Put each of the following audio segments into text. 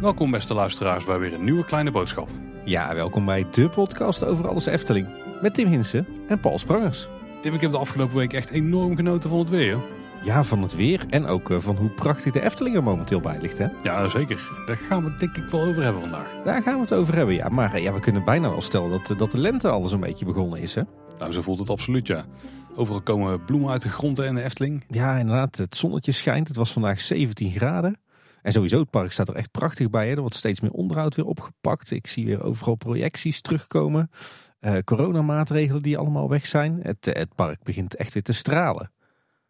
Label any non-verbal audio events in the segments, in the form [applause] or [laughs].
Welkom beste luisteraars bij weer een nieuwe kleine boodschap. Ja, welkom bij de podcast over alles Efteling. Met Tim Hinsen en Paul Sprangers. Tim, ik heb de afgelopen week echt enorm genoten van het weer. Ja, van het weer en ook eh, van hoe prachtig de Efteling er momenteel bij ligt. Hè? Ja, zeker. Daar gaan we het denk ik wel over hebben vandaag. Daar gaan we het over hebben, ja. Maar eh, ja, we kunnen bijna wel stellen dat, dat de lente alles een beetje begonnen is. Hè? Nou, zo voelt het absoluut, ja. Overal komen bloemen uit de grond en de Efteling. Ja, inderdaad. Het zonnetje schijnt. Het was vandaag 17 graden. En sowieso, het park staat er echt prachtig bij. Hè? Er wordt steeds meer onderhoud weer opgepakt. Ik zie weer overal projecties terugkomen. Uh, coronamaatregelen die allemaal weg zijn. Het, het park begint echt weer te stralen.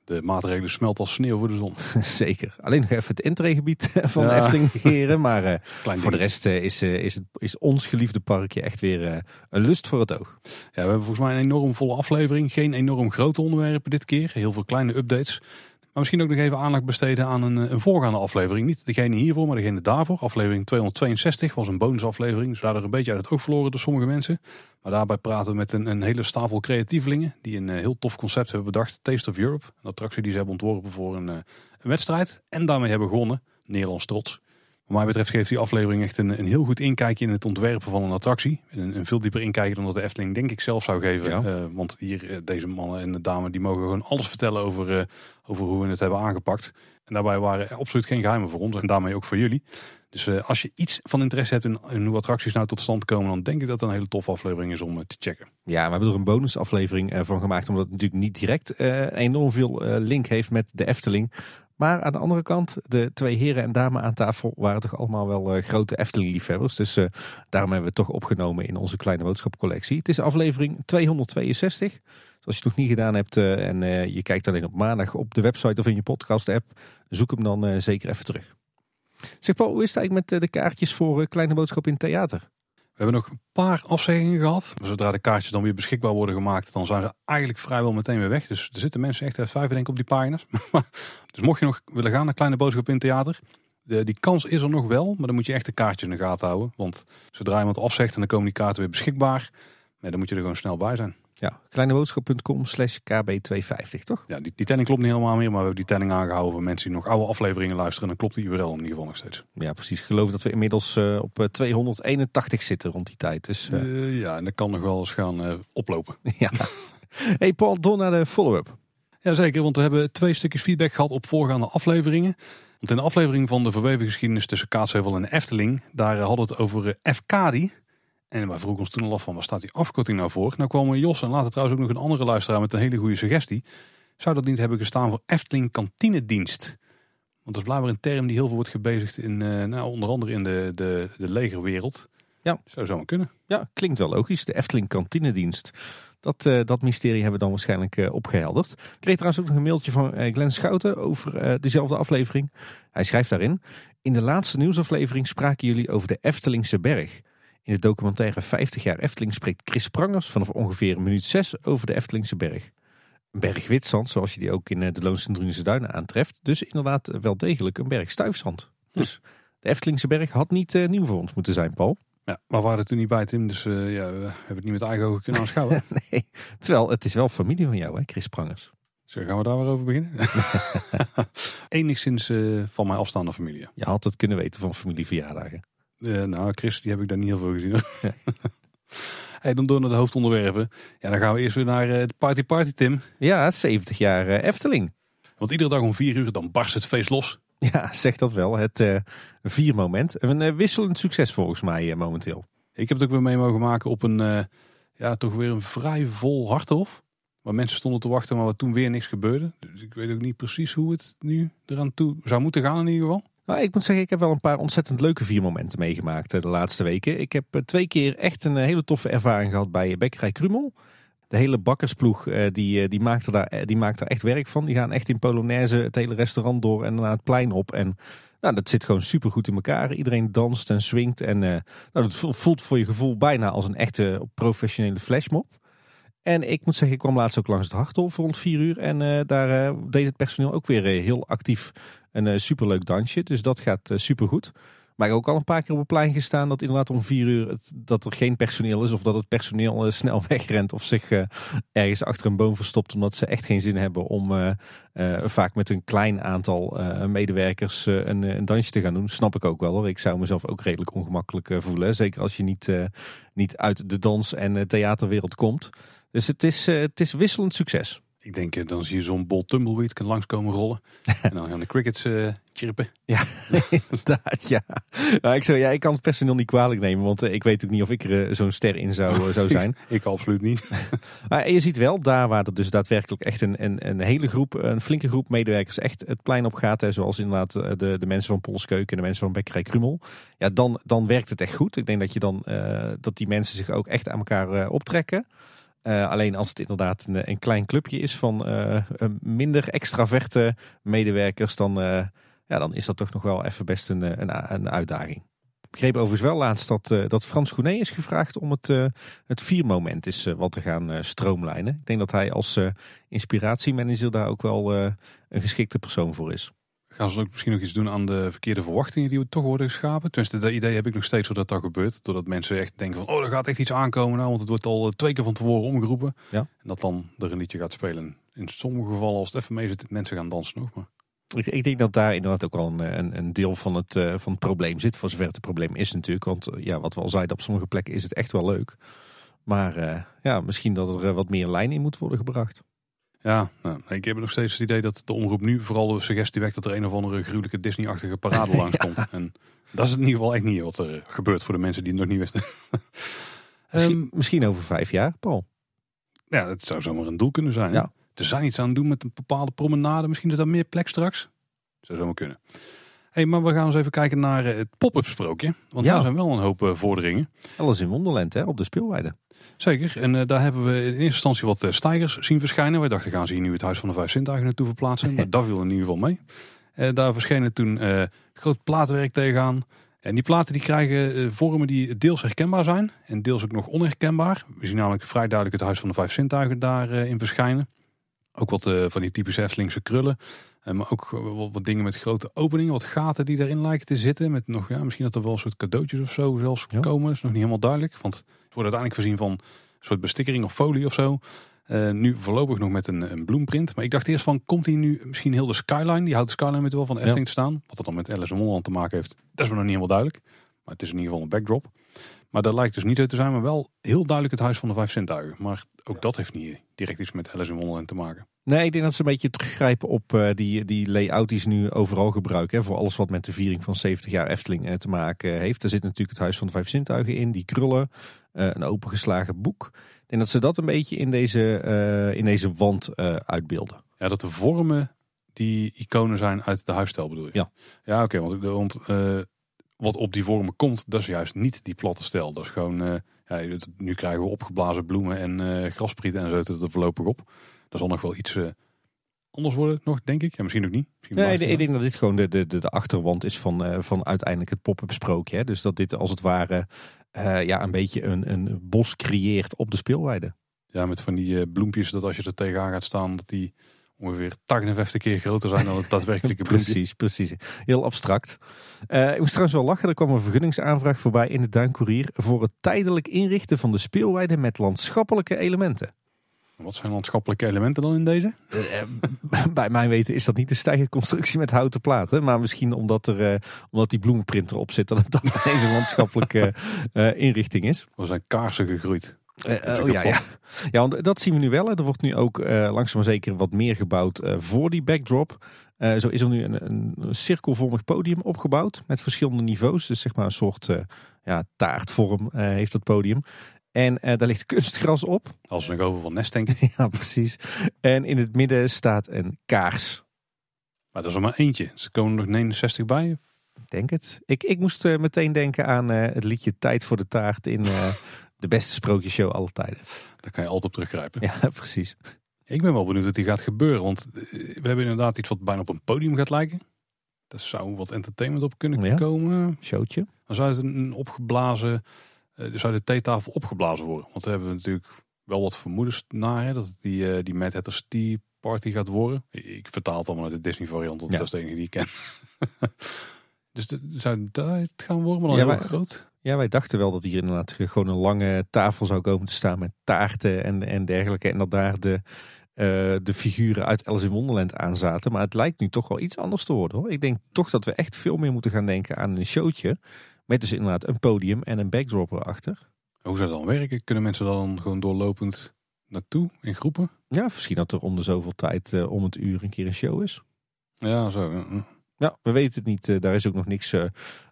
De maatregelen smelt als sneeuw voor de zon. [laughs] Zeker. Alleen nog even het entreegebied [laughs] van ja. Efteling [laughs] negeren. Maar uh, voor de rest uh, is, uh, is, het, is ons geliefde parkje echt weer een lust voor het oog. Ja, we hebben volgens mij een enorm volle aflevering. Geen enorm grote onderwerpen dit keer. Heel veel kleine updates. Misschien ook nog even aandacht besteden aan een, een voorgaande aflevering. Niet degene hiervoor, maar degene daarvoor. Aflevering 262 was een bonusaflevering. Dus daardoor een beetje uit het oog verloren door sommige mensen. Maar daarbij praten we met een, een hele stapel creatievelingen. Die een heel tof concept hebben bedacht. Taste of Europe. Een attractie die ze hebben ontworpen voor een, een wedstrijd. En daarmee hebben gewonnen. Nederlands trots. Wat mij betreft geeft die aflevering echt een, een heel goed inkijkje in het ontwerpen van een attractie. Een, een veel dieper inkijkje dan dat de Efteling denk ik zelf zou geven. Ja. Uh, want hier, deze mannen en de dame, die mogen gewoon alles vertellen over, uh, over hoe we het hebben aangepakt. En daarbij waren er absoluut geen geheimen voor ons en daarmee ook voor jullie. Dus uh, als je iets van interesse hebt in, in, hoe attracties nou tot stand komen, dan denk ik dat het een hele toffe aflevering is om te checken. Ja, we hebben er een bonusaflevering van gemaakt, omdat het natuurlijk niet direct enorm veel link heeft met de Efteling. Maar aan de andere kant, de twee heren en dames aan tafel waren toch allemaal wel uh, grote Efteling-liefhebbers. Dus uh, daarom hebben we het toch opgenomen in onze kleine boodschapcollectie. Het is aflevering 262. Dus als je het nog niet gedaan hebt uh, en je kijkt alleen op maandag op de website of in je podcast-app, zoek hem dan zeker even terug. Zeg Paul, hoe is het eigenlijk met de kaartjes voor Kleine Boodschap in Theater? We hebben nog een paar afzeggingen gehad. Zodra de kaartjes dan weer beschikbaar worden gemaakt, dan zijn ze eigenlijk vrijwel meteen weer weg. Dus er zitten mensen echt uit vijf denk ik op die pagina's. [laughs] dus mocht je nog willen gaan naar Kleine Boodschap in Theater, de, die kans is er nog wel. Maar dan moet je echt de kaartjes in de gaten houden. Want zodra iemand afzegt en dan komen die kaarten weer beschikbaar, nee, dan moet je er gewoon snel bij zijn. Ja, kleineboodschap.com slash kb250, toch? Ja, die, die telling klopt niet helemaal meer, maar we hebben die telling aangehouden voor mensen die nog oude afleveringen luisteren. En dan klopt die URL in ieder geval nog steeds. Ja, precies. Ik geloof dat we inmiddels uh, op 281 zitten rond die tijd. Dus, uh... Uh, ja, en dat kan nog wel eens gaan oplopen. [laughs] ja. hey Paul, door naar de follow-up. Jazeker, want we hebben twee stukjes feedback gehad op voorgaande afleveringen. Want in de aflevering van de verweven geschiedenis tussen Kaatsheuvel en Efteling, daar hadden we het over FKD. En wij vroegen ons toen al af van waar staat die afkorting nou voor? Nou kwamen Jos en later trouwens ook nog een andere luisteraar met een hele goede suggestie. Zou dat niet hebben gestaan voor Efteling kantinedienst? Want dat is blijkbaar een term die heel veel wordt gebezigd in, uh, nou, onder andere in de, de, de legerwereld. Ja. Zou zo maar kunnen. Ja, klinkt wel logisch. De Efteling kantinedienst. Dat, uh, dat mysterie hebben we dan waarschijnlijk uh, opgehelderd. Ik kreeg trouwens ook nog een mailtje van Glenn Schouten over dezelfde aflevering. Hij schrijft daarin. In de laatste nieuwsaflevering spraken jullie over de Eftelingse berg. In de documentaire 50 jaar Efteling spreekt Chris Prangers vanaf ongeveer een minuut 6 over de Eftelingse berg. Een berg witzand, zoals je die ook in de Loonse Drunense Duinen aantreft. Dus inderdaad wel degelijk een berg stuifzand. Hm. Dus de Eftelingse berg had niet uh, nieuw voor ons moeten zijn, Paul. Ja, maar we waren er toen niet bij, Tim. Dus uh, ja, we hebben het niet met eigen ogen kunnen aanschouwen. [laughs] nee, terwijl het is wel familie van jou, hè, Chris Prangers. Zo gaan we daar weer over beginnen. [laughs] [laughs] Enigszins uh, van mijn afstaande familie. Je had het kunnen weten van familieverjaardagen. Uh, nou, Chris, die heb ik daar niet heel veel gezien. [laughs] hey, dan door naar de hoofdonderwerpen. Ja, dan gaan we eerst weer naar uh, de Party Party, Tim. Ja, 70 jaar uh, Efteling. Want iedere dag om vier uur dan barst het feest los. [laughs] Ja, zeg dat wel. Het uh, viermoment. Een wisselend succes volgens mij momenteel. Ik heb het ook weer mee mogen maken op een, ja, toch weer een vrij vol harthof. Waar mensen stonden te wachten, maar waar toen weer niks gebeurde. Dus ik weet ook niet precies hoe het nu eraan toe zou moeten gaan in ieder geval. Nou, ik moet zeggen, ik heb wel een paar ontzettend leuke viermomenten meegemaakt de laatste weken. Ik heb twee keer echt een hele toffe ervaring gehad bij Bekkerij Krumel. De hele bakkersploeg die, die, maakt er daar, die maakt er echt werk van. Die gaan echt in Polonaise het hele restaurant door en naar het plein op. En nou, dat zit gewoon super goed in elkaar. Iedereen danst en swingt. En nou, dat voelt voor je gevoel bijna als een echte professionele flashmob. En ik moet zeggen, ik kwam laatst ook langs het Hartol voor rond vier uur. En uh, daar uh, deed het personeel ook weer heel actief een superleuk dansje. Dus dat gaat supergoed. Maar ik heb ook al een paar keer op het plein gestaan dat inderdaad om vier uur dat er geen personeel is. Of dat het personeel eh, snel [laughs] wegrent of zich eh, ergens achter een boom verstopt. Omdat ze echt geen zin hebben om eh, eh, vaak met een klein aantal eh, medewerkers eh, een, een dansje te gaan doen. Snap ik ook wel hoor. Ik zou mezelf ook redelijk ongemakkelijk eh, voelen. Zeker als je niet, eh, niet uit de dans- en eh, theaterwereld komt. Dus het is, eh, het is wisselend succes. Ik denk, eh, dan zie je zo'n bol tumbleweed kan langskomen rollen. [laughs] en dan gaan de crickets eh chirpen. Ja, [laughs] inderdaad, ja. Nou, ik, zou, ja. ik kan het personeel niet kwalijk nemen, want ik weet ook niet of ik er zo'n ster in zou, zou [laughs] zijn. Ik absoluut niet. Maar en je ziet wel, daar waar er dus daadwerkelijk echt een, een, een hele groep, een flinke groep medewerkers echt het plein op gaat. Hè, zoals inderdaad de, de mensen van Polskeuken en de mensen van Bekkerij Krumel. Ja, dan, dan werkt het echt goed. Ik denk dat, je dan, dat die mensen zich ook echt aan elkaar optrekken. Eh, alleen als het inderdaad een, een klein clubje is van eh, minder extraverte medewerkers, dan, eh, ja, dan is dat toch nog wel even best een, een, een uitdaging. Ik begreep overigens wel laatst dat, dat Frans Gounet is gevraagd om het, het viermoment eh, wat te gaan stroomlijnen. Ik denk dat hij als inspiratiemanager daar ook wel een geschikte persoon voor is. Gaan ze ook misschien nog iets doen aan de verkeerde verwachtingen die toch worden geschapen? Tenminste, dat idee heb ik nog steeds dat dat gebeurt. Doordat mensen echt denken van, oh, er gaat echt iets aankomen nou, want het wordt al eh, twee keer van tevoren omgeroepen. Ja. En dat dan er een liedje gaat spelen. In sommige gevallen, als het even mee zit, mensen gaan dansen nog. Maar Ik, ik denk dat daar inderdaad ook wel een, een, een deel van het, eh, van het probleem zit. Voor zover het een probleem is natuurlijk. Want eh, ja, wat we al zeiden, op sommige plekken is het echt wel leuk. Maar eh, ja, misschien dat er eh, wat meer lijn in moet worden gebracht. Ja, nou, ik heb nog steeds het idee dat de omroep nu vooral de suggestie wekt dat er een of andere gruwelijke Disney-achtige parade [laughs] langskomt. En dat is in ieder geval echt niet wat er gebeurt voor de mensen die het nog niet wisten. [laughs] Misschien, Ehm, misschien over vijf jaar, Paul. ja, het zou zomaar een doel kunnen zijn. Ja. Er zijn iets aan doen met een bepaalde promenade. Misschien is daar meer plek straks. Zou zomaar kunnen. Hey, maar we gaan eens even kijken naar eh, het pop-up sprookje. Want Ja. daar zijn wel een hoop eh, vorderingen. Alles in Wonderland, hè, op de speelweide. Zeker. En eh, daar hebben we in eerste instantie wat eh, stijgers zien verschijnen. Wij dachten, gaan ze hier nu het Huis van de Vijf Zintuigen naartoe verplaatsen. [laughs] maar dat viel in ieder geval mee. Daar verschenen toen groot plaatwerk tegenaan. En die platen die krijgen vormen die deels herkenbaar zijn. En deels ook nog onherkenbaar. We zien namelijk vrij duidelijk het Huis van de Vijf Zintuigen daarin verschijnen. Ook wat van die typische Eftelingse krullen. Eh, maar ook wat, wat dingen met grote openingen, wat gaten die erin lijken te zitten. Met nog, ja, misschien dat er wel een soort cadeautjes of zo zelfs Ja. komen. Dat is nog niet helemaal duidelijk. Want het wordt uiteindelijk voorzien van een soort bestikkering of folie of zo. Eh, nu voorlopig nog met een, een bloemprint. Maar ik dacht eerst van, komt hij nu misschien heel de skyline? Die houdt de skyline met wel van de Efteling te staan. Wat er dan met Alice in Wonderland te maken heeft, dat is me nog niet helemaal duidelijk. Maar het is in ieder geval een backdrop. Maar dat lijkt dus niet uit te zijn, maar wel heel duidelijk het Huis van de Vijf Zintuigen. Maar ook dat heeft niet direct iets met Alice in Wonderland te maken. Nee, ik denk dat ze een beetje teruggrijpen op eh, die, die layout die ze nu overal gebruiken. Hè, voor alles wat met de viering van 70 jaar Efteling eh, te maken heeft. Er zit natuurlijk het Huis van de Vijf Zintuigen in, die krullen, eh, een opengeslagen boek. Ik denk dat ze dat een beetje in deze, in deze wand uitbeelden. Ja, dat de vormen die iconen zijn uit de huisstijl bedoel je? Ja. Ja, oké. want want eh, wat op die vormen komt, dat is juist niet die platte stijl. Dat is gewoon, eh, ja, nu krijgen we opgeblazen bloemen en eh grasprieten en zo er voorlopig op. Dat zal nog wel iets eh, anders worden nog, denk ik. Ja, misschien ook niet. Misschien Nee, ik, denk dat dit gewoon de, de, de, de achterwand is van, van uiteindelijk het pop-up sprookje. Hè. Dus dat dit als het ware ja, een beetje een, een bos creëert op de speelweide. Ja, met van die bloempjes dat als je er tegenaan gaat staan, dat die ongeveer 58 keer groter zijn dan het daadwerkelijke [laughs] bloempje. Precies, precies. Heel abstract. Eh, ik moest trouwens wel lachen. Er kwam een vergunningsaanvraag voorbij in de Duinkoerier voor het tijdelijk inrichten van de speelweide met landschappelijke elementen. Wat zijn landschappelijke elementen dan in deze? Eh, [laughs] bij mijn weten is dat niet een stijgerconstructie met houten platen. Maar misschien omdat, er, eh, omdat die bloemenprint erop zit, dat het dan [laughs] deze landschappelijke eh, inrichting is. Er zijn kaarsen gegroeid. Eh, is oh, ja, ja. ja, want dat zien we nu wel. Hè. Er wordt nu ook eh, langzaam maar zeker wat meer gebouwd eh, voor die backdrop. Eh, zo is er nu een, een, een cirkelvormig podium opgebouwd met verschillende niveaus. Dus zeg maar een soort eh, ja, taartvorm eh, heeft dat podium. En eh, daar ligt kunstgras op. Als we nog over van Nest denken. [laughs] ja, precies. En in het midden staat een kaars. Maar dat is er maar eentje. Ze komen er nog 69 bij. Ik denk het. Ik, ik moest eh, meteen denken aan eh, het liedje Tijd voor de Taart in eh, [laughs] de beste sprookjeshow aller tijden. Daar kan je altijd op teruggrijpen. Ja, [laughs] precies. Ik ben wel benieuwd wat die gaat gebeuren. Want eh, we hebben inderdaad iets wat bijna op een podium gaat lijken. Daar zou wat entertainment op kunnen Ja. komen. Showtje. Dan zou het een opgeblazen... eh, zou de theetafel opgeblazen worden. Want daar hebben we natuurlijk wel wat vermoedens naar. Hè, dat het die, eh die Mad Hatter's Tea Party gaat worden. Ik, vertaal het allemaal naar de Disney variant. Want Ja. dat is de enige die ik ken. [laughs] Dus de, zou dat het gaan worden, maar dan Ja, heel maar- groot? Ja, wij dachten wel dat hier inderdaad gewoon een lange tafel zou komen te staan met taarten en, en dergelijke. En dat daar de, eh, de figuren uit Alice in Wonderland aan zaten. Maar het lijkt nu toch wel iets anders te worden hoor. Ik denk toch dat we echt veel meer moeten gaan denken aan een showtje. Met dus inderdaad een podium en een backdrop erachter. Hoe zou dat dan werken? Kunnen mensen dan gewoon doorlopend naartoe in groepen? Ja, misschien dat er om de zoveel tijd eh, om het uur een keer een show is. Ja, zo. Ja, we weten het niet. Eh, daar is ook nog niks, eh,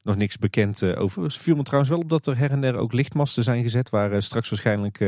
nog niks bekend eh, over. Het viel me trouwens wel op dat er her en der ook lichtmasten zijn gezet. Waar straks waarschijnlijk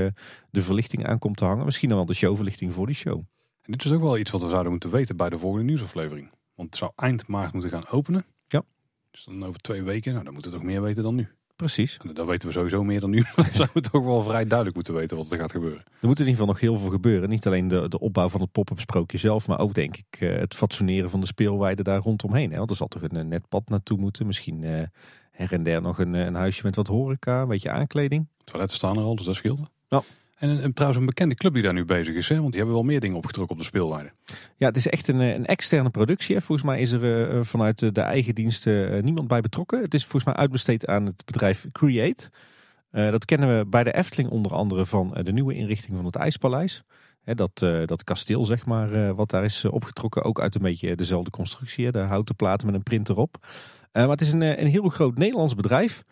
de verlichting aan komt te hangen. Misschien dan wel de showverlichting voor die show. En dit is ook wel iets wat we zouden moeten weten bij de volgende nieuwsaflevering. Want het zou eind maart moeten gaan openen. Ja. Dus dan over twee weken, nou, dan moeten we toch meer weten dan nu. Precies. En dan weten we sowieso meer dan nu. [laughs] Dan zouden we toch wel vrij duidelijk moeten weten wat er gaat gebeuren. Er moet in ieder geval nog heel veel gebeuren. Niet alleen de, de opbouw van het pop-up sprookje zelf. Maar ook denk ik eh, het fatsoeneren van de speelweide daar rondomheen. Hè? Want er zal toch een eh, net pad naartoe moeten. Misschien eh, her en der nog een, een huisje met wat horeca. Een beetje aankleding. Toiletten staan er al, dus dat scheelt. Ja. En, en trouwens een bekende club die daar nu bezig is. Hè? Want die hebben wel meer dingen opgetrokken op de speelweide. Ja, het is echt een, eh, een externe productie. Hè. Volgens mij is er eh, vanuit de, eigen diensten eh, niemand bij betrokken. Het is volgens mij uitbesteed aan het bedrijf Create. Eh, dat kennen we bij de Efteling onder andere van eh, de nieuwe inrichting van het IJspaleis. Hè, dat, eh, dat kasteel, zeg maar, eh, wat daar is eh, opgetrokken. Ook uit een beetje dezelfde constructie. Hè. De houten platen met een printer op. Eh, maar het is een, eh, een heel groot Nederlands bedrijf.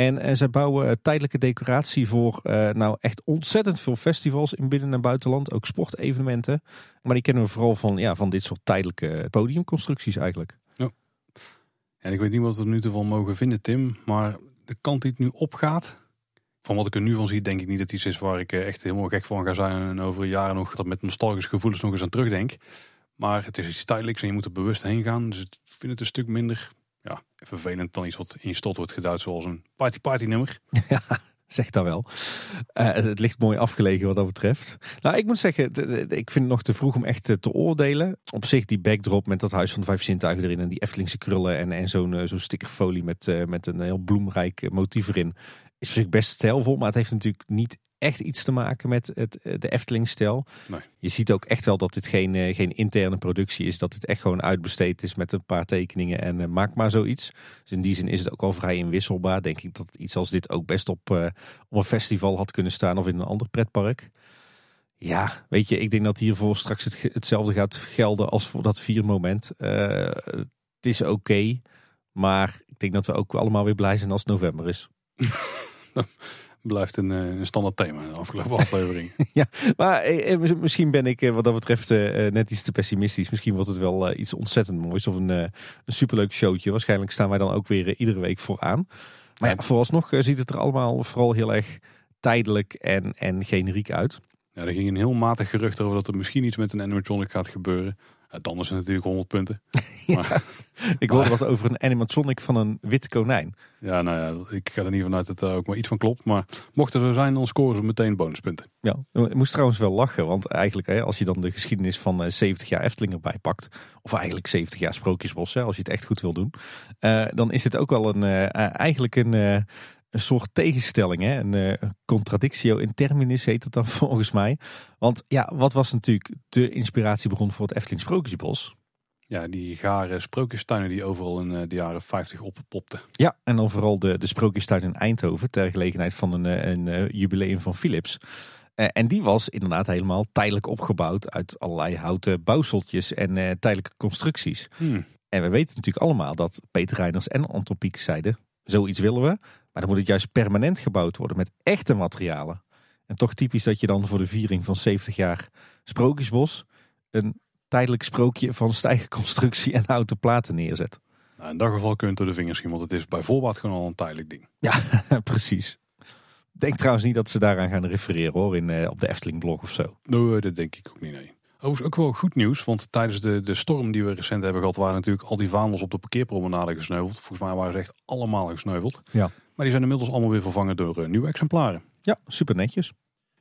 En eh, zij bouwen eh, tijdelijke decoratie voor eh, nou echt ontzettend veel festivals in binnen- en buitenland. Ook sportevenementen. Maar die kennen we vooral van, ja, van dit soort tijdelijke podiumconstructies eigenlijk. En ik weet niet wat we er nu van mogen vinden, Tim. Maar de kant die het nu opgaat. Van wat ik er nu van zie, denk ik niet dat iets is waar ik echt helemaal gek van ga zijn. En over jaren nog dat met nostalgische gevoelens nog eens aan terugdenk. Maar het is iets tijdelijks en je moet er bewust heen gaan. Dus ik vind het een stuk minder ja, vervelend dan iets wat in stot wordt geduid. Zoals een party-party nummer. [laughs] Zeg dat wel. Eh, het, ligt mooi afgelegen wat dat betreft. Nou, ik moet zeggen, ik vind het nog te vroeg om echt eh, te oordelen. Op zich die backdrop met dat huis van de vijf zintuigen erin en die Eftelingse krullen en, en zo'n eh, zo'n stickerfolie met, met een heel bloemrijk motief erin. Is zich best stijlvol, maar het heeft natuurlijk niet echt iets te maken met het, eh, de Efteling-stijl. Nee. Je ziet ook echt wel dat dit geen, eh, geen interne productie is. Dat het echt gewoon uitbesteed is met een paar tekeningen en eh, maak maar zoiets. Dus in die zin is het ook wel vrij inwisselbaar. Denk ik dat iets als dit ook best op, op een festival had kunnen staan of in een ander pretpark. Ja, weet je, ik denk dat hiervoor straks het, hetzelfde gaat gelden als voor dat vier moment. Het is oké, maar ik denk dat we ook allemaal weer blij zijn als het november is. [laughs] Blijft een, eh, een standaard thema in de afgelopen [laughs] aflevering. [laughs] Maar eh, eh, misschien ben ik wat dat betreft eh, net iets te pessimistisch. Misschien wordt het wel eh, iets ontzettend moois of een, een superleuk showtje. Waarschijnlijk staan wij dan ook weer iedere week vooraan. Maar ja, vooralsnog ziet het er allemaal vooral heel erg tijdelijk en, en generiek uit. Ja, er ging een heel matig gerucht over dat er misschien iets met een animatronic gaat gebeuren. Ja, dan is het natuurlijk 100 punten. [laughs] Maar, [laughs] Ik hoorde wat over een animatronic van een wit konijn. ja, nou ja, ik ga er niet vanuit dat er ook maar iets van klopt. Maar mocht er zo zijn, dan scoren ze meteen bonuspunten. Ja, ik moest trouwens wel lachen, want eigenlijk hè, als je dan de geschiedenis van eh, 70 jaar Efteling erbij pakt, of eigenlijk 70 jaar Sprookjesbos, hè, als je het echt goed wil doen, eh, dan is het ook wel een, eh, eh, eigenlijk een, eh, een soort tegenstelling, hè? een eh, contradictio in terminis heet het dan [laughs] volgens mij. Want ja, wat was natuurlijk de inspiratiebron voor het Efteling Sprookjesbos? Ja, die gare sprookjestuinen die overal in eh, de jaren 50 oppopten. Ja, en dan vooral de, de Sprookjestuin in Eindhoven ter gelegenheid van een, eh, een jubileum van Philips. En die was inderdaad helemaal tijdelijk opgebouwd uit allerlei houten bouwseltjes en tijdelijke constructies. Hmm. En we weten natuurlijk allemaal dat Peter Reiners en Anton Pieck zeiden, zoiets willen we, maar dan moet het juist permanent gebouwd worden met echte materialen. En toch typisch dat je dan voor de viering van 70 jaar Sprookjesbos een tijdelijk sprookje van stijgerconstructie en houten platen neerzet. Nou, in dat geval kun je het door de vingers zien, want het is bij voorbaat gewoon al een tijdelijk ding. Ja, [laughs] precies. Denk trouwens niet dat ze daaraan gaan refereren hoor, in, eh, op de Efteling blog of zo. Nee, dat denk ik ook niet, nee. Overigens ook wel goed nieuws, want tijdens de, de storm die we recent hebben gehad, waren natuurlijk al die vaandels op de parkeerpromenade gesneuveld. Volgens mij waren ze echt allemaal gesneuveld. Ja. Maar die zijn inmiddels allemaal weer vervangen door eh, nieuwe exemplaren. Ja, super netjes.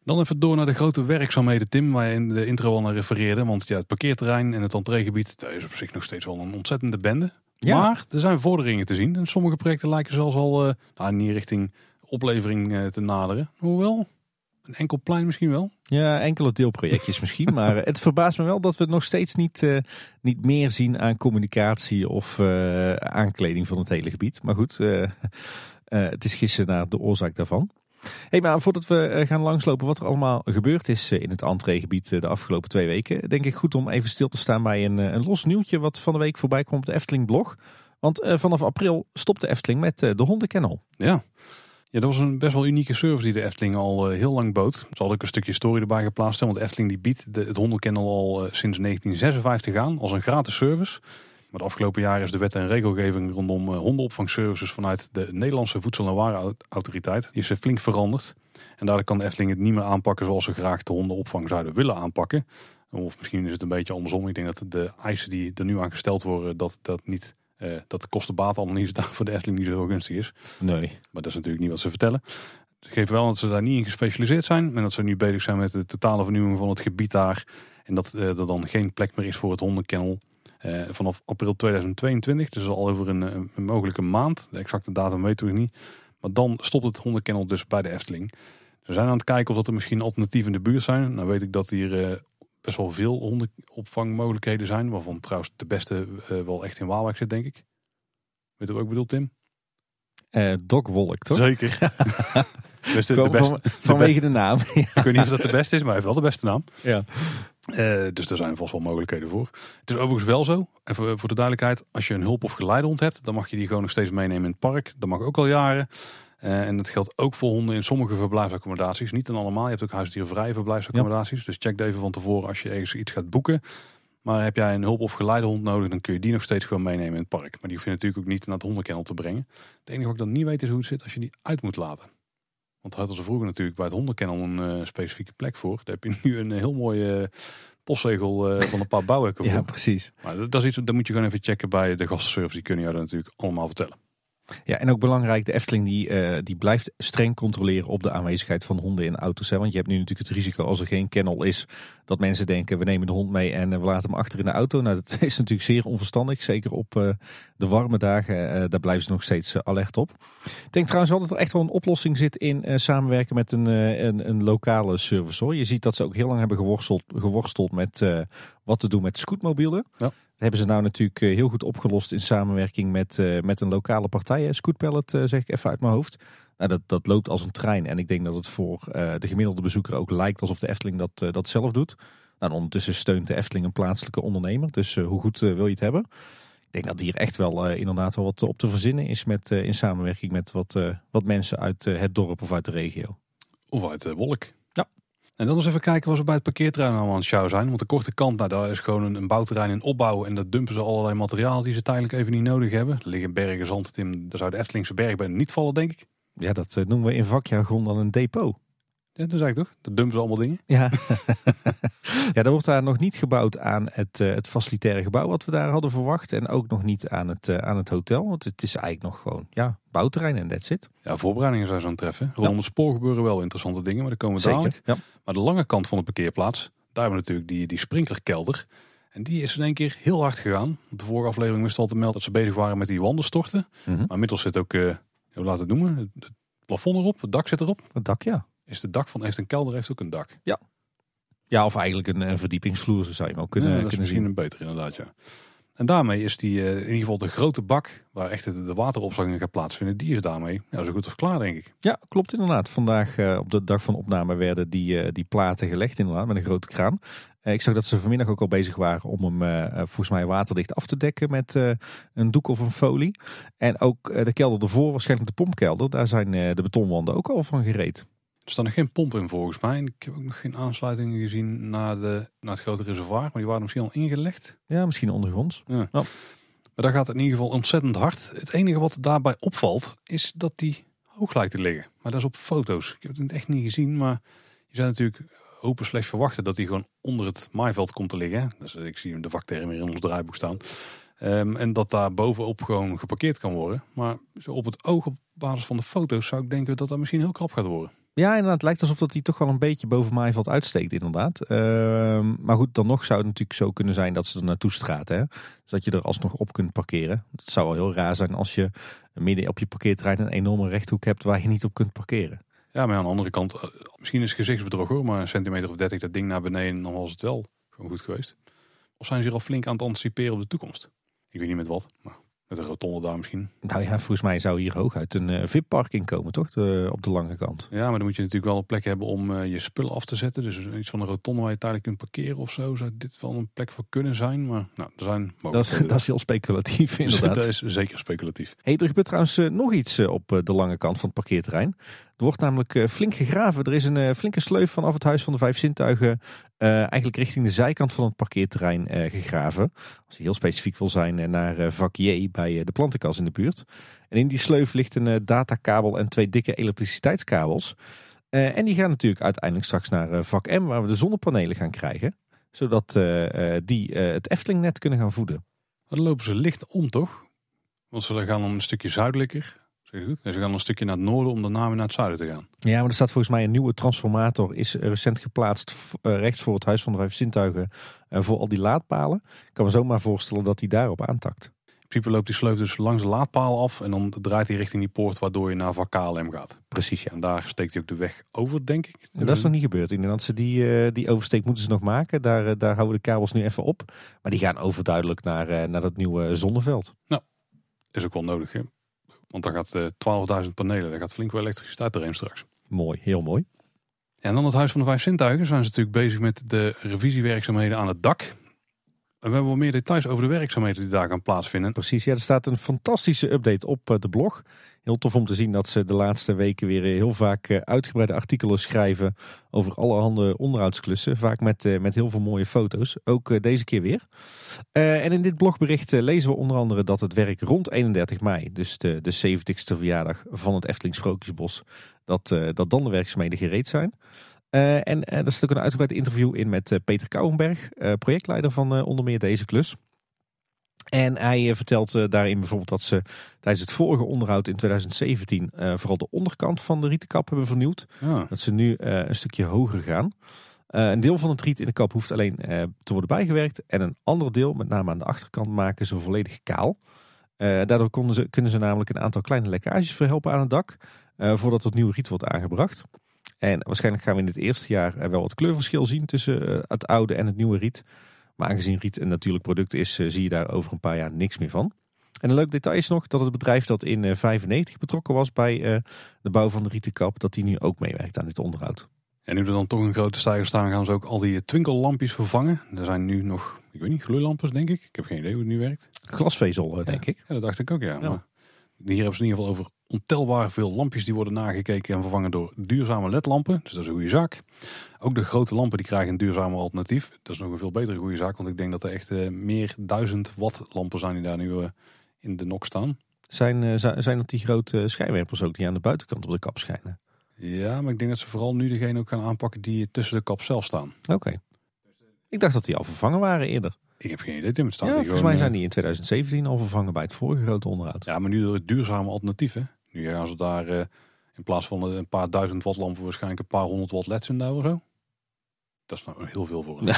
Dan even door naar de grote werkzaamheden, Tim, waar je in de intro al naar refereerde. Want ja, het parkeerterrein en het entreegebied, dat is op zich nog steeds wel een ontzettende bende. Ja. Maar er zijn vorderingen te zien. En sommige projecten lijken zelfs al eh nou, niet richting oplevering eh, te naderen. Hoewel, Een enkel plein misschien wel. Ja, enkele deelprojectjes [laughs] misschien. Maar het verbaast me wel dat we nog steeds niet, uh, niet meer zien aan communicatie of uh, aankleding van het hele gebied. Maar goed, het is gissen naar de oorzaak daarvan. Hey, maar voordat we gaan langslopen wat er allemaal gebeurd is in het entreegebied de afgelopen twee weken, denk ik goed om even stil te staan bij een, een los nieuwtje wat van de week voorbij kwam op de Efteling blog. Want vanaf april stopt de Efteling met de hondenkennel. Ja. Ja, dat was een best wel unieke service die de Efteling al heel lang bood. Ze hadden ook een stukje story erbij geplaatst. Want de Efteling die biedt de, het hondenkennel al sinds 1956 aan als een gratis service. Maar de afgelopen jaren is de wet en regelgeving rondom hondenopvangservices vanuit de Nederlandse Voedsel- en Warenautoriteit die is flink veranderd. En daardoor kan de Efteling het niet meer aanpakken zoals ze graag de hondenopvang zouden willen aanpakken. Of misschien is het een beetje andersom. Ik denk dat de eisen die er nu aan gesteld worden, dat dat niet uh, dat de kostenbaatanalyse [laughs] daar voor de Efteling niet zo heel gunstig is. Nee. Maar dat is natuurlijk niet wat ze vertellen. Ze geven wel dat ze daar niet in gespecialiseerd zijn. En dat ze nu bezig zijn met de totale vernieuwing van het gebied daar. En dat uh, er dan geen plek meer is voor het hondenkennel. Uh, vanaf april 2022, dus al over een, een, mogelijke maand. De exacte datum weten we niet. Maar dan stopt het hondenkennel dus bij de Efteling. Ze zijn aan het kijken of dat er misschien alternatieven in de buurt zijn. Nou weet ik dat hier best wel veel hondenopvangmogelijkheden zijn. Waarvan trouwens de beste uh, wel echt in Waalwijk zit, denk ik. Weet je wat ik bedoel, Tim? Uh, Doc Wolk, toch? Zeker. [laughs] dus de, de beste, van, vanwege de, de naam. [laughs] ik weet niet of dat de beste is, maar hij heeft wel de beste naam. Ja. Uh, dus er zijn vast wel mogelijkheden voor. Het is overigens wel zo, en voor, voor de duidelijkheid, als je een hulp- of geleidehond hebt, dan mag je die gewoon nog steeds meenemen in het park. Dat mag ook al jaren. Uh, en dat geldt ook voor honden in sommige verblijfsaccommodaties. Niet in allemaal. Je hebt ook huisdiervrije verblijfsaccommodaties. Ja. Dus check even van tevoren als je ergens iets gaat boeken. Maar heb jij een hulp- of geleidehond nodig, dan kun je die nog steeds gewoon meenemen in het park. Maar die hoef je natuurlijk ook niet naar het hondenkennel te brengen. Het enige wat ik dan niet weet is hoe het zit als je die uit moet laten. Want daar hadden ze vroeger natuurlijk bij het hondenkennel een uh, specifieke plek voor. Daar heb je nu een heel mooie uh, postzegel uh, van een paar bouwhekken voor. Ja, precies. Maar dat, dat is iets, dat moet je gewoon even checken bij de gastenservice. Die kunnen jou dat natuurlijk allemaal vertellen. Ja, en ook belangrijk, de Efteling die, uh, die blijft streng controleren op de aanwezigheid van honden in auto's. Hè? Want je hebt nu natuurlijk het risico als er geen kennel is, dat mensen denken we nemen de hond mee en we laten hem achter in de auto. Nou, dat [laughs] is natuurlijk zeer onverstandig, zeker op uh, de warme dagen. Daar blijven ze nog steeds alert op. Ik denk trouwens wel dat er echt wel een oplossing zit in samenwerken met een, een, een, lokale service. Hoor. Je ziet dat ze ook heel lang hebben geworsteld, geworsteld met wat te doen met scootmobielen. Ja hebben ze nou natuurlijk heel goed opgelost in samenwerking met, uh, met een lokale partij. Scootpallet uh, zeg ik even uit mijn hoofd. Nou, dat, dat loopt als een trein. En ik denk dat het voor de gemiddelde bezoeker ook lijkt alsof de Efteling dat, dat zelf doet. Nou, ondertussen steunt de Efteling een plaatselijke ondernemer. Dus hoe goed wil je het hebben? Ik denk dat hier echt wel inderdaad wel wat op te verzinnen is met, in samenwerking met wat, wat mensen uit het dorp of uit de regio. Of uit de wolk. En dan eens even kijken wat ze bij het parkeerterrein allemaal aan het show zijn. Want de korte kant, nou, daar is gewoon een, een bouwterrein in opbouw. En daar dumpen ze allerlei materiaal die ze tijdelijk even niet nodig hebben. Er liggen bergen zand, Tim. Daar zou de Eftelingse berg bij niet vallen, denk ik. Ja, dat uh, noemen we in vakjargon dan een depot. Ja, dat zei ik toch? Dat dumpen ze allemaal dingen. Ja. [laughs] ja, er wordt daar nog niet gebouwd aan het, uh, het facilitaire gebouw wat we daar hadden verwacht. En ook nog niet aan het, uh, aan het hotel. Want het is eigenlijk nog gewoon ja, bouwterrein en that's it. Ja, voorbereidingen zijn zo'n treffen. Rondom het spoor gebeuren wel interessante dingen, maar daar komen we Zeker, dadelijk. Ja. Maar de lange kant van de parkeerplaats, daar hebben we natuurlijk die, die sprinklerkelder. En die is in één keer heel hard gegaan. De vorige aflevering wist al te melden dat ze bezig waren met die wandenstorten. Mm -hmm. Maar inmiddels zit ook, uh, hoe laat het noemen, het, het plafond erop, het dak zit erop. Het dak, ja. Is het dak van, heeft een kelder heeft ook een dak? Ja. Ja, of eigenlijk een, een verdiepingsvloer, zo zou je hem ook kunnen, ja, dat kunnen is misschien zien. een beter inderdaad, ja. En daarmee is die, uh, in ieder geval de grote bak, waar echt de, wateropslag in gaat plaatsvinden, die is daarmee ja, zo goed als klaar, denk ik. Ja, klopt inderdaad. Vandaag uh, op de dag van opname werden die, uh, die platen gelegd inderdaad, met een grote kraan. ik zag dat ze vanmiddag ook al bezig waren om hem volgens mij waterdicht af te dekken met een doek of een folie. En ook de kelder ervoor, waarschijnlijk de pompkelder, daar zijn de betonwanden ook al van gereed. Er staan nog geen pomp in volgens mij. Ik heb ook nog geen aansluitingen gezien naar, de, naar het grote reservoir. Maar die waren misschien al ingelegd. Ja, misschien ondergronds. Ja. ja. Maar daar gaat het in ieder geval ontzettend hard. Het enige wat daarbij opvalt is dat die hoog lijkt te liggen. Maar dat is op foto's. Ik heb het echt niet gezien. Maar je zou natuurlijk hopen slechts verwachten dat hij gewoon onder het maaiveld komt te liggen. Dus ik zie de vakterm hier in ons draaiboek staan. Um, en dat daar bovenop gewoon geparkeerd kan worden. Maar zo op het oog op basis van de foto's zou ik denken dat dat misschien heel krap gaat worden. Ja, inderdaad. Het lijkt alsof dat hij toch wel een beetje boven Maaiveld uitsteekt, inderdaad. Uh, maar goed, dan nog zou het natuurlijk zo kunnen zijn dat ze er naartoe straten. Hè? Dus dat je er alsnog op kunt parkeren. Het zou wel heel raar zijn als je midden op je parkeerterrein een enorme rechthoek hebt waar je niet op kunt parkeren. Ja, maar aan de andere kant, eh, misschien is gezichtsbedrog hoor, maar een centimeter of 30 dat ding naar beneden, dan was het wel gewoon goed geweest. Of zijn ze hier al flink aan het anticiperen op de toekomst? Ik weet niet met wat, maar met een rotonde daar misschien. Nou ja, volgens mij zou hier hooguit een uh, VIP-parking komen, toch? De, op de lange kant. Ja, maar dan moet je natuurlijk wel een plek hebben om uh, je spullen af te zetten. Dus iets van een rotonde waar je tijdelijk kunt parkeren of zo. Zou dit wel een plek voor kunnen zijn. Maar nou, er zijn dat, is, [laughs] dat is heel speculatief inderdaad. dat is zeker speculatief. Hey, er gebeurt trouwens uh, nog iets op de lange kant van het parkeerterrein. Er wordt namelijk flink gegraven. Er is een flinke sleuf vanaf het Huis van de Vijf Zintuigen uh, eigenlijk richting de zijkant van het parkeerterrein uh, gegraven. Als je heel specifiek wil zijn, uh, naar vak J bij de plantenkas in de buurt. En in die sleuf ligt een datakabel en twee dikke elektriciteitskabels. en die gaan natuurlijk uiteindelijk straks naar vak M, waar we de zonnepanelen gaan krijgen. Zodat die het Eftelingnet kunnen gaan voeden. Dan lopen ze licht om, toch? Want ze gaan dan een stukje zuidelijker. Goed. En ze gaan een stukje naar het noorden om daarna weer naar het zuiden te gaan. Ja, maar er staat volgens mij een nieuwe transformator. Is recent geplaatst uh, rechts voor het Huis van de Vijf Zintuigen. Uh, voor al die laadpalen. Ik kan me zomaar voorstellen dat hij daarop aantakt. In principe loopt die sleuf dus langs de laadpaal af. En dan draait hij richting die poort waardoor je naar Vak KLM gaat. Precies, ja. En daar steekt hij ook de weg over, denk ik. En dat is nog niet gebeurd. Inderdaad, ze die, uh, die oversteek moeten ze nog maken. Daar, daar houden de kabels nu even op. Maar die gaan overduidelijk naar, naar dat nieuwe zonneveld. Nou, is ook wel nodig, hè? Want daar gaat uh, 12.000 panelen, daar gaat flink wel elektriciteit erin straks. Mooi, heel mooi. Ja, en dan het Huis van de Vijf Zintuigen zijn ze natuurlijk bezig met de revisiewerkzaamheden aan het dak. En we hebben wel meer details over de werkzaamheden die daar gaan plaatsvinden. Precies, ja, er staat een fantastische update op eh, de blog. Heel tof om te zien dat ze de laatste weken weer heel vaak eh, uitgebreide artikelen schrijven over allerhande onderhoudsklussen. Vaak met, eh, met heel veel mooie foto's. Ook deze keer weer. En in dit blogbericht lezen we onder andere dat het werk rond 31 mei, dus de, de 70ste verjaardag van het Efteling Sprookjesbos, dat, dat dan de werkzaamheden gereed zijn. En er staat ook een uitgebreid interview in met Peter Kouwenberg, projectleider van onder meer deze klus. En hij vertelt daarin bijvoorbeeld dat ze tijdens het vorige onderhoud in 2017 vooral de onderkant van de rietenkap hebben vernieuwd. Ah. Dat ze nu een stukje hoger gaan. een deel van het riet in de kap hoeft alleen te worden bijgewerkt. En een ander deel, met name aan de achterkant, maken ze volledig kaal. daardoor konden ze, kunnen ze namelijk een aantal kleine lekkages verhelpen aan het dak. voordat het nieuwe riet wordt aangebracht. En waarschijnlijk gaan we in het eerste jaar wel wat kleurverschil zien tussen eh, het oude en het nieuwe riet. Maar aangezien riet een natuurlijk product is, eh, zie je daar over een paar jaar niks meer van. En een leuk detail is nog dat het bedrijf dat in 1995 eh, betrokken was bij de bouw van de rietenkap, dat die nu ook meewerkt aan dit onderhoud. En nu er dan toch een grote stijger staan, gaan ze ook al die twinkellampjes vervangen. Er zijn nu nog, ik weet niet, gloeilampjes denk ik. Ik heb geen idee hoe het nu werkt. Glasvezel denk ik. Ja, dat dacht ik ook ja. ja. Maar hier hebben ze in ieder geval over ontelbaar veel lampjes die worden nagekeken en vervangen door duurzame ledlampen. Dus dat is een goede zaak. Ook de grote lampen die krijgen een duurzame alternatief. Dat is nog een veel betere goede zaak, want ik denk dat er echt uh, meer duizend watt lampen zijn die daar nu uh, in de nok staan. Zijn, uh, zijn dat die grote schijnwerpers ook die aan de buitenkant op de kap schijnen? Ja, maar ik denk dat ze vooral nu degene ook gaan aanpakken die tussen de kap zelf staan. Oké. Ik dacht dat die al vervangen waren eerder. Ik heb geen idee, Tim. Het staat ja, volgens gewoon, mij zijn die in 2017 al vervangen bij het vorige grote onderhoud. Ja, maar nu door het duurzame alternatief. Hè? Nu gaan ze daar in plaats van een paar duizend watt lampen waarschijnlijk een paar honderd watt leds in daar of zo. Dat is nou heel veel voor. [laughs] maar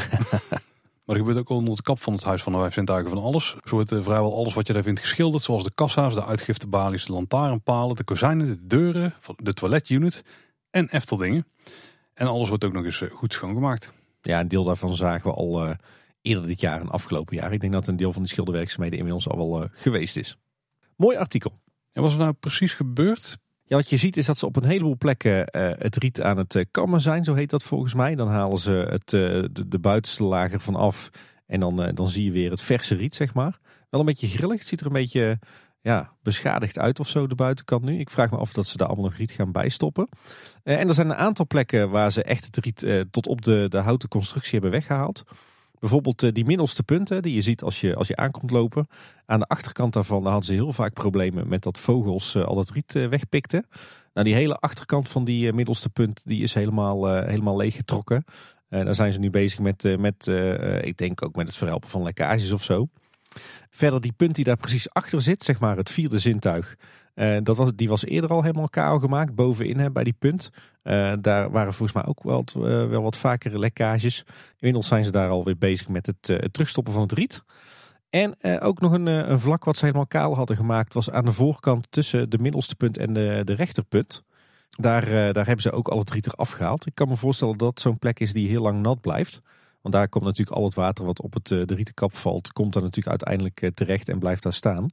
er gebeurt ook onder de kap van het Huis van de Vijf Zintuigen van alles. Zo wordt uh, vrijwel alles wat je daar vindt geschilderd. Zoals de kassa's, de uitgiftebalies, de lantaarnpalen, de kozijnen, de deuren, de toiletunit en Efteldingen. En alles wordt ook nog eens uh, goed schoongemaakt. Ja, een deel daarvan zagen we al uh, eerder dit jaar en afgelopen jaar. Ik denk dat een deel van die schilderwerkzaamheden inmiddels al wel geweest is. Mooi artikel. En wat is er nou precies gebeurd? Ja, wat je ziet is dat ze op een heleboel plekken uh, het riet aan het kammen zijn, zo heet dat volgens mij. Dan halen ze het, de, de, buitenste lager van af en dan, dan zie je weer het verse riet, zeg maar. Wel een beetje grillig, het ziet er een beetje ja, beschadigd uit of zo, de buitenkant nu. Ik vraag me af dat ze daar allemaal nog riet gaan bijstoppen. En er zijn een aantal plekken waar ze echt het riet tot op de, de houten constructie hebben weggehaald. Bijvoorbeeld uh, die middelste punten die je ziet als je, als je aankomt lopen. Aan de achterkant daarvan hadden ze heel vaak problemen met dat vogels al dat riet wegpikten. Nou, die hele achterkant van die middelste punt die is helemaal, helemaal leeggetrokken. daar zijn ze nu bezig met, met ik denk ook met het verhelpen van lekkages of zo. Verder die punt die daar precies achter zit, zeg maar het vierde zintuig. Uh, dat was, die was eerder al helemaal kaal gemaakt, bovenin hè, bij die punt. Uh, daar waren volgens mij ook wel, uh, wel wat vaker lekkages. Inmiddels zijn ze daar alweer bezig met het, terugstoppen van het riet. En ook nog een, een, vlak wat ze helemaal kaal hadden gemaakt was aan de voorkant tussen de middelste punt en de, de rechterpunt. Daar, eh, daar hebben ze ook al het riet eraf gehaald. Ik kan me voorstellen dat zo'n plek is die heel lang nat blijft. Want daar komt natuurlijk al het water wat op het, eh, de rietenkap valt, komt daar natuurlijk uiteindelijk eh, terecht en blijft daar staan.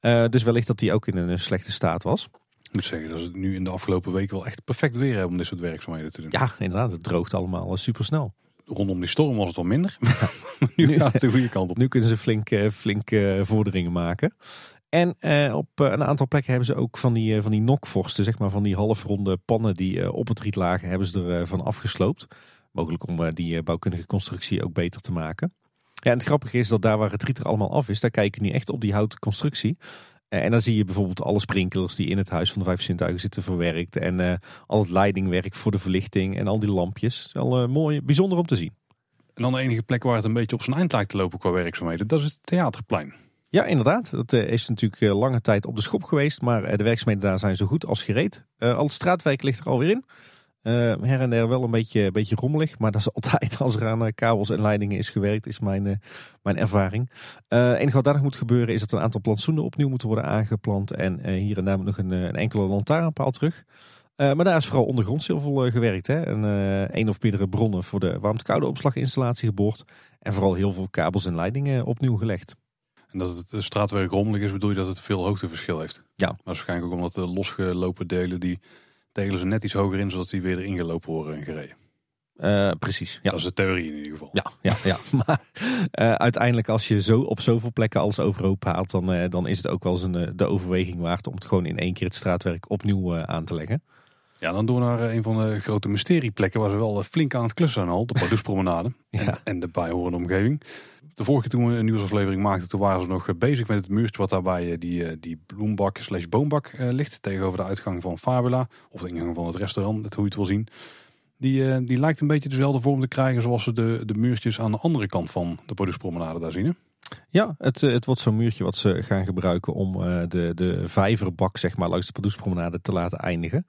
Eh, dus wellicht dat die ook in een slechte staat was. Ik moet zeggen dat ze het nu in de afgelopen weken wel echt perfect weer hebben om dit soort werkzaamheden te doen. Ja, inderdaad, het droogt allemaal super snel. Rondom die storm was het wel minder. [laughs] nu Nu- gaat het de goede kant op. Nu kunnen ze flink, eh, flink eh, vorderingen maken. En eh, op eh, een aantal plekken hebben ze ook van die, eh, van die nokvorsten, zeg maar van die halfronde pannen die eh, op het riet lagen, hebben ze er eh, van afgesloopt. Mogelijk om eh, die eh, bouwkundige constructie ook beter te maken. Ja, en het grappige is dat daar waar het riet er allemaal af is, daar kijken nu echt op die houten constructie. Eh, en dan zie je bijvoorbeeld alle sprinklers die in het huis van de vijf zintuigen zitten verwerkt. En eh, al het leidingwerk voor de verlichting en al die lampjes. Wel eh, mooi, bijzonder om te zien. En dan de enige plek waar het een beetje op zijn eind lijkt te lopen qua werkzaamheden, dat is het theaterplein. Ja, inderdaad. Dat is natuurlijk lange tijd op de schop geweest. Maar de werkzaamheden daar zijn zo goed als gereed. Al het straatwerk ligt er alweer in. Eh, her en der wel een beetje, een beetje rommelig. Maar dat is [laughs] altijd als er aan eh, kabels en leidingen is gewerkt, is mijn, eh, mijn ervaring. Eh enige wat daar nog moet gebeuren is dat een aantal plantsoenen opnieuw moeten worden aangeplant. En hier en daar moet nog een, een enkele lantaarnpaal terug. Maar daar is vooral ondergronds heel veel gewerkt. Hè? En één of meerdere bronnen voor de warmte-koude opslaginstallatie geboord. En vooral heel veel kabels en leidingen opnieuw gelegd. En dat het straatwerk rommelig is, bedoel je dat het veel hoogteverschil heeft. Ja. Maar waarschijnlijk ook omdat de losgelopen delen, die delen ze net iets hoger in, zodat die weer erin gelopen worden en gereden. Eh, precies, ja. Dat is de theorie in ieder geval. Ja, ja, ja. [laughs] maar eh, uiteindelijk als je zo op zoveel plekken alles overhoop haalt, dan, eh, dan is het ook wel eens een, de overweging waard om het gewoon in één keer het straatwerk opnieuw aan te leggen. Ja, dan doen we naar een van de grote mysterieplekken waar ze wel flink aan het klussen zijn al. De [laughs] Pardoespromenade en, en de bijhorende omgeving. De vorige keer toen we een nieuwsaflevering maakten, toen waren ze nog eh, bezig met het muurtje wat daarbij eh, die, eh, die bloembak slash boombak ligt. Tegenover de uitgang van Fabula. Of de ingang van het restaurant, net hoe je het wil zien. Die, die lijkt een beetje dezelfde vorm te krijgen zoals we de, de muurtjes aan de andere kant van de Pardoespromenade daar zien. Hè? Ja, het, het wordt zo'n muurtje wat ze gaan gebruiken om de, de vijverbak zeg maar, langs de Pardoespromenade te laten eindigen.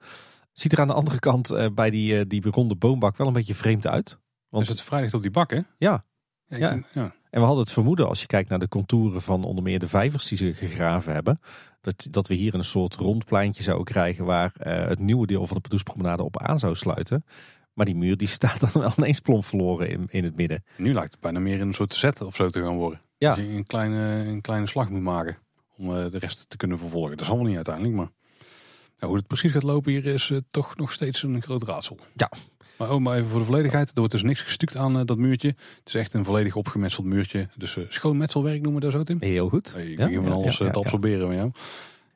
Ziet er aan de andere kant bij die, die ronde boombak wel een beetje vreemd uit. Want Dus het vrijdag op die bak, hè? Ja. Ja, ik Ja. vind- ja. En we hadden het vermoeden, als je kijkt naar de contouren van onder meer de vijvers die ze gegraven hebben, dat, dat we hier een soort rond pleintje zouden krijgen waar eh, het nieuwe deel van de Pardoespromenade op aan zou sluiten. Maar die muur die [laughs] staat dan wel ineens plomp verloren in, in het midden. Nu lijkt het bijna meer een soort set of zo te gaan worden. Ja. Dat je een kleine, een kleine slag moet maken om eh, de rest te kunnen vervolgen. Dat is allemaal niet uiteindelijk, maar nou, hoe het precies gaat lopen hier is eh, toch nog steeds een groot raadsel. Ja. Maar ook maar even voor de volledigheid. Er wordt dus niks gestuukt aan eh, dat muurtje. Het is echt een volledig opgemetseld muurtje. Dus eh, schoon metselwerk noemen we dat zo, Tim? Heel goed. Hey, ik Ja, begin van ja, alles ja, te ja. absorberen met jou.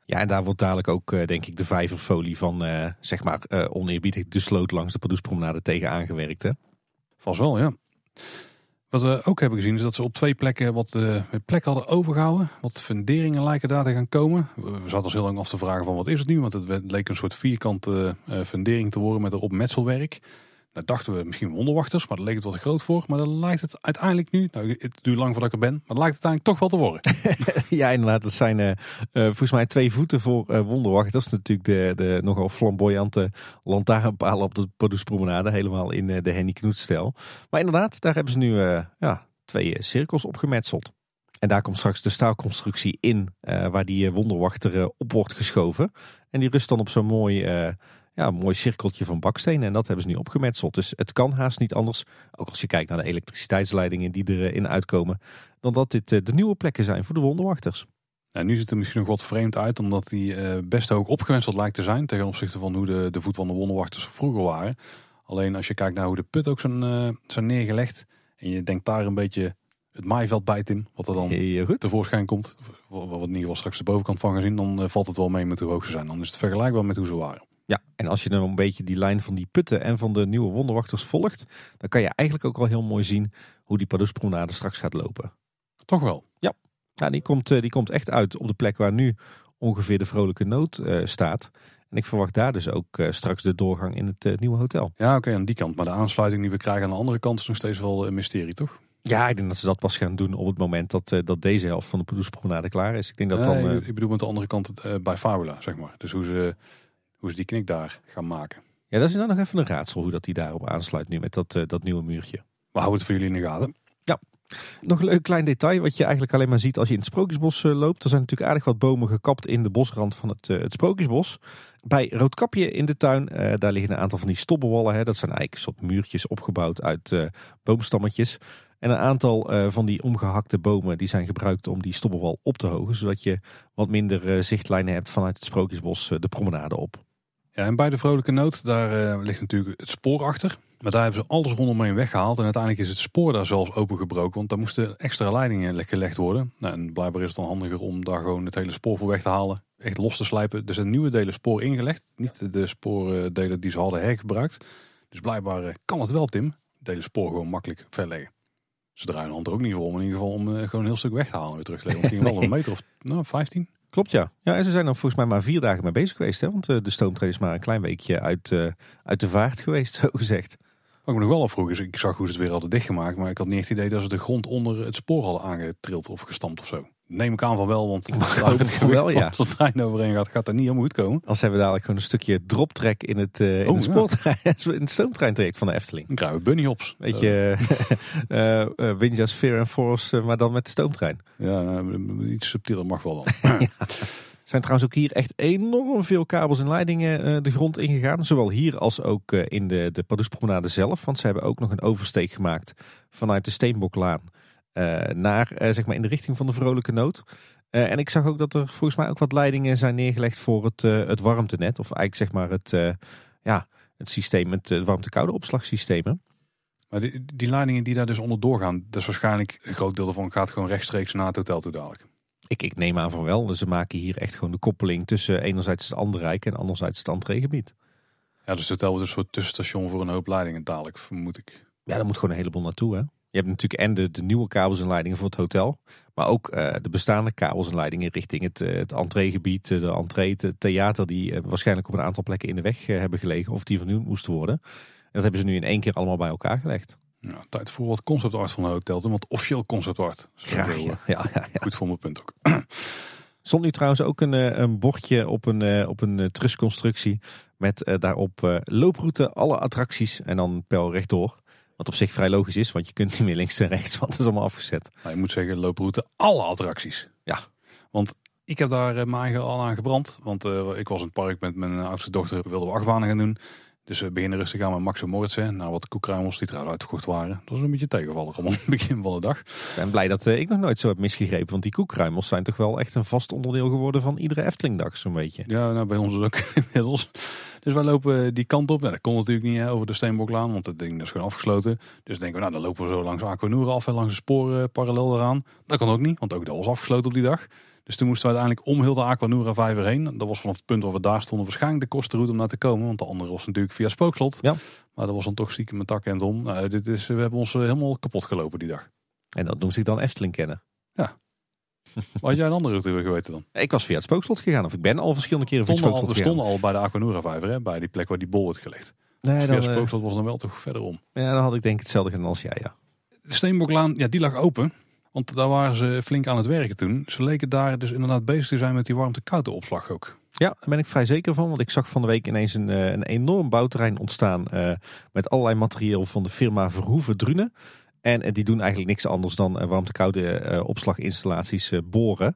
Ja, en daar wordt dadelijk ook, denk ik, de vijverfolie van, zeg maar, oneerbiedig de sloot langs de Pardoespromenade tegen aangewerkt. Hè? Vast wel, ja. Wat we ook hebben gezien is dat ze op twee plekken wat plek hadden overgehouden. Wat funderingen lijken daar te gaan komen. We zaten ons heel lang af te vragen van wat is het nu? Want het leek een soort vierkante eh, fundering te worden met erop metselwerk. Daar dachten we misschien wonderwachters, maar daar leek het wat groot voor. Maar dan lijkt het uiteindelijk nu, nou het duurt lang voordat ik er ben, maar lijkt het uiteindelijk toch wel te worden. [laughs] Ja, inderdaad. Dat zijn eh, volgens mij twee voeten voor eh wonderwachters. Natuurlijk de, de nogal flamboyante lantaarnpalen op de Pardoespromenade. Helemaal in de Henny Knoet-stijl. Maar inderdaad, daar hebben ze nu ja, twee cirkels opgemetseld. En daar komt straks de staalconstructie in, waar die wonderwachter op wordt geschoven. En die rust dan op zo'n mooi, eh, ja, mooi cirkeltje van bakstenen. En dat hebben ze nu opgemetseld. Dus het kan haast niet anders. Ook als je kijkt naar de elektriciteitsleidingen die erin uitkomen. Dan dat dit eh, de nieuwe plekken zijn voor de wonderwachters. Nou, nu ziet het er misschien nog wat vreemd uit, omdat die eh, best hoog opgewenseld lijkt te zijn. Ten opzichte van hoe de, de voet van de wonderwachters vroeger waren. Alleen als je kijkt naar hoe de put ook zijn, eh, zijn neergelegd. En je denkt daar een beetje het maaiveld bij Tim, wat er dan tevoorschijn komt. Wat we in ieder geval straks de bovenkant van gaan zien. Dan eh, valt het wel mee met hoe hoog ze zijn. Dan is het vergelijkbaar met hoe ze waren. Ja, en als je dan een beetje die lijn van die putten en van de nieuwe wonderwachters volgt, dan kan je eigenlijk ook wel heel mooi zien hoe die Pardoespromenade straks gaat lopen. Toch wel. Ja, die komt, eh, die komt echt uit op de plek waar nu ongeveer de vrolijke nood eh, staat. En ik verwacht daar dus ook eh, straks de doorgang in het nieuwe hotel. Ja, oké, aan die kant. Maar de aansluiting die we krijgen aan de andere kant is nog steeds wel een mysterie, toch? Ja, ik denk dat ze dat pas gaan doen op het moment dat, dat deze helft van de Pardoespromenade klaar is. Ik denk dat Nee, dan... ik bedoel met de andere kant bij Fabula, zeg maar. Dus hoe ze, hoe ze die knik daar gaan maken. ja, dat is dan nog even een raadsel hoe dat die daarop aansluit nu met dat, eh, dat nieuwe muurtje. We houden het voor jullie in de gaten. Ja. Nog een leuk klein detail wat je eigenlijk alleen maar ziet als je in het Sprookjesbos eh, loopt. Er zijn natuurlijk aardig wat bomen gekapt in de bosrand van het, uh, het Sprookjesbos. Bij Roodkapje in de tuin, daar liggen een aantal van die stobbenwallen. Hè. Dat zijn eigenlijk een soort muurtjes opgebouwd uit boomstammetjes. En een aantal van die omgehakte bomen die zijn gebruikt om die stobbenwal op te hogen. Zodat je wat minder zichtlijnen hebt vanuit het Sprookjesbos de promenade op. Ja, en bij de Vrolijke Noot, daar ligt natuurlijk het spoor achter. Maar daar hebben ze alles rondomheen weggehaald. En uiteindelijk is het spoor daar zelfs opengebroken. Want daar moesten extra leidingen gelegd worden. Nou, en blijkbaar is het dan handiger om daar gewoon het hele spoor voor weg te halen. Echt los te slijpen. Er zijn nieuwe delen spoor ingelegd. Niet de spoordelen die ze hadden hergebruikt. Dus blijkbaar eh, kan het wel, Tim. Delen spoor gewoon makkelijk verleggen. Ze draaien de hand er ook niet voor om in ieder geval om uh, gewoon een heel stuk weg te halen weer terug te leggen. Het ging wel [laughs] een meter of nou, 15. Klopt ja. Ja, en ze zijn er volgens mij maar vier dagen mee bezig geweest. Hè? Want uh, de stoomtrein is maar een klein weekje uit, uit de vaart geweest, [laughs] zo gezegd. Wat ik me nog wel afvroeg is, ik zag hoe ze het weer hadden dichtgemaakt. Maar ik had niet echt het idee dat ze de grond onder het spoor hadden aangetrild of gestampt of zo. Neem ik aan van wel, want als [laughs] het wel, ja. als de trein overheen gaat, gaat dat niet helemaal goed komen. Als hebben we dadelijk gewoon een stukje droptrek in het, uh, in, oh, spoortrein, [laughs] in het stoomtreintraject van de Efteling. Dan krijgen we bunnyhops. Weet je, [laughs] uh, uh, Winja Sphere and Force, maar dan met de stoomtrein. Ja, nou, iets subtieler mag wel dan. [clears throat] ja zijn trouwens ook hier echt enorm veel kabels en leidingen uh, de grond ingegaan. Zowel hier als ook uh, in de, de zelf. Want ze hebben ook nog een oversteek gemaakt vanuit de Steenboklaan uh, naar zeg maar in de richting van de Vrolijke Nood. en ik zag ook dat er volgens mij ook wat leidingen zijn neergelegd voor het, het warmtenet. Of eigenlijk zeg maar het, ja, het systeem, het warmte-koude opslagsysteem. Maar die, die leidingen die daar dus onderdoor gaan, dat is waarschijnlijk een groot deel ervan gaat gewoon rechtstreeks naar het hotel toe dadelijk. Ik, ik neem aan van wel. Ze maken hier echt gewoon de koppeling tussen enerzijds het Anderrijk en anderzijds het entreegebied. Ja, dus het wordt een soort tussenstation voor een hoop leidingen dadelijk, vermoed ik. Ja, daar moet gewoon een heleboel naartoe hè. Je hebt natuurlijk en de, de nieuwe kabels en leidingen voor het hotel. Maar ook uh, de bestaande kabels en leidingen richting het, uh, het entreegebied, de entree, het theater. Die uh, waarschijnlijk op een aantal plekken in de weg hebben gelegen of die vernieuwd moesten worden. En dat hebben ze nu in één keer allemaal bij elkaar gelegd. Ja, tijd voor wat conceptart van de hotel. Want officieel conceptart. Ja, ja, ja, ja, Goed voor mijn punt ook. [clears throat] Stond nu trouwens ook een, eh, een bordje op een, eh, op een eh, trusconstructie. Met daarop looproute, alle attracties en dan pel rechtdoor. Wat op zich vrij logisch is, want je kunt niet meer links en rechts, [laughs] want het is allemaal afgezet. Nou, je moet zeggen looproute, alle attracties. Ja. Want ik heb daar mijn eigen al aan gebrand. Want ik was in het park met mijn oudste dochter, wilden we achtbanen gaan doen. Dus we beginnen rustig aan met Max en Moritz. Nou, wat koekruimels die eruit uitgekocht waren. Dat was een beetje tegenvallig om [laughs] het begin van de dag. Ik ben blij dat uh, ik nog nooit zo heb misgegrepen. Want die koekruimels zijn toch wel echt een vast onderdeel geworden van iedere Eftelingdag zo'n beetje. Ja, nou, bij ons is ook [laughs] inmiddels. Dus wij lopen die kant op. Nou, dat kon natuurlijk niet hè, over de Steenboklaan, want het ding is gewoon afgesloten. Dus denken we, nou dan lopen we zo langs Aquanura af en langs de sporen parallel eraan. Dat kan ook niet, want ook dat was afgesloten op die dag. Dus toen moesten we uiteindelijk om heel de Aquanura Vijver heen. Dat was vanaf het punt waar we daar stonden waarschijnlijk de kostenroute om naar te komen. Want de andere was natuurlijk via Spookslot. Ja. Maar dat was dan toch stiekem met tak en om. Nou, dit is, we hebben ons eh, helemaal kapot gelopen die dag. En dat noemt zich dan Efteling kennen. Ja. [laughs] Had jij een andere route geweten dan? Ik was via het Spookslot gegaan. Of ik ben al verschillende keren via het Spookslot We stonden al bij de Aquanura Vijver. Hè, bij die plek waar die bol wordt gelegd. Nee, dus via dan, Spookslot was dan wel toch verderom. Ja, dan had ik denk ik hetzelfde gedaan als jij, ja. De Steenboklaan, ja, die lag open. Want daar waren ze flink aan het werken toen. Ze leken daar dus inderdaad bezig te zijn met die warmte-koude opslag ook. Ja, daar ben ik vrij zeker van. Want ik zag van de week ineens een, eh, een enorm bouwterrein ontstaan. Uh, met allerlei materieel van de firma Verhoeven Drunen. En uh, die doen eigenlijk niks anders dan warmte-koude opslaginstallaties boren.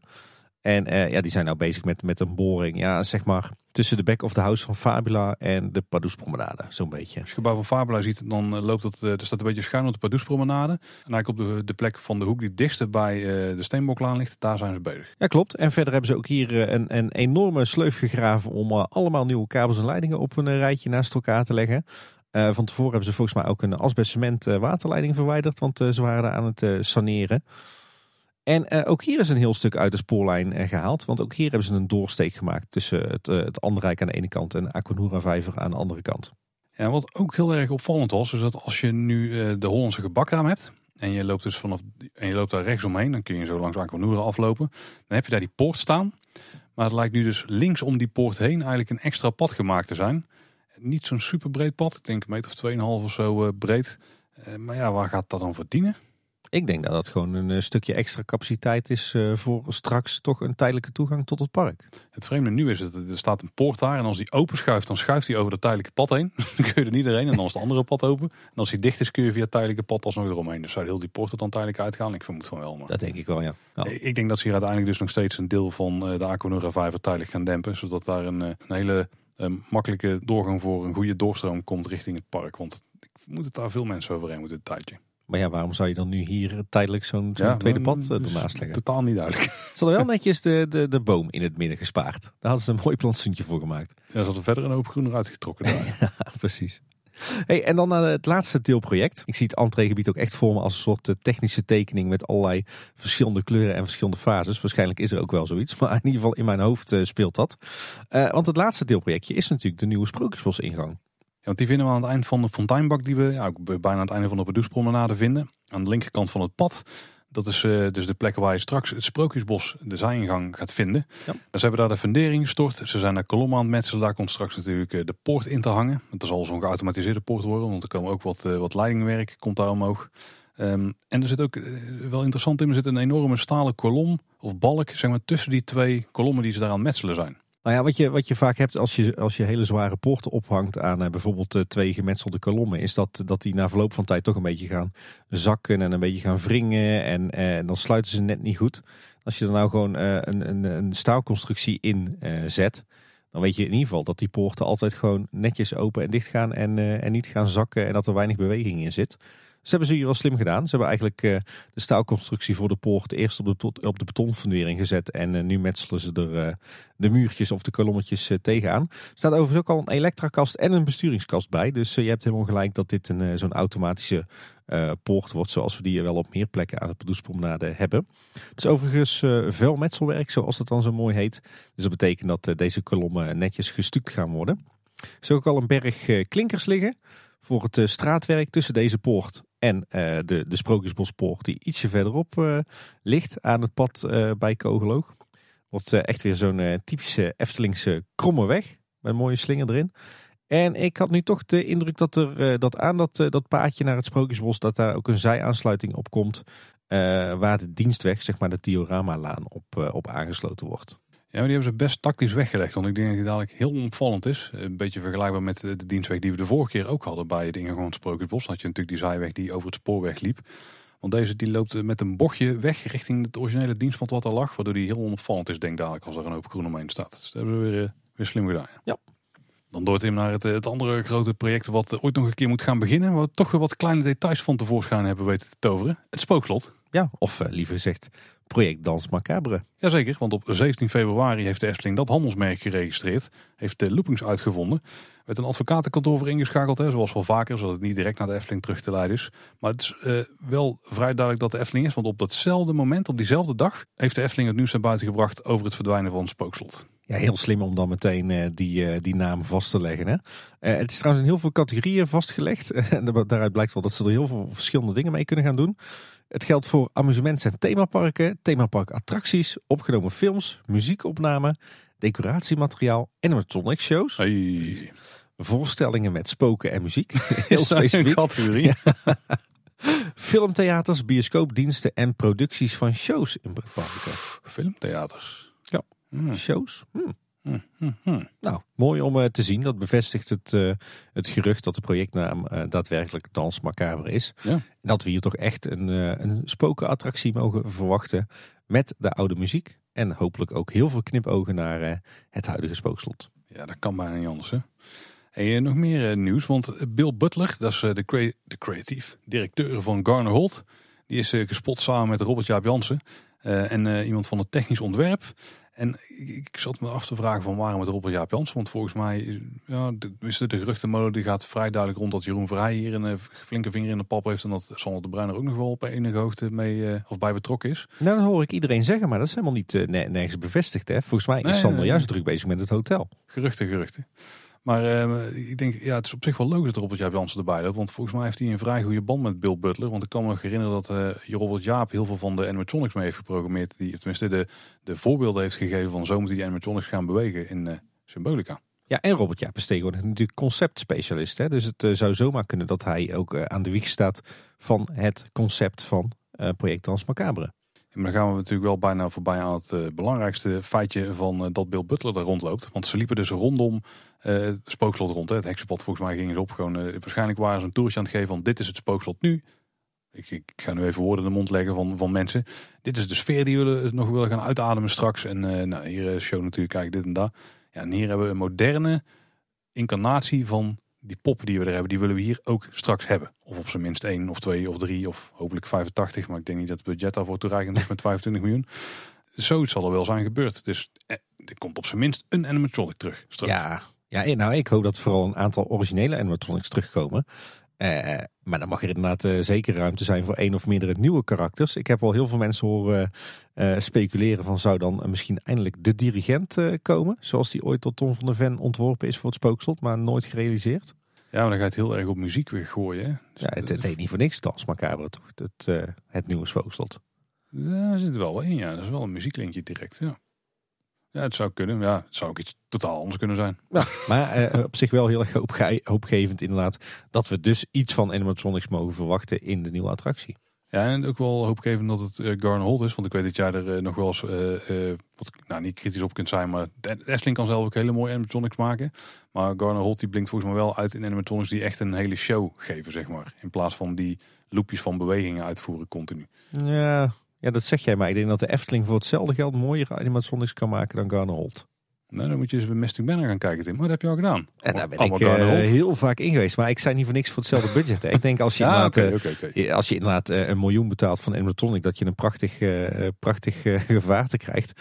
En uh, ja, die zijn nou bezig met, met een boring. Ja, zeg maar tussen de back of the house van Fabula en de Pardoespromenade. Zo'n beetje. Als je gebouw van Fabula ziet, dan eh, loopt dat, uh, er staat een beetje schuin op de Pardoespromenade. En eigenlijk op de, de plek van de hoek die het dichtste bij uh, de Steenboklaan ligt, daar zijn ze bezig. Ja, klopt. En verder hebben ze ook hier een, een enorme sleuf gegraven om allemaal nieuwe kabels en leidingen op een rijtje naast elkaar te leggen. van tevoren hebben ze volgens mij ook een asbestcement waterleiding verwijderd, want ze waren daar aan het saneren. En uh, ook hier is een heel stuk uit de spoorlijn uh, gehaald. Want ook hier hebben ze een doorsteek gemaakt tussen het, uh, het Anderrijk aan de ene kant en Aquanura Vijver aan de andere kant. Ja, wat ook heel erg opvallend was, is dat als je nu de Hollandse gebakraam hebt. En je loopt dus vanaf en je loopt daar rechts omheen, dan kun je zo langs Aquanura aflopen. Dan heb je daar die poort staan. Maar het lijkt nu dus links om die poort heen eigenlijk een extra pad gemaakt te zijn. Niet zo'n super breed pad, ik denk een meter of 2,5 of zo breed. maar ja, waar gaat dat dan verdienen? Ik denk dat dat gewoon een eh, stukje extra capaciteit is uh, voor straks toch een tijdelijke toegang tot het park. Het vreemde nu is dat er staat een poort daar en als die open schuift, dan schuift hij over het tijdelijke pad heen. [laughs] dan kun je er niet doorheen en dan is het andere pad open. En als hij dicht is, kun je via het tijdelijke pad alsnog eromheen. Dus zou heel die poort er dan tijdelijk uitgaan? Ik vermoed van wel. Maar... Dat denk ik wel, ja. ja. Ik denk dat ze hier uiteindelijk dus nog steeds een deel van de Aquanura Vijver tijdelijk gaan dempen. Zodat daar een, een hele makkelijke doorgang voor een goede doorstroom komt richting het park. Want ik moet het daar veel mensen overheen moeten, een tijdje. Maar ja, waarom zou je dan nu hier tijdelijk zo'n tweede pad uh, ernaast leggen? Totaal niet duidelijk. [laughs] Ze hadden wel netjes de, de, de boom in het midden gespaard. Daar hadden ze een mooi plantsoentje voor gemaakt. Ja, ze hadden verder een hoop groen eruit getrokken daar. [laughs] ja, precies. Hey, en dan naar het laatste deelproject. Ik zie het entreegebied ook echt voor me als een soort eh, technische tekening met allerlei verschillende kleuren en verschillende fases. Waarschijnlijk is er ook wel zoiets, [laughs] maar in ieder geval in mijn hoofd uh, speelt dat. Uh, want het laatste deelprojectje is natuurlijk de nieuwe Sprookjesbos ingang. Want die vinden we aan het eind van de fonteinbak die we ja, ook bijna aan het einde van de Bedoespromenade vinden. Aan de linkerkant van het pad. Dat is uh, dus de plek waar je straks het Sprookjesbos, de zijingang, gaat vinden. Ja. Dus ze hebben daar de fundering gestort. Ze zijn daar kolommen aan het metselen. Daar komt straks natuurlijk uh, de poort in te hangen. Dat zal zo'n geautomatiseerde poort worden. Want er komen ook wat, uh, wat leidingwerk komt daar omhoog. Um, en er zit ook wel interessant in. Er zit een enorme stalen kolom of balk zeg maar, tussen die twee kolommen die ze daar aan het metselen zijn. Nou ja, wat je, wat je vaak hebt als je, als je hele zware poorten ophangt aan uh, bijvoorbeeld uh, twee gemetselde kolommen, is dat, dat die na verloop van tijd toch een beetje gaan zakken en een beetje gaan wringen en, en dan sluiten ze net niet goed. Als je er nou gewoon een, een, een staalconstructie in zet, dan weet je in ieder geval dat die poorten altijd gewoon netjes open en dicht gaan en, en niet gaan zakken en dat er weinig beweging in zit. Ze hebben ze hier wel slim gedaan. Ze hebben eigenlijk uh, de staalconstructie voor de poort eerst op de, op de betonfundering gezet. En uh, nu metselen ze er uh, de muurtjes of de kolommetjes tegenaan. Er staat overigens ook al een elektrakast en een besturingskast bij. Dus je hebt helemaal gelijk dat dit een zo'n automatische poort wordt. Zoals we die wel op meer plekken aan de Padoespromenade hebben. Het is overigens veel metselwerk, zoals dat dan zo mooi heet. Dus dat betekent dat deze kolommen netjes gestuukt gaan worden. Er is ook al een berg klinkers liggen voor het straatwerk tussen deze poort en uh, de, de Sprookjesbospoort die ietsje verderop uh, ligt aan het pad uh, bij Kogeloog. Wordt echt weer zo'n typische Eftelingse kromme weg met mooie slinger erin. En ik had nu toch de indruk dat er dat aan dat, dat paadje naar het Sprookjesbos, dat daar ook een zijaansluiting op komt. waar de dienstweg, zeg maar de Diorama-laan, op, op aangesloten wordt. Ja, maar die hebben ze best tactisch weggelegd. Want ik denk dat die dadelijk heel opvallend is. Een beetje vergelijkbaar met de dienstweg die we de vorige keer ook hadden bij het het Sprookjesbos. had je natuurlijk die zijweg die over het spoorweg liep. Want deze die loopt met een bochtje weg richting het originele dienstpad wat er lag. Waardoor die heel onopvallend is, denk dadelijk, als er een hoop groen omheen staat. Dus dat hebben we weer, weer slim gedaan. Ja. Dan door Tim naar het, het andere grote project wat ooit nog een keer moet gaan beginnen. Waar we toch weer wat kleine details van tevoorschijn hebben weten te toveren. Het spookslot. Ja, of uh, liever gezegd project Dans Macabre. Jazeker, want op 17 februari heeft de Efteling dat handelsmerk geregistreerd. Heeft de loopings uitgevonden. Met een advocatenkantoor voor ingeschakeld, hè, zoals wel vaker, zodat het niet direct naar de Efteling terug te leiden is. Maar het is uh, wel vrij duidelijk dat de Efteling is, want op datzelfde moment, op diezelfde dag, heeft de Efteling het nieuws naar buiten gebracht over het verdwijnen van het spookslot. Ja, heel slim om dan meteen uh, die, uh, die naam vast te leggen. Hè? Uh, het is trouwens in heel veel categorieën vastgelegd. [laughs] en daaruit blijkt wel dat ze er heel veel verschillende dingen mee kunnen gaan doen. Het geldt voor amusements- en themaparken, themaparkattracties, opgenomen films, muziekopnamen, decoratiemateriaal, animatronic shows. Hey. Voorstellingen met spoken en muziek. [laughs] Heel specifiek. categorie. [laughs] Filmtheaters, bioscoopdiensten en producties van shows in pretparken. Filmtheaters. Ja, hmm. shows. Hmm. Hmm, hmm, hmm. Nou, mooi om uh, te zien. Dat bevestigt het, uh, het gerucht dat de projectnaam uh, daadwerkelijk Dans Macabre is. Ja. En dat we hier toch echt een, een spokenattractie mogen verwachten met de oude muziek. En hopelijk ook heel veel knipogen naar het huidige spookslot. Ja, dat kan bijna niet anders hè. En nog meer nieuws, want Bill Butler, dat is de, crea de creatief directeur van Garner Holt. Die is gespot samen met Robert Jaap Jansen en iemand van het technisch ontwerp. En ik zat me af te vragen van waarom het Robert Jaap Jansen. Want volgens mij ja, is de, de geruchtenmolen die gaat vrij duidelijk rond dat Jeroen Vrij hier een uh, flinke vinger in de pap heeft. En dat Sander de Bruin er ook nog wel op enige hoogte mee uh, of bij betrokken is. Nou, dat hoor ik iedereen zeggen, maar dat is helemaal niet uh, nergens bevestigd. Hè? Volgens mij is nee, Sander juist druk bezig met het hotel. Geruchten, geruchten. Maar uh, ik denk, ja, het is op zich wel logisch dat Robert Jaap Jansen erbij loopt. Want volgens mij heeft hij een vrij goede band met Bill Butler. Want ik kan me herinneren dat uh, Robert Jaap heel veel van de animatronics mee heeft geprogrammeerd. Die tenminste de, de voorbeelden heeft gegeven van zo moet die animatronics gaan bewegen in uh, Symbolica. Ja, en Robert Jaap is tegenwoordig natuurlijk conceptspecialist. Hè? Dus het zou zomaar kunnen dat hij ook aan de wieg staat van het concept van project Trans Maar dan gaan we natuurlijk wel bijna voorbij aan het belangrijkste feitje van dat Bill Butler er rondloopt. Want ze liepen dus rondom het spookslot rond. Hè. Het heksenpad volgens mij gingen ze op. Gewoon, waarschijnlijk waren ze een toertje aan het geven van dit is het spookslot nu. Ik, ik, ga nu even woorden in de mond leggen van, van mensen. Dit is de sfeer die we nog willen gaan uitademen straks. En nou, hier is show natuurlijk, kijk dit en dat. Ja, en hier hebben we een moderne incarnatie van die poppen die we er hebben. Die willen we hier ook straks hebben. Of op zijn minst één of twee of drie of hopelijk 85. Maar ik denk niet dat het budget daarvoor toereikend is met 25 miljoen. Zoiets zal er wel zijn gebeurd. Dus eh, er komt op zijn minst een animatronic terug. Ja, ja, nou ik hoop dat vooral een aantal originele animatronics terugkomen. Uh, maar dan mag er inderdaad zeker ruimte zijn voor één of meerdere nieuwe karakters. Ik heb al heel veel mensen horen speculeren van zou dan misschien eindelijk de dirigent komen. Zoals die ooit tot Tom van der Ven ontworpen is voor het spookslot, maar nooit gerealiseerd. Ja, maar dan ga je het heel erg op muziek weer gooien. Dus ja, het, het heet niet voor niks Dans Macabre toch, het, het nieuwe spookslot. Daar zit er wel in, ja. Dat is wel een muzieklinkje direct, ja. Ja, het zou kunnen. Ja, het zou ook iets totaal anders kunnen zijn. Ja, maar eh, op zich wel heel erg hoopgevend inderdaad. Dat we dus iets van animatronics mogen verwachten in de nieuwe attractie. Ja, en ook wel hoopgevend dat het uh, Holt is. Want ik weet dat jij er uh, nog wel eens, uh, wat, nou niet kritisch op kunt zijn. Maar Efteling kan zelf ook hele mooie animatronics maken. Maar Garner Holt die blinkt volgens mij wel uit in animatronics die echt een hele show geven, zeg maar. In plaats van die loopjes van bewegingen uitvoeren continu. Ja, ja, dat zeg jij, maar ik denk dat de Efteling voor hetzelfde geld mooiere animatronics kan maken dan Garner Holt. Nou, dan moet je eens bij Mystic Banner gaan kijken, Tim. Maar dat heb je al gedaan. En daar ben ik uh, heel vaak in geweest. Maar ik zei niet voor niks voor hetzelfde budget. Ik denk als je [laughs] ja, inderdaad, okay, okay, als je inderdaad uh, een miljoen betaalt van animatronic, dat je een prachtig, uh, prachtig [laughs] gevaarte krijgt.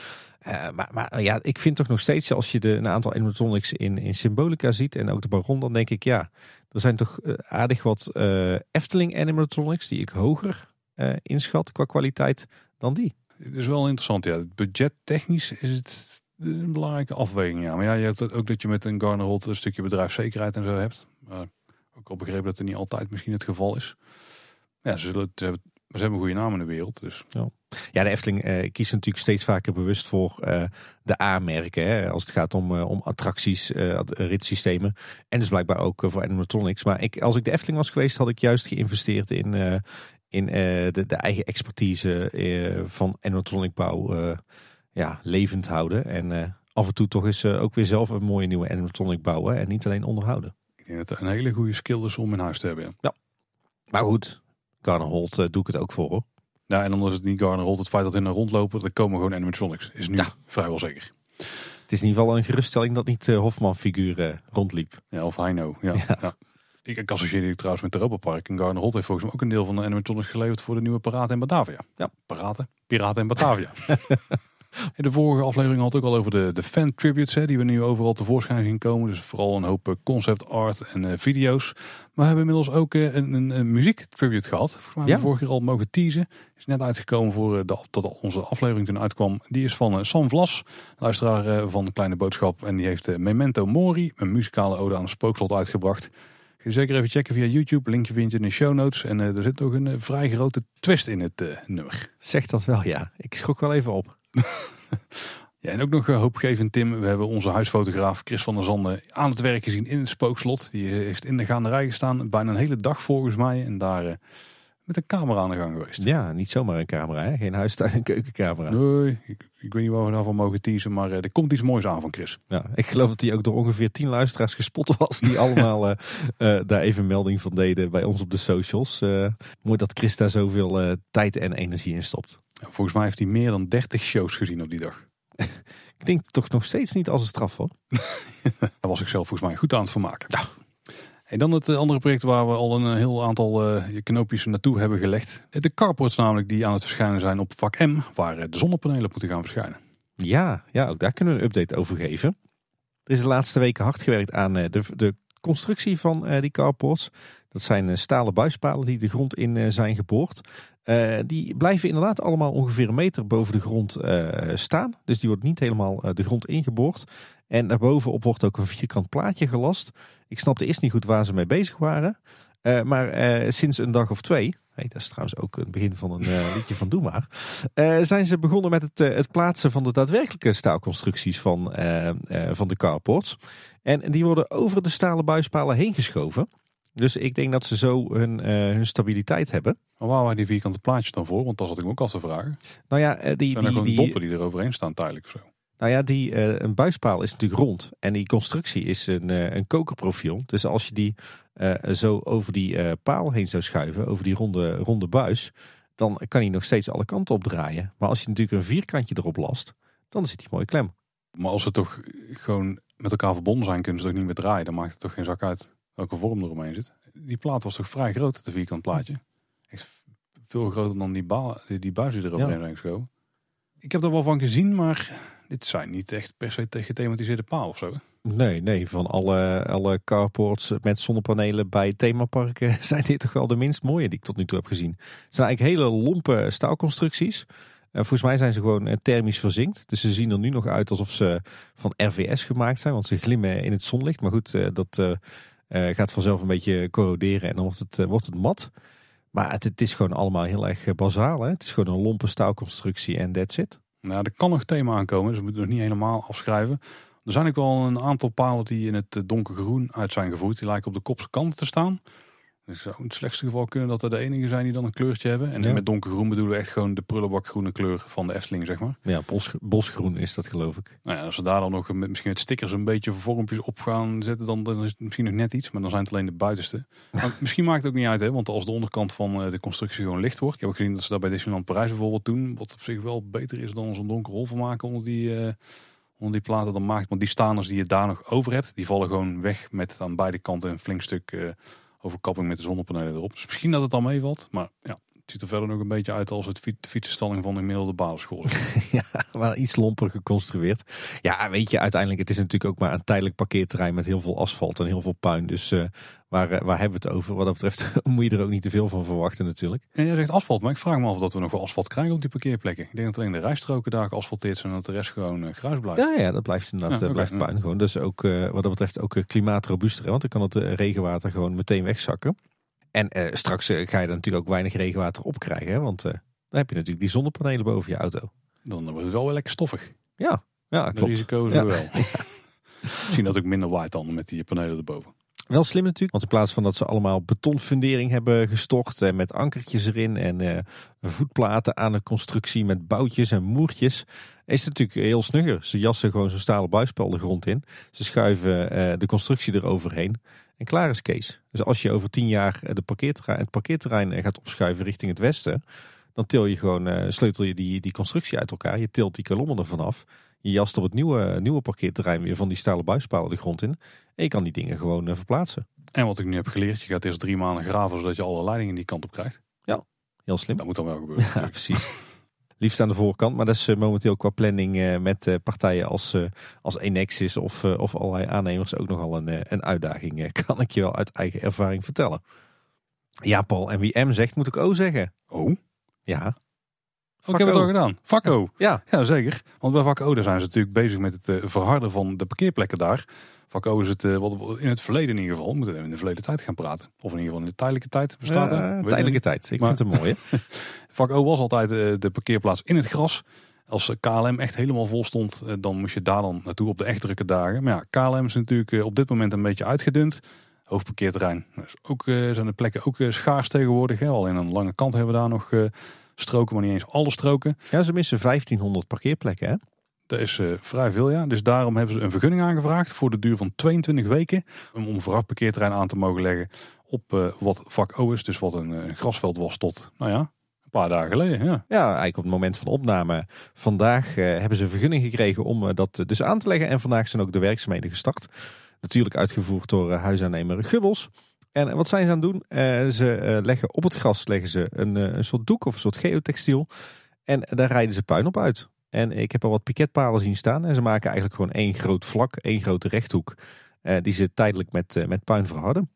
maar, maar ja, ik vind toch nog steeds, als je de, een aantal animatronics in, in Symbolica ziet en ook de Baron, dan denk ik ja, er zijn toch aardig wat Efteling animatronics die ik hoger inschat qua kwaliteit dan die. Het is wel interessant, ja. Budget technisch is het een belangrijke afweging, ja. Maar ja, je hebt ook dat je met een Garner een stukje bedrijfszekerheid en zo hebt. Maar ook al begrepen dat het niet altijd misschien het geval is. Ja, ze, zullen, hebben, ze hebben een goede naam in de wereld. Dus. Ja. ja, de Efteling eh, kiest natuurlijk steeds vaker bewust voor uh, de A-merken. Als het gaat om, uh, om attracties, uh, ritssystemen. En dus blijkbaar ook voor animatronics. Maar ik, als ik de Efteling was geweest, had ik juist geïnvesteerd in, in eh, de, de, eigen expertise van animatronic bouw ja, levend houden. En af en toe toch eens ook weer zelf een mooie nieuwe animatronic bouwen en niet alleen onderhouden. Ik denk dat het een hele goede skill is om in huis te hebben. Ja, maar goed, Garner Holt doe ik het ook voor hoor. Ja, en is het niet Garner Holt, het feit dat in een rondlopen, er komen gewoon animatronics. Is nu ja. vrijwel zeker. Het is in ieder geval een geruststelling dat niet Hofman figuur rondliep. Ja, of Heino. Ja, ja. ja. Ik, ik associeer die trouwens met Europa Park. En Garner Holt heeft volgens mij ook een deel van de animatronics geleverd voor de nieuwe Piraten in Batavia. Ja, Piraten. Piraten in Batavia. [laughs] De vorige aflevering had het ook al over de, de fan tributes hè, die we nu overal tevoorschijn zien komen. Dus vooral een hoop eh, concept art en uh, video's. Maar we hebben inmiddels ook uh, een, een, een muziek tribute gehad. Volgens mij hebben we vorige keer al mogen teasen. Is net uitgekomen voor de, tot onze aflevering toen uitkwam. Die is van Sam Vlas, luisteraar van de Kleine Boodschap. En die heeft Memento Mori, een muzikale ode aan het spookslot uitgebracht zeker even checken via YouTube. Linkje vind je in de show notes. En uh, er zit nog een uh, vrij grote twist in het uh, nummer. Zeg dat wel, ja. Ik schrok wel even op. [laughs] ja, en ook nog hoopgevend, Tim. We hebben onze huisfotograaf Chris van der Zanden aan het werk gezien in het spookslot. Die heeft in de gaanderij gestaan. Bijna een hele dag volgens mij. En daar met een camera aan de gang geweest. Ja, niet zomaar een camera, hè? geen huistuin- en keukencamera. Nee, ik, ik weet niet waar we daarvan mogen teasen, maar uh, er komt iets moois aan van Chris. Ja, ik geloof dat hij ook door ongeveer tien luisteraars gespot was, die [laughs] allemaal uh, uh, daar even melding van deden bij ons op de socials. mooi dat Chris daar zoveel tijd en energie in stopt. volgens mij heeft hij meer dan 30 shows gezien op die dag. [laughs] Klinkt toch nog steeds niet als een straf hoor. [laughs] daar was ik zelf volgens mij goed aan het vermaken. Ja. En dan het eh, andere project waar we al een eh, heel aantal uh, knoopjes naartoe hebben gelegd. De carports namelijk die aan het verschijnen zijn op vak M, waar de zonnepanelen moeten gaan verschijnen. Ja, ja, ook daar kunnen we een update over geven. Er is de laatste weken hard gewerkt aan de, de constructie van die carports. Dat zijn stalen buispalen die de grond in zijn geboord. die blijven inderdaad allemaal ongeveer een meter boven de grond staan. Dus die wordt niet helemaal de grond ingeboord. En daarbovenop wordt ook een vierkant plaatje gelast. Ik snapte eerst niet goed waar ze mee bezig waren. Uh, maar uh, sinds een dag of twee, hey, dat is trouwens ook het begin van een uh, [laughs] liedje van Doe maar, zijn ze begonnen met het, het, plaatsen van de daadwerkelijke staalconstructies van, van de carports. En die worden over de stalen buispalen heen geschoven. Dus ik denk dat ze zo hun, eh, hun stabiliteit hebben. Maar waar waren die vierkante plaatjes dan voor? Want dat zat ik me ook af te vragen. Nou ja, eh, die, Zijn er die, gewoon die, die er overheen staan tijdelijk of zo? Nou ja, die, eh, een buispaal is natuurlijk rond. En die constructie is een, eh, een kokerprofiel. Dus als je die eh, zo over die paal heen zou schuiven, over die ronde, ronde buis, dan kan hij nog steeds alle kanten opdraaien. Maar als je natuurlijk een vierkantje erop last, dan zit hij mooi klem. Maar als ze toch gewoon met elkaar verbonden zijn, kunnen ze toch niet meer draaien. Dan maakt het toch geen zak uit welke vorm er omheen zit. Die plaat was toch vrij groot, de vierkant plaatje. Echt veel groter dan die, ba die, die buis die er overheen zijn geschoven. Ik heb er wel van gezien, maar dit zijn niet echt per se gethematiseerde paal of zo. Nee, nee, van alle, alle carports met zonnepanelen bij themaparken [laughs] zijn dit toch wel de minst mooie die ik tot nu toe heb gezien. Het zijn eigenlijk hele lompe staalconstructies. En volgens mij zijn ze gewoon eh, thermisch verzinkt. Dus ze zien er nu nog uit alsof ze van RVS gemaakt zijn, want ze glimmen in het zonlicht. Maar goed, eh, dat eh, gaat vanzelf een beetje corroderen en dan wordt het, wordt het mat. Maar het, het is gewoon allemaal heel erg bazaal. Hè? Het is gewoon een lompe staalconstructie en that's it. Nou, er kan nog thema aankomen, dus we moeten nog niet helemaal afschrijven. Er zijn ook wel een aantal palen die in het eh, donkergroen uit zijn gevoerd. Die lijken op de kopse kant te staan. Dus het zou in het slechtste geval kunnen dat er de enige zijn die dan een kleurtje hebben. En Ja. met donkergroen bedoelen we echt gewoon de prullenbakgroene kleur van de Efteling, zeg maar. Ja, bos, bosgroen is dat geloof ik. Nou ja, als we daar dan nog met, misschien met stickers een beetje vormpjes op gaan zetten, dan, dan is het misschien nog net iets. Maar dan zijn het alleen de buitenste. Maar [laughs] misschien maakt het ook niet uit, hè, want als de onderkant van eh, de constructie gewoon licht wordt. Ik heb ook gezien dat ze dat bij Disneyland Parijs bijvoorbeeld doen. Wat op zich wel beter is dan zo'n donker hol van maken onder die, eh, onder die platen dan maakt. Want die staners die je daar nog over hebt, die vallen gewoon weg met aan beide kanten een flink stuk eh, overkapping met de zonnepanelen erop. Dus misschien dat het dan meevalt. Maar ja, ziet er verder nog een beetje uit als het fiet- de fietsenstalling van een gemiddelde basisschool. [laughs] Ja, maar iets lomper geconstrueerd. Ja, weet je, uiteindelijk, het is natuurlijk ook maar een tijdelijk parkeerterrein met heel veel asfalt en heel veel puin. Dus eh, waar, eh, waar hebben we het over? Wat dat betreft [laughs] moet je er ook niet te veel van verwachten natuurlijk. En jij zegt asfalt, maar ik vraag me af of dat we nog wel asfalt krijgen op die parkeerplekken. Ik denk dat alleen de rijstroken daar geasfalteerd zijn en dat de rest gewoon gruis blijft. Ja, ja, dat blijft inderdaad Ja, blijft ja. puin gewoon. Dus ook wat dat betreft ook klimaatrobuuster. Want dan kan het regenwater gewoon meteen wegzakken. En eh, straks eh, ga je er natuurlijk ook weinig regenwater op krijgen. Hè? Want eh, dan heb je natuurlijk die zonnepanelen boven je auto. Dan wordt het wel weer lekker stoffig. Ja, ja De klopt. risico's Ja. wel. [laughs] Misschien dat ook minder waait dan met die panelen erboven. Wel slim natuurlijk, want in plaats van dat ze allemaal betonfundering hebben gestort en met ankertjes erin en voetplaten aan de constructie met boutjes en moertjes, is het natuurlijk heel snugger. Ze jassen gewoon zo'n stalen buispel de grond in. Ze schuiven de constructie eroverheen en klaar is Kees. Dus als je over tien jaar eh, de parkeerterrein, het parkeerterrein eh, gaat opschuiven richting het westen, dan til je gewoon, eh, sleutel je die, die constructie uit elkaar. Je tilt die kolommen ervan af. Je jast op het nieuwe, nieuwe parkeerterrein weer van die stalen buispalen de grond in. En je kan die dingen gewoon verplaatsen. En wat ik nu heb geleerd, je gaat eerst drie maanden graven zodat je alle leidingen die kant op krijgt. Heel slim. Dat moet dan wel gebeuren. [laughs] Ja, precies. Liefst aan de voorkant, maar dat is eh, momenteel qua planning eh, met eh, partijen als, als Enexis of, of allerlei aannemers ook nogal een, een uitdaging. [laughs] kan ik je wel uit eigen ervaring vertellen. Ja, Paul, en wie M zegt, moet ik O zeggen. Oh, Ja. ik heb het O. al gedaan. Vakko. Ja, Ja, zeker. Want bij vak O daar zijn ze natuurlijk bezig met het verharden van de parkeerplekken daar. Vak O is het, eh, wat in het verleden in ieder geval, we moeten even in de verleden tijd gaan praten. Of in ieder geval in de tijdelijke tijd bestaat Weet ik tijdelijke niet. tijd. Ik Maar- vind het mooi. hè? [laughs] Vak O was altijd eh, de parkeerplaats in het gras. Als KLM echt helemaal vol stond, eh, dan moest je daar dan naartoe op de echt drukke dagen. Maar ja, KLM is natuurlijk op dit moment een beetje uitgedund. Hoofdparkeerterrein. Dus ook zijn de plekken ook schaars tegenwoordig. Hè. Alleen aan de lange kant hebben we daar nog stroken, maar niet eens alle stroken. Ja, ze missen 1500 parkeerplekken. Hè? Dat is eh, vrij veel, ja. Dus daarom hebben ze een vergunning aangevraagd voor de duur van 22 weken. Om een verhardparkeerterrein aan te mogen leggen op eh, wat vak O is. Dus wat een, eh, grasveld was tot, nou ja, een paar dagen geleden. Ja. Ja, eigenlijk op het moment van opname vandaag hebben ze een vergunning gekregen om dat dus aan te leggen. En vandaag zijn ook de werkzaamheden gestart. Natuurlijk uitgevoerd door huisaannemer Gubbels. En wat zijn ze aan het doen? Ze leggen op het gras leggen ze een, een soort doek of een soort geotextiel. En daar rijden ze puin op uit. En ik heb al wat piketpalen zien staan. En ze maken eigenlijk gewoon één groot vlak, één grote rechthoek. eh, die ze tijdelijk met, eh, met puin verharden.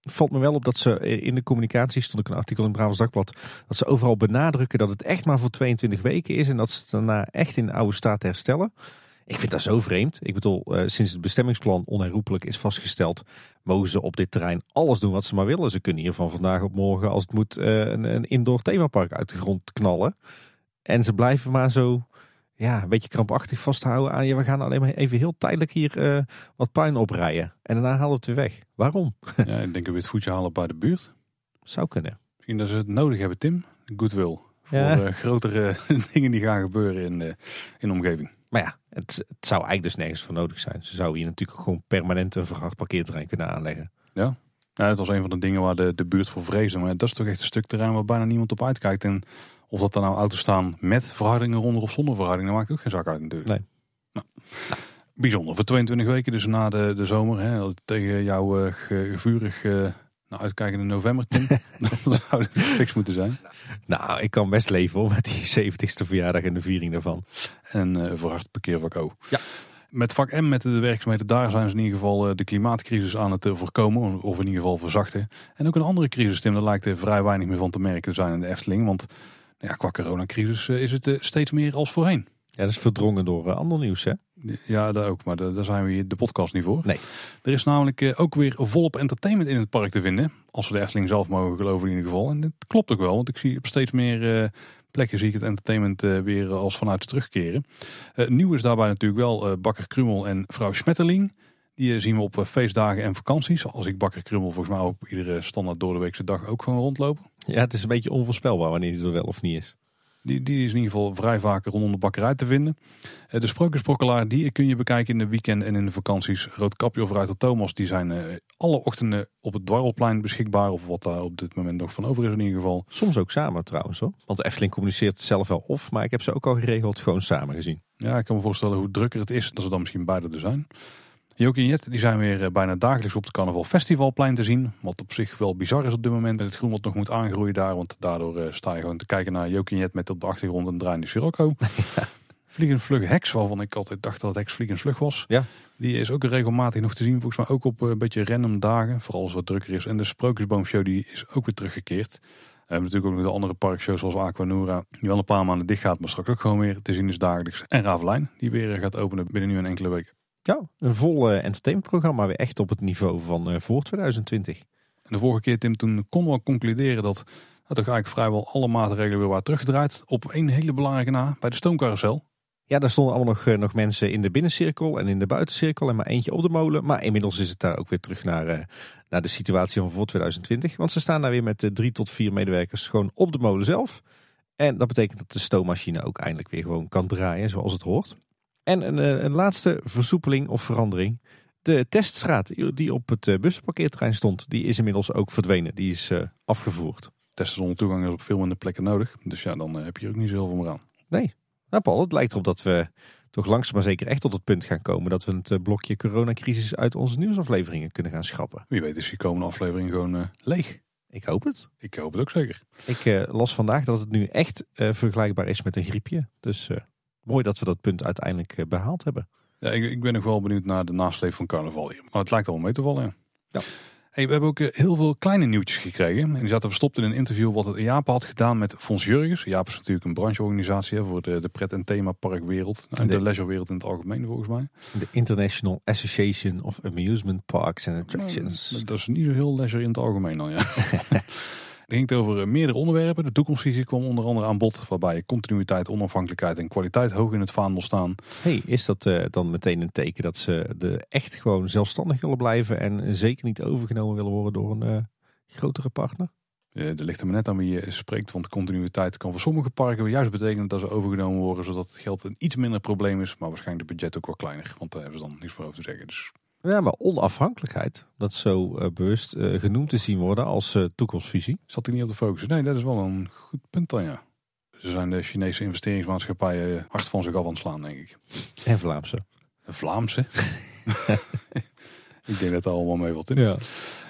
Valt me wel op dat ze eh, in de communicatie, stond ook een artikel in Brabants Dagblad, dat ze overal benadrukken dat het echt maar voor 22 weken is. En dat ze het daarna echt in de oude staat herstellen. Ik vind dat zo vreemd. Ik bedoel, sinds het bestemmingsplan onherroepelijk is vastgesteld, mogen ze op dit terrein alles doen wat ze maar willen. Ze kunnen hier van vandaag op morgen, als het moet, een indoor themapark uit de grond knallen. En ze blijven maar zo ja, een beetje krampachtig vasthouden aan je. We gaan alleen maar even heel tijdelijk hier eh, wat puin oprijden. En daarna halen we het weer weg. Waarom? [laughs] Ja, ik denk een wit voetje halen bij de buurt. Zou kunnen. Misschien dat ze het nodig hebben, Tim. Goodwill. Voor Ja. eh, grotere [laughs] dingen die gaan gebeuren in, eh, in de omgeving. Maar ja, het, het zou eigenlijk dus nergens voor nodig zijn. Ze zouden hier natuurlijk gewoon permanent een vrachtparkeerterrein kunnen aanleggen. Ja, het was een van de dingen waar de, de buurt voor vreesde. Maar dat is toch echt een stuk terrein waar bijna niemand op uitkijkt. En of dat er nou auto's staan met verhardingen eronder of zonder verharding, dat maakt ook geen zak uit natuurlijk. Nee. Nou, bijzonder. Voor 22 weken, dus na de, de zomer, hè, tegen jouw eh, ge- vurig eh nou, uitkijkende november, Tim, [laughs] [laughs] dan zou het fix moeten zijn. Nou, ik kan best leven hoor, met die 70ste verjaardag en de viering daarvan. En eh verhard parkeervak O. Ja. Met vak M, met de werkzaamheden daar, zijn ze in ieder geval eh, de klimaatcrisis aan het eh, voorkomen. Of in ieder geval verzachten. En ook een andere crisis, Tim, daar lijkt er vrij weinig meer van te merken te zijn in de Efteling. Want ja, qua coronacrisis eh, is het eh, steeds meer als voorheen. Ja, dat is verdrongen door eh, ander nieuws hè. Ja, daar ook. Maar daar zijn we hier de podcast niet voor. Nee. Er is namelijk ook weer volop entertainment in het park te vinden. Als we de Efteling zelf mogen geloven in ieder geval. En dat klopt ook wel. Want ik zie op steeds meer plekken zie ik het entertainment weer als vanuit terugkeren. Nieuw is daarbij natuurlijk wel Bakker Krummel en vrouw Schmetterling. Die eh, zien we op eh, feestdagen en vakanties. Als ik Bakker Krummel volgens mij op iedere standaard door de weekse dag ook gewoon rondlopen. Ja, het is een beetje onvoorspelbaar wanneer die er wel of niet is. Die, die is in ieder geval vrij vaak rondom de bakkerij te vinden. Eh, De sprookjesbrokkelaar die kun je bekijken in de weekend en in de vakanties. Roodkapje of Ruiter Thomas die zijn alle ochtenden op het Dwarrelplein beschikbaar. Of wat daar op dit moment nog van over is in ieder geval. Soms ook samen trouwens hoor. Want de Efteling communiceert zelf wel of, maar ik heb ze ook al geregeld gewoon samen gezien. Ja, ik kan me voorstellen hoe drukker het is dat ze dan misschien beide er zijn. Jokie en Jet die zijn weer eh, bijna dagelijks op het Carnaval Festivalplein te zien. Wat op zich wel bizar is op dit moment met het groen wat nog moet aangroeien daar. Want daardoor eh, sta je gewoon te kijken naar Jokie en Jet met op de achtergrond een draaiende Sirocco. [laughs] Vliegend Vlug Heks, waarvan ik altijd dacht dat het Heks Vliegend Vlug was. Ja. Die is ook regelmatig nog te zien. Volgens mij ook op eh, een beetje random dagen. Vooral als het wat drukker is. En de Sprookjesboomshow die is ook weer teruggekeerd. We hebben natuurlijk ook nog de andere parkshows zoals Aquanura. Die wel een paar maanden dicht gaat, maar straks ook gewoon weer te zien is dagelijks. En Ravelijn, die weer gaat openen binnen nu een enkele week. Ja, een vol eh, entertainmentprogramma weer echt op het niveau van eh, voor 2020. En de vorige keer, Tim, toen konden we concluderen dat, dat toch eigenlijk vrijwel alle maatregelen weer waren teruggedraaid. Op één hele belangrijke na, bij de stoomcarousel. Ja, daar stonden allemaal nog, eh, nog mensen in de binnencirkel en in de buitencirkel en maar eentje op de molen. Maar inmiddels is het daar ook weer terug naar, naar de situatie van voor 2020. Want ze staan daar weer met drie tot vier medewerkers gewoon op de molen zelf. En dat betekent dat de stoommachine ook eindelijk weer gewoon kan draaien zoals het hoort. En een, eh, een laatste versoepeling of verandering. De teststraat die op het eh, busparkeerterrein stond, die is inmiddels ook verdwenen. Die is eh, afgevoerd. Testen zonder toegang is op veel minder plekken nodig. Dus ja, dan heb je er ook niet zo heel veel meer aan. Nee. Nou Paul, het lijkt erop dat we toch langzaam maar zeker echt tot het punt gaan komen dat we het blokje coronacrisis uit onze nieuwsafleveringen kunnen gaan schrappen. Wie weet is die komende aflevering gewoon leeg. Ik hoop het. Ik hoop het ook zeker. Ik las vandaag dat het nu echt vergelijkbaar is met een griepje. Dus mooi dat we dat punt uiteindelijk eh, behaald hebben. Ja, ik, ik ben nog wel benieuwd naar de nasleep van carnaval hier. Maar het lijkt wel mee te vallen, ja. Ja. Hey, we hebben ook eh, heel veel kleine nieuwtjes gekregen. En die zaten verstopt in een interview wat het Jaap had gedaan met Fons Jurgens. Jaap is natuurlijk een brancheorganisatie voor de, de pret- en themaparkwereld. En de De- leisurewereld in het algemeen volgens mij. De International Association of Amusement Parks and Attractions. Nou, dat is niet zo heel leisure in het algemeen dan, ja. [laughs] Het ging het over eh, meerdere onderwerpen. De toekomstvisie kwam onder andere aan bod. Waarbij continuïteit, onafhankelijkheid en kwaliteit hoog in het vaandel staan. Hey, is dat eh, dan meteen een teken dat ze de echt gewoon zelfstandig willen blijven en zeker niet overgenomen willen worden door een eh, grotere partner? Er ligt er maar net aan wie je spreekt, want continuïteit kan voor sommige parken juist betekenen dat ze overgenomen worden, zodat het geld een iets minder probleem is, maar waarschijnlijk de budget ook wel kleiner, want daar hebben ze dan niks voor over te zeggen. Dus Ja, maar onafhankelijkheid, dat zo eh, bewust eh, genoemd te zien worden als eh, toekomstvisie. zat hij niet op de focus. Nee, dat is wel een goed punt dan, ja. Ze zijn de Chinese investeringsmaatschappijen hard van zich af aan het slaan, denk ik. En Vlaamse. Vlaamse. [laughs] [laughs] ik denk dat er allemaal mee wat in. Ja.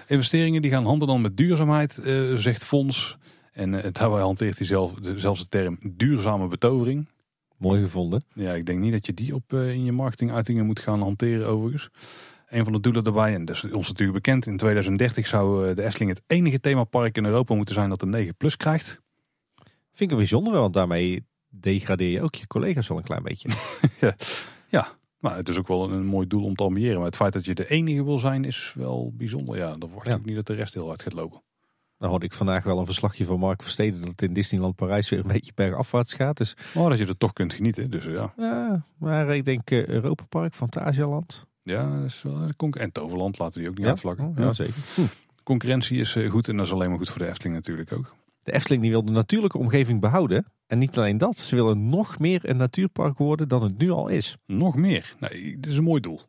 Investeringen die gaan hand in hand met duurzaamheid, zegt Fonds. En daarbij hanteert hij zelf, zelfs de term duurzame betovering. Mooi gevonden. Ja, ik denk niet dat je die op in je marketinguitingen moet gaan hanteren overigens. Een van de doelen daarbij, en dat is ons natuurlijk bekend, in 2030 zou eh, de Efteling het enige themapark in Europa moeten zijn dat een 9 plus krijgt. Vind ik bijzonder, want daarmee degradeer je ook je collega's wel een klein beetje. [laughs] Maar het is ook wel een, mooi doel om te ambiëren. Maar het feit dat je de enige wil zijn is wel bijzonder. Ja, dan je Ja. ook niet dat de rest heel hard gaat lopen. Dan hoorde ik vandaag wel een verslagje van Mark Versteden dat het in Disneyland Parijs weer een beetje bergafwaarts gaat. Dus, Oh, dat je er toch kunt genieten. Dus ja, ja, maar ik denk eh, Europa Park, Fantasialand. Ja dat is en Toverland laten die ook niet Ja, uitvlakken. oh, Ja. ja, zeker. Hm. Concurrentie is eh, goed en dat is alleen maar goed voor de Efteling natuurlijk ook. De Efteling die wil de natuurlijke omgeving behouden. En niet alleen dat, ze willen nog meer een natuurpark worden dan het nu al is. Nog meer. Nee, dit is een mooi doel.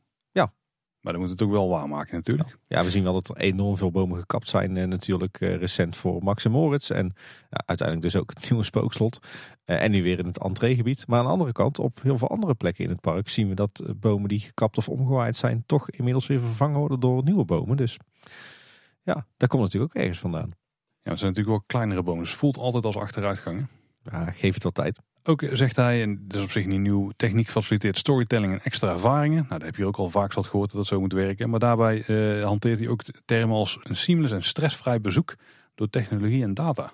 Maar dan moet het ook wel waarmaken natuurlijk. Ja, we zien wel dat er enorm veel bomen gekapt zijn eh, natuurlijk eh, recent voor Max en Moritz. En ja, uiteindelijk dus ook het [laughs] nieuwe spookslot. Eh, en nu weer in het entreegebied. Maar aan de andere kant, op heel veel andere plekken in het park zien we dat bomen die gekapt of omgewaaid zijn, toch inmiddels weer vervangen worden door nieuwe bomen. Dus ja, daar komt natuurlijk ook ergens vandaan. Ja, het zijn natuurlijk wel kleinere bomen. Dus het voelt altijd als achteruitgang. hè. Ja, geef het wel tijd. Ook eh, zegt hij, en dat is op zich niet nieuw, techniek faciliteert storytelling en extra ervaringen. Nou, dat heb je ook al vaak zat gehoord dat dat zo moet werken. Maar daarbij eh, hanteert hij ook termen als een seamless en stressvrij bezoek door technologie en data.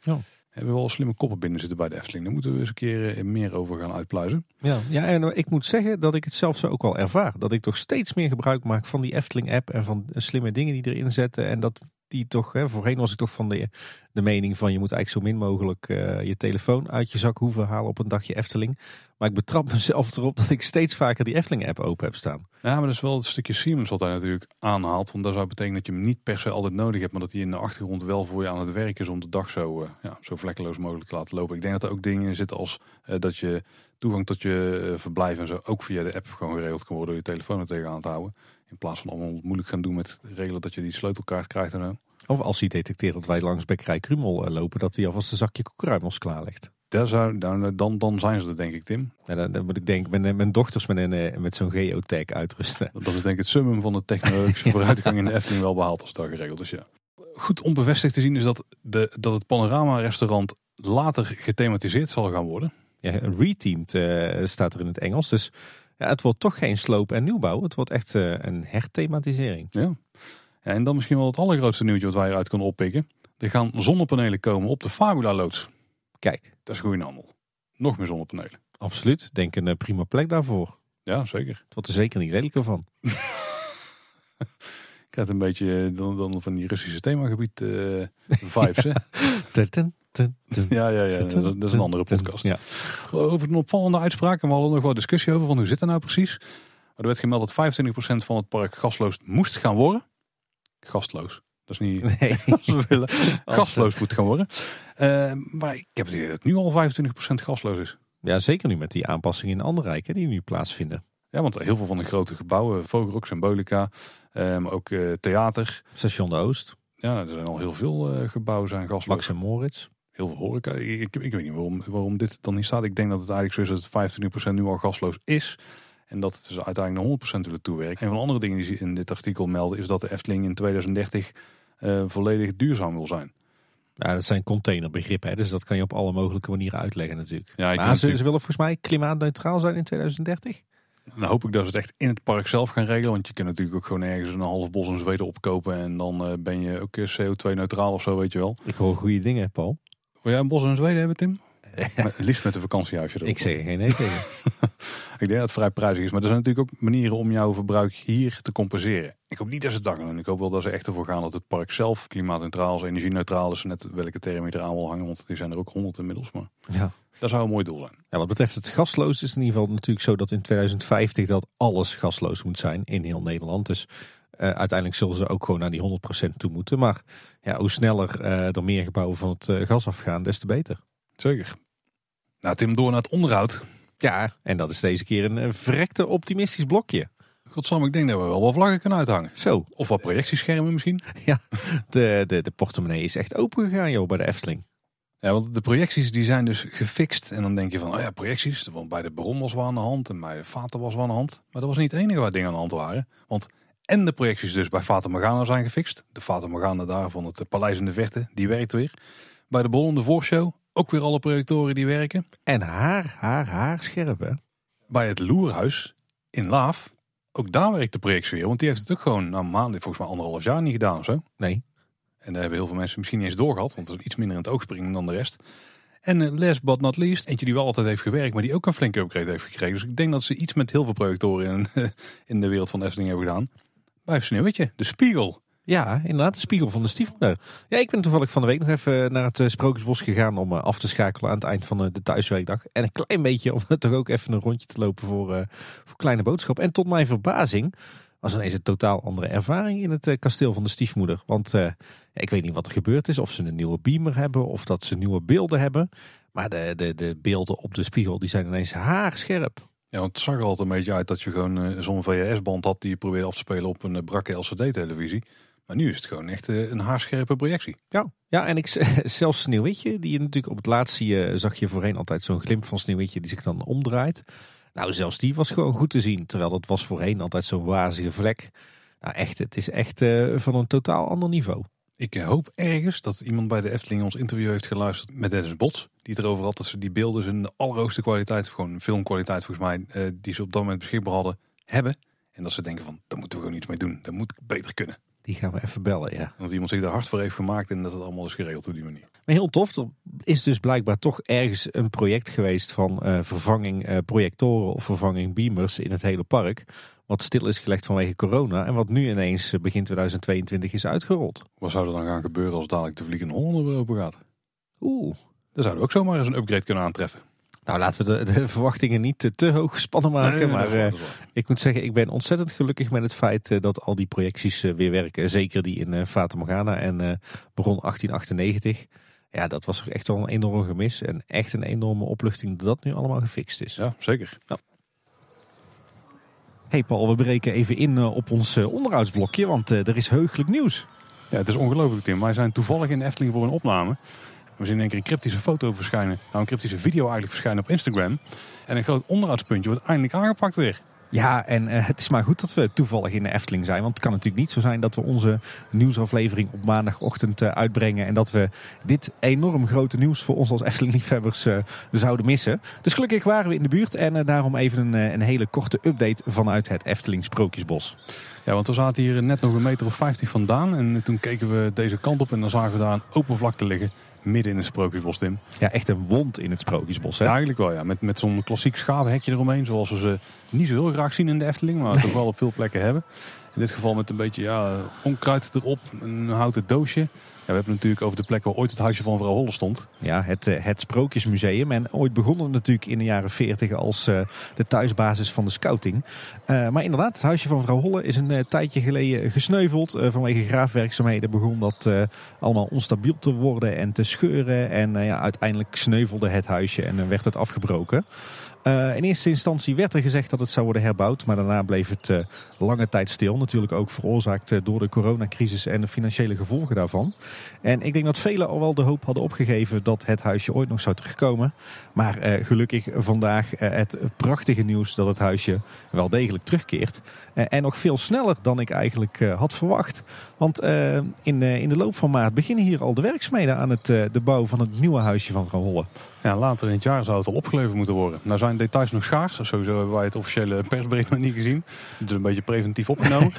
Ja. Hebben we wel slimme koppen binnen zitten bij de Efteling. Daar moeten we eens een keer eh, meer over gaan uitpluizen. Ja, ja, en ik moet zeggen dat ik het zelf zo ook wel ervaar. Dat ik toch steeds meer gebruik maak van die Efteling-app en van slimme dingen die erin zetten. En dat toch, hè, voorheen was ik toch van de, de mening van je moet eigenlijk zo min mogelijk eh, je telefoon uit je zak hoeven halen op een dagje Efteling. Maar ik betrap [laughs] mezelf erop dat ik steeds vaker die Efteling-app open heb staan. Ja, maar dat is wel het stukje seamless wat hij natuurlijk aanhaalt. Want dat zou betekenen dat je hem niet per se altijd nodig hebt. Maar dat hij in de achtergrond wel voor je aan het werk is om de dag zo, eh, ja, zo vlekkeloos mogelijk te laten lopen. Ik denk dat er ook dingen in zitten als eh, dat je toegang tot je verblijf en zo ook via de app gewoon geregeld kan worden door je telefoon er tegenaan te houden. In plaats van allemaal moeilijk gaan doen met regelen dat je die sleutelkaart krijgt en zo. Of als hij detecteert dat wij langs Bekkerij Krumel eh, lopen, dat hij alvast een zakje koekruimels klaarlegt. Daar zou, dan, dan, dan zijn ze er denk ik, Tim. Ja, dan, dan moet ik denk mijn, mijn dochters met, een, eh, met zo'n geotag uitrusten. Dat is denk ik het summum van de technologische [laughs] vooruitgang in de Efteling wel behaald als dat geregeld is, ja. Goed onbevestigd te zien is dat, de, dat het panorama-restaurant later gethematiseerd zal gaan worden. Ja, reteamed eh, staat er in het Engels. Dus ja, het wordt toch geen sloop en nieuwbouw. Het wordt echt eh, een herthematisering. Ja. Ja. En dan misschien wel het allergrootste nieuwtje wat wij eruit kunnen oppikken. Er gaan zonnepanelen komen op de Fabula-loods. Kijk, Dat is goede handel. Nog meer zonnepanelen. absoluut. Denk een eh, prima plek daarvoor. Ja, zeker. Het wordt er zeker niet lelijker van. [laughs] Ik krijg een beetje eh, dan, dan van die Russische themagebied eh, vibes. Hè? [laughs] Ja, ja, ja. Dat, is- dat een andere podcast. Ja. Over een opvallende uitspraak. En we hadden nog wel discussie over van hoe zit het nou precies. Maar er werd gemeld dat 25% van het park gasloos moest gaan worden. Gastloos. Dat is niet Nee. [laughs] we willen. Als, Gasloos moet gaan worden. Eh, maar ik heb het idee dat het nu al 25% gasloos is. ja, zeker nu met die aanpassingen in Anderrijk hè, die nu plaatsvinden. Ja, want heel veel van de grote gebouwen, Vogelrok, Symbolica, eh, maar ook eh, theater. Station de Oost, Ja, er zijn al heel veel eh, gebouwen zijn gasloos. Max en Moritz. Heel veel horeca. Ik, ik, ik weet niet waarom, waarom dit dan niet staat. Ik denk dat het eigenlijk zo is dat het 25% nu al gasloos is. En dat het dus uiteindelijk naar 100% willen toewerken. Een van de andere dingen die ze in dit artikel melden is dat de Efteling in 2030 eh, volledig duurzaam wil zijn. Ja, dat zijn containerbegrippen, hè, dus dat kan je op alle mogelijke manieren uitleggen natuurlijk. Ja, maar ze, natuurlijk- ze willen volgens mij klimaatneutraal zijn in 2030. Dan hoop ik dat ze het echt in het park zelf gaan regelen. Want je kunt natuurlijk ook gewoon ergens een half bos in Zweden opkopen. En dan eh, ben je ook CO2-neutraal of zo, weet je wel. Ik hoor goede dingen, Paul. Wil jij een bos in Zweden hebben, Tim? [laughs] Met- liefst met een vakantiehuisje erop. Ik zeg geen nee tegen. [laughs] Ik denk dat het vrij prijzig is. Maar er zijn natuurlijk ook manieren om jouw verbruik hier te compenseren. Ik hoop niet dat ze het doen. Ik hoop wel dat ze echt ervoor gaan dat het park zelf klimaatneutraal is, energie-neutraal is. Net welke term je eraan wil hangen, want die zijn er ook honderd inmiddels. Maar Ja. dat zou een mooi doel zijn. Ja, wat betreft het gasloos is het in ieder geval natuurlijk zo dat in 2050 dat alles gasloos moet zijn in heel Nederland. Dus eh, uiteindelijk zullen ze ook gewoon naar die 100% toe moeten. Maar ja, hoe sneller eh, er meer gebouwen van het eh, gas afgaan, des te beter. Zeker. Nou Tim, door naar het onderhoud. Ja, en dat is deze keer een eh, verrekte optimistisch blokje. Godsam, ik denk dat we wel wat vlaggen kunnen uithangen. Zo, Of wat projectieschermen misschien. [laughs] de, de, de portemonnee is echt open gegaan joh, bij de Efteling. Ja, want de projecties die zijn dus gefixt. En dan denk je van, oh ja, projecties. Want bij de Baron was wel aan de hand en bij de Fata was wel aan de hand. Maar dat was niet het enige waar dingen aan de hand waren. Want en de projecties dus bij Fata Morgana zijn gefixt. De Fata Morgana daar van het Paleis in de Verte, die werkt weer. Bij de Baron de Voorshow ook weer alle projectoren die werken. En haar, haar, haar scherp hè. Bij het Loerhuis in Laaf, ook daar werkt de projectie weer. Want die heeft het ook gewoon na maanden, volgens mij anderhalf jaar niet gedaan of zo. Nee, En daar hebben heel veel mensen misschien niet eens doorgehad, want dat is iets minder in het oog springen dan de rest. En eh, last but not least, eentje die wel altijd heeft gewerkt, maar die ook een flinke upgrade heeft gekregen. Dus ik denk dat ze iets met heel veel projectoren in, [laughs] in de wereld van Efteling hebben gedaan. Bij Sneeuwwitje, de Spiegel. Ja, inderdaad, de spiegel van de stiefmoeder. Ja, ik ben toevallig van de week nog even naar het Sprookjesbos gegaan om af te schakelen aan het eind van de thuiswerkdag. En een klein beetje om [laughs] toch ook even een rondje te lopen voor, voor kleine boodschap. En tot mijn verbazing was ineens een totaal andere ervaring in het kasteel van de stiefmoeder. Want ik weet niet wat er gebeurd is, of ze een nieuwe beamer hebben of dat ze nieuwe beelden hebben. Maar de, de, de beelden op de spiegel die zijn ineens haarscherp. Ja, want het zag er altijd een beetje uit dat je gewoon zo'n VHS-band had die je probeerde af te spelen op een brakke LCD-televisie. Maar nu is het gewoon echt uh, een haarscherpe projectie. Ja, ja en ik, [laughs] zelfs Sneeuwwitje, die je natuurlijk op het laatst zie, zag je voorheen altijd zo'n glimp van Sneeuwwitje die zich dan omdraait. Nou, zelfs die was gewoon goed te zien. Terwijl dat was voorheen altijd zo'n wazige vlek. Nou echt, het is echt van een totaal ander niveau. Ik hoop ergens dat iemand bij de Efteling ons interview heeft geluisterd met Dennis Bots. Die het erover had dat ze die beelden in de allerhoogste kwaliteit, gewoon filmkwaliteit volgens mij, eh, die ze op dat moment beschikbaar hadden, hebben. En dat ze denken van, daar moeten we gewoon iets mee doen. Dat moet beter kunnen. Die gaan we even bellen, ja. Want iemand zich daar hard voor heeft gemaakt en dat het allemaal is geregeld op die manier. Maar heel tof, er is dus blijkbaar toch ergens een project geweest van uh, vervanging uh, projectoren of vervanging beamers in het hele park wat stil is gelegd vanwege corona en wat nu ineens eh, begin 2022 is uitgerold. Wat zou er dan gaan gebeuren als dadelijk de Vliegende Hollander weer open gaat? Oeh. Dan zouden we ook zomaar eens een upgrade kunnen aantreffen. Nou, laten we de, de verwachtingen niet te, te, hoog gespannen maken. maar uh, ik moet zeggen, ik ben ontzettend gelukkig met het feit uh, dat al die projecties uh, weer werken. Zeker die in Fata Morgana en begon 1898. Ja, dat was toch echt wel een enorm gemis. En echt een enorme opluchting dat dat nu allemaal gefixt is. Ja, zeker. Ja. Hey Paul, we breken even in eh, op ons eh, onderhoudsblokje, want eh, er is heugelijk nieuws. Ja, het is ongelooflijk Tim. Wij zijn toevallig in Efteling voor een opname. We zien in één keer een cryptische foto verschijnen. Nou, een cryptische video eigenlijk verschijnen op Instagram. En een groot onderhoudspuntje wordt eindelijk aangepakt weer. Ja, en uh, het is maar goed dat we toevallig in de Efteling zijn. Want het kan natuurlijk niet zo zijn dat we onze nieuwsaflevering op maandagochtend uh, uitbrengen. En dat we dit enorm grote nieuws voor ons als Efteling-liefhebbers uh, zouden missen. Dus gelukkig waren we in de buurt. En daarom even een, een hele korte update vanuit het Efteling Sprookjesbos. Ja, want we zaten hier net nog een meter of 50 vandaan. En toen keken we deze kant op en dan zagen we daar een open vlakte liggen midden in het Sprookjesbos, Tim. Ja, echt een wond in het Sprookjesbos, hè? Ja, eigenlijk wel, ja. Met, met zo'n klassiek schavenhekje eromheen, zoals we ze niet zo heel graag zien in de Efteling, maar toch [laughs] wel op veel plekken hebben. In dit geval met een beetje ja, onkruid erop, een houten doosje we hebben het natuurlijk over de plek waar ooit het huisje van vrouw Holle stond. Ja, het, eh, het Sprookjesmuseum. En ooit begonnen natuurlijk in de jaren 40 als uh, de thuisbasis van de scouting. Uh, maar inderdaad, het huisje van vrouw Holle is een tijdje geleden gesneuveld. vanwege graafwerkzaamheden begon dat allemaal onstabiel te worden en te scheuren. En ja, uiteindelijk sneuvelde het huisje en werd het afgebroken. In eerste instantie werd er gezegd dat het zou worden herbouwd, maar daarna bleef het lange tijd stil. Natuurlijk ook veroorzaakt door de coronacrisis en de financiële gevolgen daarvan. En ik denk dat velen al wel de hoop hadden opgegeven dat het huisje ooit nog zou terugkomen. Maar gelukkig vandaag het prachtige nieuws dat het huisje wel degelijk terugkeert. En nog veel sneller dan ik eigenlijk had verwacht. Want in, in de loop van maart beginnen hier al de werkzaamheden aan het, de bouw van het nieuwe huisje van Holle. Ja, later in het jaar zou het al opgeleverd moeten worden. Nou zijn details nog schaars. Sowieso hebben wij het officiële persbericht nog niet gezien. Het is een beetje preventief opgenomen.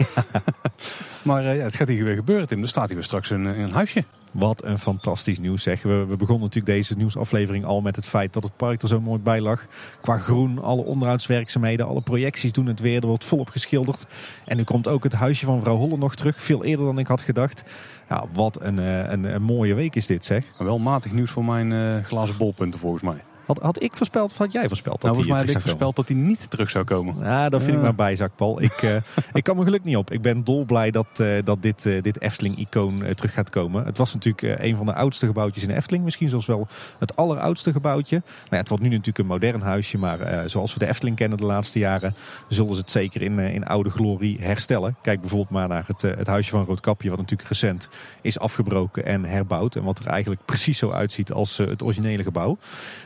[laughs] maar ja, het gaat hier weer gebeuren, Tim. Er staat hier weer straks een, een huisje. Wat een fantastisch nieuws zeg. We, we, begonnen natuurlijk deze nieuwsaflevering al met het feit dat het park er zo mooi bij lag. Qua groen, alle onderhoudswerkzaamheden, alle projecties doen het weer. Er wordt volop geschilderd. En nu komt ook het huisje van mevrouw Holle nog terug. Veel eerder dan ik had gedacht. Ja, wat een, eh, een, een mooie week is dit zeg. Wel matig nieuws voor mijn uh, glazen bolpunten volgens mij. Had, had ik voorspeld of had jij voorspeld? Dat nou, volgens mij had ik voorspeld dat hij niet terug zou komen. Ja, dat vind ik maar bijzak, Paul. Ik, uh, [laughs] ik kan me geluk niet op. Ik ben dolblij dat, uh, dat dit, uh, dit Efteling-icoon terug gaat komen. Het was natuurlijk een van de oudste gebouwtjes in Efteling. Misschien zelfs wel het alleroudste gebouwtje. Nou ja, het wordt nu natuurlijk een modern huisje. Maar zoals we de Efteling kennen de laatste jaren... zullen ze het zeker in, in oude glorie herstellen. Kijk bijvoorbeeld maar naar het, het huisje van Roodkapje... wat natuurlijk recent is afgebroken en herbouwd. En wat er eigenlijk precies zo uitziet als het originele gebouw.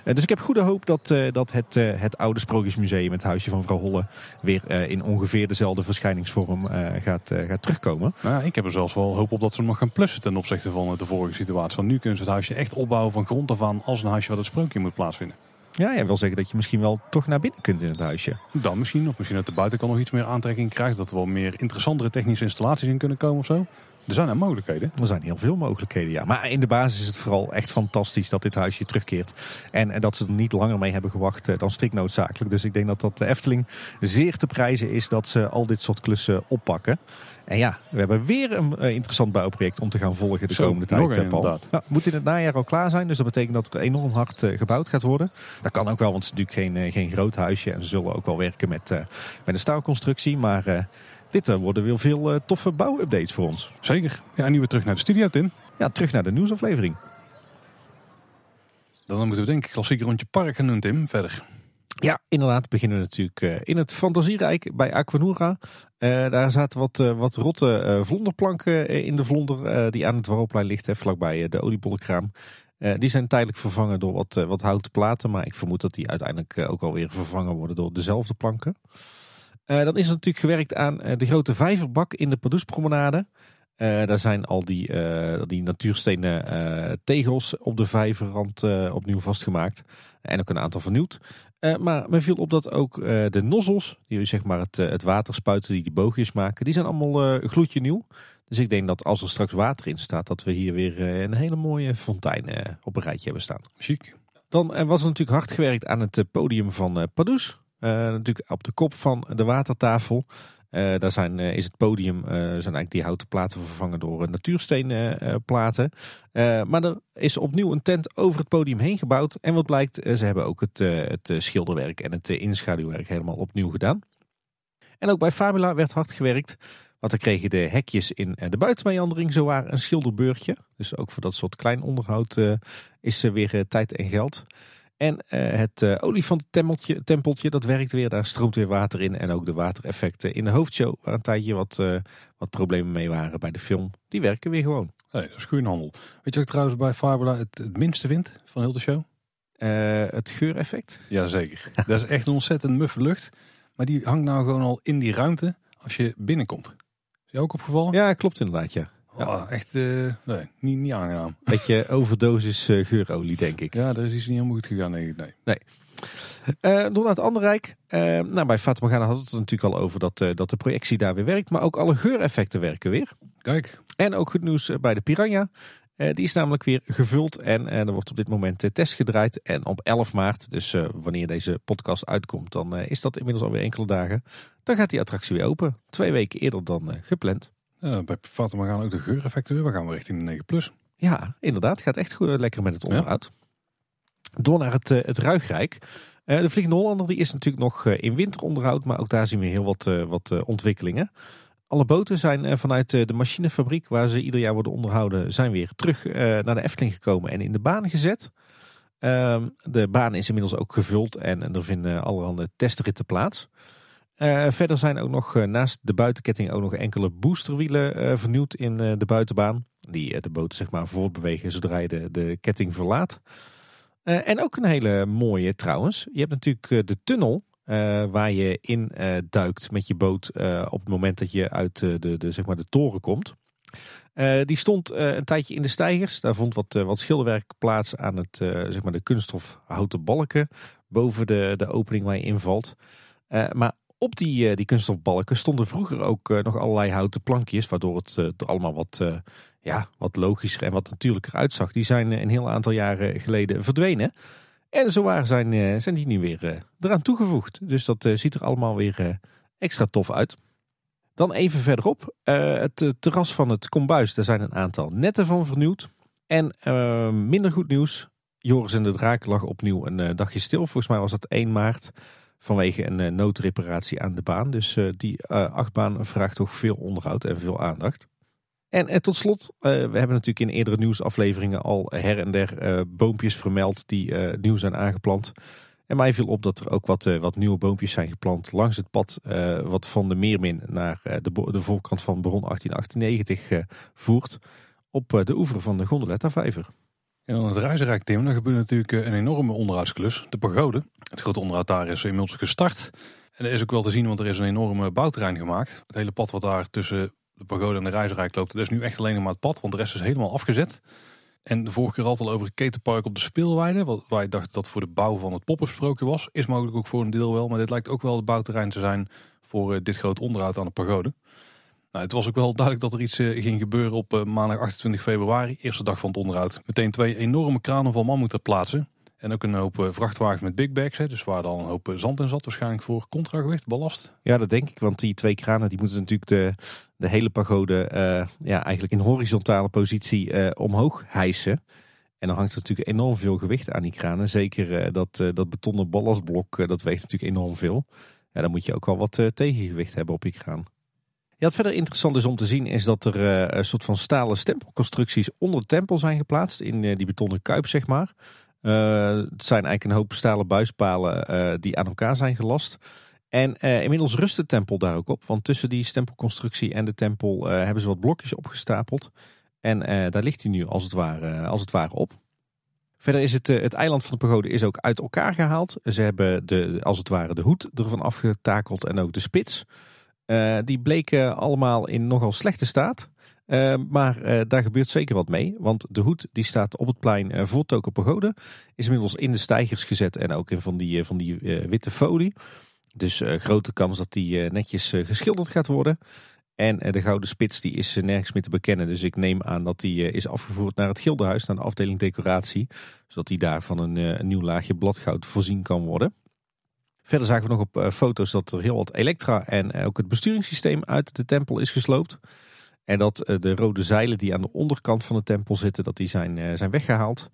dus ik heb goede hoop dat, uh, dat het, uh, het oude Sprookjesmuseum, het huisje van vrouw Holle, weer uh, in ongeveer dezelfde verschijningsvorm gaat, gaat terugkomen. Nou, ik heb er zelfs wel hoop op dat ze nog gaan plussen ten opzichte van de vorige situatie. Want nu kunnen ze het huisje echt opbouwen van grond af aan als een huisje waar het sprookje moet plaatsvinden. Ja, jij wil zeggen dat je misschien wel toch naar binnen kunt in het huisje. Dan misschien, of misschien dat de buitenkant nog iets meer aantrekking krijgt. Dat er wel meer interessantere technische installaties in kunnen komen of zo. Er zijn er mogelijkheden. Er zijn heel veel mogelijkheden, ja. Maar in de basis is het vooral echt fantastisch dat dit huisje terugkeert. En, en dat ze er niet langer mee hebben gewacht eh, dan strikt noodzakelijk. Dus ik denk dat dat de Efteling zeer te prijzen is dat ze al dit soort klussen oppakken. En ja, we hebben weer een uh, interessant bouwproject om te gaan volgen de Zo, komende tijd. nog een, eh, Paul. inderdaad. Nou, moet in het najaar al klaar zijn, dus dat betekent dat er enorm hard eh, gebouwd gaat worden. Dat kan ook wel, want het is natuurlijk geen, eh, geen groot huisje. En ze zullen ook wel werken met, eh, met een staalconstructie. Maar eh, dit eh, worden weer veel eh, toffe bouwupdates voor ons. Zeker. Ja, en nu weer terug naar de studio, Tim. Ja, terug naar de nieuwsaflevering. Dan moeten we denk ik klassiek rondje park gaan doen, Tim. Verder. Ja, inderdaad beginnen we natuurlijk eh, in het Fantasierijk bij Aquanura. Daar zaten wat, wat rotte vlonderplanken in de vlonder die aan het Warrelplein ligt, hè, vlakbij de oliebollenkraam. Eh, die zijn tijdelijk vervangen door wat, wat houten platen, maar ik vermoed dat die uiteindelijk ook alweer vervangen worden door dezelfde planken. Eh, dan is er natuurlijk gewerkt aan eh, de grote vijverbak in de Pardoespromenade. Eh daar zijn al die, eh, die natuurstenen tegels op de vijverrand opnieuw vastgemaakt. En ook een aantal vernieuwd. Maar me viel op dat ook de nozzels, die zeg maar het, het water spuiten, die die boogjes maken, die zijn allemaal gloedje nieuw. Dus ik denk dat als er straks water in staat, dat we hier weer een hele mooie fontein op een rijtje hebben staan. Chic. Dan was er natuurlijk hard gewerkt aan het podium van Pardoes. Eh, natuurlijk op de kop van de watertafel. Eh, daar zijn, eh, is het podium, zijn eigenlijk die houten platen vervangen door natuurstenen platen. Eh, maar er is opnieuw een tent over het podium heen gebouwd. En wat blijkt, ze hebben ook het, het schilderwerk en het inschaduwwerk helemaal opnieuw gedaan. En ook bij Fabula werd hard gewerkt. Want dan kregen de hekjes in de buitenmeandering zowaar een schilderbeurtje. Dus ook voor dat soort klein onderhoud is er weer tijd en geld. En eh, het eh olifantentempeltje, tempeltje, dat werkt weer. Daar stroomt weer water in. En ook de watereffecten in de hoofdshow, waar een tijdje wat, eh, wat problemen mee waren bij de film, die werken weer gewoon. Nee, dat is goede handel. Weet je ook trouwens bij Fabula het, het minste vindt van heel de show? Het geureffect. Jazeker. [laughs] dat is echt een ontzettend muffe lucht. Maar die hangt nou gewoon al in die ruimte als je binnenkomt. Is je ook opgevallen? Ja, klopt inderdaad, ja. Oh, echt eh, nee, niet, niet aangenaam. [laughs] Beetje overdosis eh, geurolie, denk ik. Ja, daar is iets niet helemaal goed gegaan. Nee, nee. Eh, door naar het andere rijk. Eh, nou, bij Fatima hadden we het natuurlijk al over dat, dat de projectie daar weer werkt. Maar ook alle geureffecten werken weer. Kijk, En ook goed nieuws bij de Piranha. Die is namelijk weer gevuld en er wordt op dit moment eh, test gedraaid. En op 11 maart, dus wanneer deze podcast uitkomt, dan is dat inmiddels alweer enkele dagen. Dan gaat die attractie weer open. Twee weken eerder dan gepland. Ja, bij Fatima gaan ook de geureffecten weer. We gaan weer richting de 9 plus. Ja, inderdaad. Gaat echt goed, lekker met het onderhoud. Door naar het, eh, het Ruigrijk. Eh, de Vliegende Hollander die is natuurlijk nog eh, in winteronderhoud, maar ook daar zien we heel wat, wat ontwikkelingen. Alle boten zijn vanuit de machinefabriek, waar ze ieder jaar worden onderhouden, zijn weer terug naar de Efteling gekomen en in de baan gezet. Ehm, de baan is inmiddels ook gevuld en, en er vinden allerhande testritten plaats. Eh, verder zijn ook nog eh, naast de buitenketting ook nog enkele boosterwielen eh, vernieuwd in de buitenbaan. Die de boten zeg maar voortbewegen zodra je de, de ketting verlaat. En ook een hele mooie trouwens. Je hebt natuurlijk de tunnel waar je in duikt met je boot op het moment dat je uit de, de, zeg maar de toren komt. Die stond een tijdje in de stijgers. Daar vond wat, wat schilderwerk plaats aan het, zeg maar de kunststof houten balken boven de, de opening waar je invalt. Maar op die, eh, die kunststofbalken stonden vroeger ook eh, nog allerlei houten plankjes, waardoor het eh, er allemaal wat, eh, ja, wat logischer en wat natuurlijker uitzag. Die zijn eh, een heel aantal jaren geleden verdwenen. En zowaar zijn, eh, zijn die nu weer eh, eraan toegevoegd. Dus dat eh, ziet er allemaal weer eh, extra tof uit. Dan even verderop, eh, het eh, terras van het Kombuis. Daar zijn een aantal netten van vernieuwd. En eh, minder goed nieuws. Joris en de Draak lag opnieuw een eh, dagje stil. Volgens mij was dat 1 maart. Vanwege een eh, noodreparatie aan de baan. Dus eh, die eh, achtbaan vraagt toch veel onderhoud en veel aandacht. En tot slot, we hebben natuurlijk in eerdere nieuwsafleveringen al her en der boompjes vermeld die nieuw zijn aangeplant. En mij viel op dat er ook wat, wat nieuwe boompjes zijn geplant langs het pad wat van de Meermin naar de, de voorkant van Bron 1898 eh, voert. Op de oever van de Gondoletta-vijver. En dan het reizenrijk, Tim. Daar gebeurt natuurlijk eh, een enorme onderhoudsklus. De pagode. Het grote onderhoud daar is inmiddels gestart. En dat is ook wel te zien, want er is een enorme bouwterrein gemaakt. Het hele pad wat daar tussen de pagode en de reizenrijk loopt, dat is nu echt alleen nog maar het pad. Want de rest is helemaal afgezet. En de vorige keer had het al over een ketenpark op de speelweide. wat- Waar je dacht dat voor de bouw van het poppersprookje was. Is mogelijk ook voor een deel wel. Maar dit lijkt ook wel het bouwterrein te zijn voor eh, dit groot onderhoud aan de pagode. Nou, het was ook wel duidelijk dat er iets eh, ging gebeuren op eh, maandag 28 februari, eerste dag van het onderhoud. Meteen twee enorme kranen van man moeten plaatsen. En ook een hoop eh, vrachtwagens met big bags, hè, dus waar dan een hoop zand in zat, waarschijnlijk voor contragewicht, ballast. Ja, dat denk ik. Want die twee kranen die moeten natuurlijk de, de hele pagode ja, eigenlijk in horizontale positie omhoog hijsen. En dan hangt er natuurlijk enorm veel gewicht aan die kranen. Zeker dat, dat betonnen ballastblok, dat weegt natuurlijk enorm veel. Ja, dan moet je ook wel wat tegengewicht hebben op je kraan. Ja, wat verder interessant is om te zien is dat er eh, een soort van stalen stempelconstructies onder de tempel zijn geplaatst. In eh, die betonnen kuip, zeg maar. Eh, het zijn eigenlijk een hoop stalen buispalen die aan elkaar zijn gelast. En inmiddels rust de tempel daar ook op. Want tussen die stempelconstructie en de tempel hebben ze wat blokjes opgestapeld. En daar ligt hij nu als het ware, als het ware op. Verder is het, het eiland van de pagode is ook uit elkaar gehaald. Ze hebben de, als het ware de hoed ervan afgetakeld en ook de spits. Eh, die bleken allemaal in nogal slechte staat. Eh, maar eh, daar gebeurt zeker wat mee. Want de hoed die staat op het plein eh, voor Toko Pagode. Is inmiddels in de stijgers gezet en ook in van die, van die witte folie. Dus grote kans dat die netjes geschilderd gaat worden. En de gouden spits die is nergens meer te bekennen. Dus ik neem aan dat die is afgevoerd naar het Gildenhuis, naar de afdeling decoratie. Zodat die daar van een, een nieuw laagje bladgoud voorzien kan worden. Verder zagen we nog op eh, foto's dat er heel wat elektra en eh, ook het besturingssysteem uit de tempel is gesloopt. En dat eh, de rode zeilen die aan de onderkant van de tempel zitten, dat die zijn, zijn weggehaald.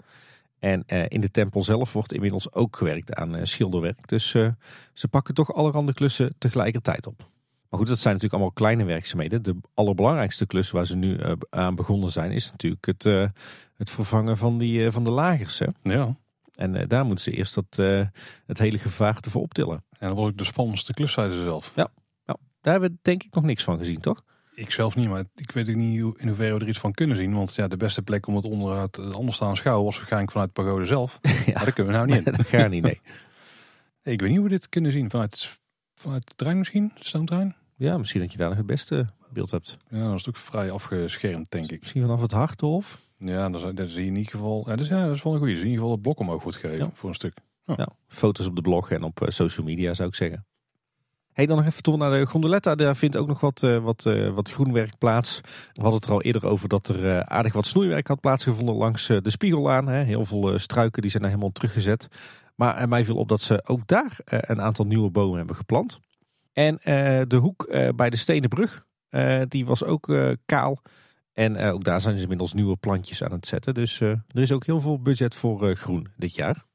En in de tempel zelf wordt inmiddels ook gewerkt aan schilderwerk. Dus ze pakken toch allerhande klussen tegelijkertijd op. Maar goed, dat zijn natuurlijk allemaal kleine werkzaamheden. De allerbelangrijkste klus waar ze nu aan begonnen zijn, is natuurlijk het, het vervangen van, die, van de lagers. Hè? Ja, En eh, daar moeten ze eerst dat, eh, het hele gevaarte voor optillen. en dat wordt ook de spannendste klus, zeiden ze zelf. Daar hebben we denk ik nog niks van gezien, toch? Ik zelf niet, maar ik weet ook niet hoe- in hoeverre we er iets van kunnen zien. Want ja, de beste plek om het onderhoud eh, anders te aanschouwen was waarschijnlijk vanuit de pagode zelf. [laughs] Ja. Maar dat kunnen we nou niet in. [laughs] dat gaat niet, nee. [laughs] Ik weet niet hoe we dit kunnen zien. Vanuit, vanuit de trein misschien? De stoomtrein? Ja, misschien dat je daar nog het beste beeld hebt. Ja, dat is ook vrij afgeschermd, denk ik. Misschien vanaf het Harthof. Ja, dat is, dat zie je in ieder geval. Ja, dus ja, dat is wel een goede. In ieder geval het blok omhoog wordt gegeven Ja. voor een stuk. Ja, foto's op de blog en op eh, social media zou ik zeggen. Hey, dan nog even door naar de gondoletta. Daar vindt ook nog wat, eh, wat, eh, wat groenwerk plaats. We hadden het er al eerder over dat er aardig wat snoeiwerk had plaatsgevonden langs de Spiegellaan. Hè. Heel veel struiken die zijn er helemaal teruggezet. Maar mij viel op dat ze ook daar een aantal nieuwe bomen hebben geplant. En de hoek bij de Stenen Brug, eh, die was ook kaal. En eh, ook daar zijn ze inmiddels nieuwe plantjes aan het zetten. Dus eh, er is ook heel veel budget voor eh, groen dit jaar.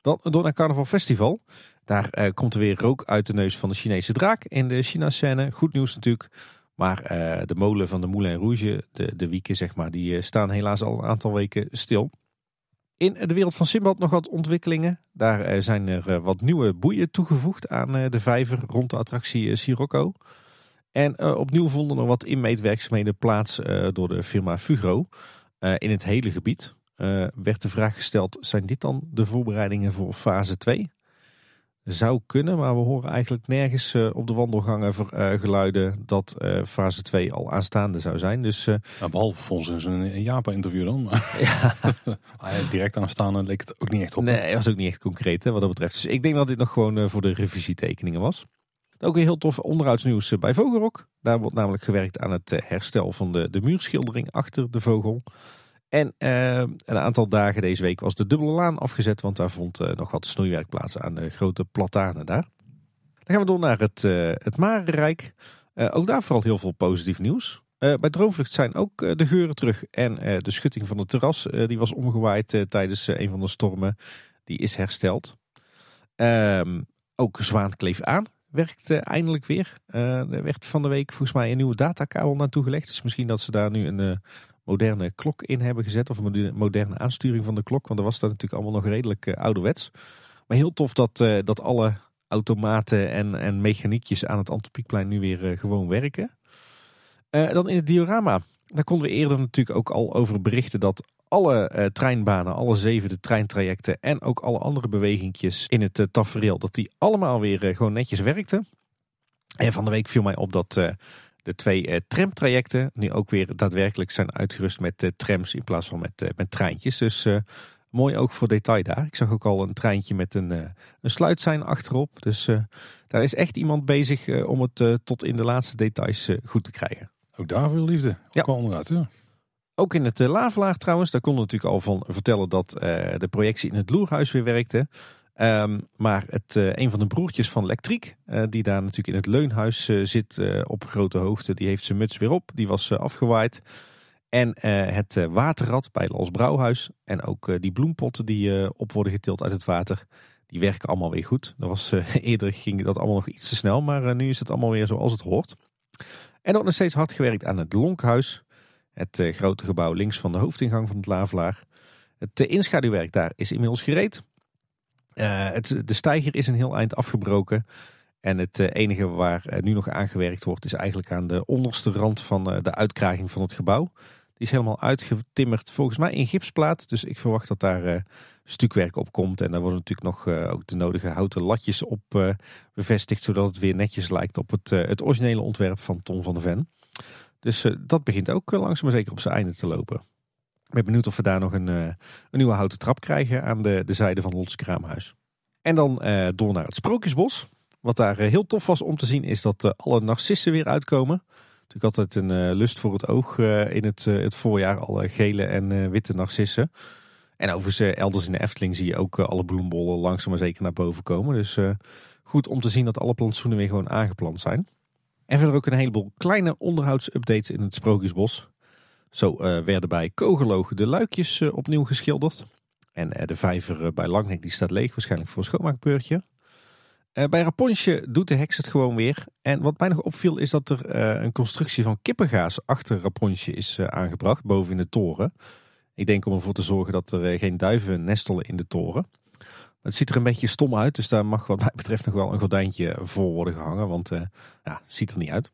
Dan door naar Carnaval Festival. Daar komt er weer rook uit de neus van de Chinese draak in de China-scène. Goed nieuws natuurlijk. Maar de molen van de Moulin Rouge, de, de wieken zeg maar, die staan helaas al een aantal weken stil. In de wereld van Simbad nog wat ontwikkelingen. Daar zijn er wat nieuwe boeien toegevoegd aan de vijver rond de attractie Sirocco. En eh, opnieuw vonden er wat inmeetwerkzaamheden plaats eh, door de firma Fugro eh, in het hele gebied. Werd de vraag gesteld, zijn dit dan de voorbereidingen voor fase 2? Zou kunnen, maar we horen eigenlijk nergens op de wandelgangen ver- geluiden dat fase 2 al aanstaande zou zijn. Dus behalve volgens een, Japa-interview dan. Maar ja, [laughs] [laughs] ah ja, direct aanstaan leek het ook niet echt op. nee, het was ook niet echt concreet hè, wat dat betreft. Dus ik denk dat dit nog gewoon voor de revisietekeningen was. Ook een heel tof onderhoudsnieuws eh, bij Vogelrok. Daar wordt namelijk gewerkt aan het eh, herstel van de, de muurschildering achter de vogel. En eh, een aantal dagen deze week was de dubbele laan afgezet, want daar vond nog wat snoeiwerk plaats aan de grote platanen daar. Dan gaan we door naar het, eh het Marenrijk. Ook daar vooral heel veel positief nieuws. Bij Droomvlucht zijn ook de geuren terug en de schutting van het terras, die was omgewaaid tijdens een van de stormen, die is hersteld. Ehm, ook Zwaan Kleef aan werkt eindelijk weer. Eh, er werd van de week volgens mij een nieuwe datakabel naartoe gelegd. Dus misschien dat ze daar nu een eh, moderne klok in hebben gezet. Of een mode- moderne aansturing van de klok. Want dat was dat natuurlijk allemaal nog redelijk eh, ouderwets. Maar heel tof dat, dat alle automaten en, en mechaniekjes aan het Antropiekplein nu weer gewoon werken. Dan in het diorama. Daar konden we eerder natuurlijk ook al over berichten dat alle eh, treinbanen, alle zevende treintrajecten en ook alle andere bewegingjes in het eh, tafereel, dat die allemaal weer eh, gewoon netjes werkten. En van de week viel mij op dat de twee tramtrajecten nu ook weer daadwerkelijk zijn uitgerust met trams in plaats van met, met treintjes. Dus mooi ook voor detail daar. Ik zag ook al een treintje met een, een sluitsein achterop. Dus daar is echt iemand bezig om het tot in de laatste details goed te krijgen. Ook daar veel liefde. Ook Ja. onderuit. Ja. Ook in het uh, Lavelaar trouwens, daar konden we natuurlijk al van vertellen dat eh, de projectie in het Loerhuis weer werkte. Ehm, maar het, eh, een van de broertjes van Elektriek, eh, die daar natuurlijk in het Leunhuis eh, zit eh, op grote hoogte, die heeft zijn muts weer op. Die was eh, afgewaaid. En eh, het eh, waterrad bij Los Brouwhuis en ook eh, die bloempotten die eh, op worden getild uit het water, die werken allemaal weer goed. Dat was, eh, [laughs] eerder ging dat allemaal nog iets te snel, maar eh, nu is het allemaal weer zoals het hoort. En ook nog steeds hard gewerkt aan het Lonkhuis. Het eh, grote gebouw links van de hoofdingang van het Lavelaar. Het uh, inschaduwwerk daar is inmiddels gereed. Uh, het, de steiger is een heel eind afgebroken. En het enige waar nu nog aangewerkt wordt is eigenlijk aan de onderste rand van de uitkraging van het gebouw. Die is helemaal uitgetimmerd volgens mij in gipsplaat. Dus ik verwacht dat daar stukwerk op komt. En daar worden natuurlijk nog ook de nodige houten latjes op bevestigd. Zodat het weer netjes lijkt op het, het originele ontwerp van Tom van der Ven. Dus uh, dat begint ook langzaam maar zeker op zijn einde te lopen. Ik ben benieuwd of we daar nog een, uh, een nieuwe houten trap krijgen aan de, de zijde van ons kraamhuis. En dan door naar het Sprookjesbos. Wat daar heel tof was om te zien is dat alle narcissen weer uitkomen. Natuurlijk altijd een lust voor het oog in het, het voorjaar. Alle gele en witte narcissen. En overigens elders in de Efteling zie je ook alle bloembollen langzaam maar zeker naar boven komen. Dus goed om te zien dat alle plantsoenen weer gewoon aangeplant zijn. En verder ook een heleboel kleine onderhoudsupdates in het Sprookjesbos. Zo uh, werden bij Kogeloog de luikjes uh, opnieuw geschilderd. En uh, de vijver bij Langnek die staat leeg, waarschijnlijk voor een schoonmaakbeurtje. bij Raponsje doet de heks het gewoon weer. En wat mij nog opviel is dat er een constructie van kippengaas achter Raponsje is aangebracht, boven in de toren. Ik denk om ervoor te zorgen dat er geen duiven nestelen in de toren. Het ziet er een beetje stom uit, dus daar mag wat mij betreft nog wel een gordijntje voor worden gehangen, want uh, ja, ziet er niet uit.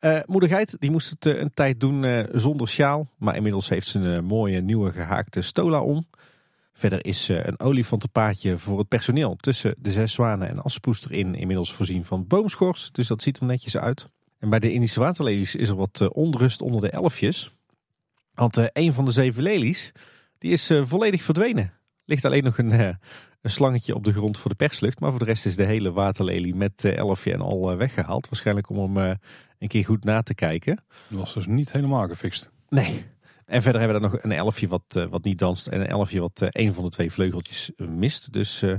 Uh, die moest het uh, een tijd doen zonder sjaal, maar inmiddels heeft ze een mooie nieuwe gehaakte stola om. Verder is een olifantenpaadje voor het personeel tussen de zes zwanen en aspoester in inmiddels voorzien van boomschors, dus dat ziet er netjes uit. En bij de Indische waterlelies is er wat onrust onder de elfjes, want een van de zeven lelies die is volledig verdwenen. Ligt alleen nog een, een slangetje op de grond voor de perslucht. Maar voor de rest is de hele waterlelie met elfje en al weggehaald. Waarschijnlijk om hem een keer goed na te kijken. Dat was dus niet helemaal gefixt. Nee. En verder hebben we dan nog een elfje wat, wat niet danst. En een elfje wat een van de twee vleugeltjes mist. Dus uh,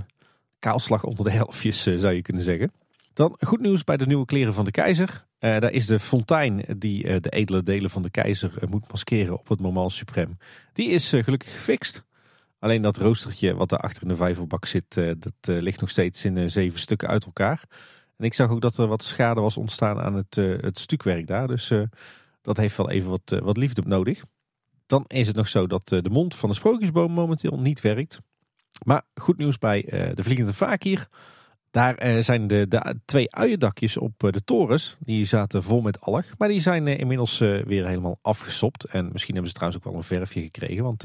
kaalslag onder de elfjes zou je kunnen zeggen. Dan goed nieuws bij de nieuwe kleren van de keizer. Uh, daar is de fontein die de edele delen van de keizer moet maskeren op het moment suprem. Die is gelukkig gefixt. Alleen dat roostertje wat daar achter in de vijverbak zit, uh, dat uh, ligt nog steeds in uh, zeven stukken uit elkaar. En ik zag ook dat er wat schade was ontstaan aan het, het stukwerk daar. Dus dat heeft wel even wat, wat liefde nodig. Dan is het nog zo dat de mond van de sprookjesboom momenteel niet werkt. Maar goed nieuws bij de Vliegende Vakier. Daar zijn de, de twee uiendakjes op de torens. Die zaten vol met alg. Maar die zijn inmiddels weer helemaal afgesopt. En misschien hebben ze trouwens ook wel een verfje gekregen. Want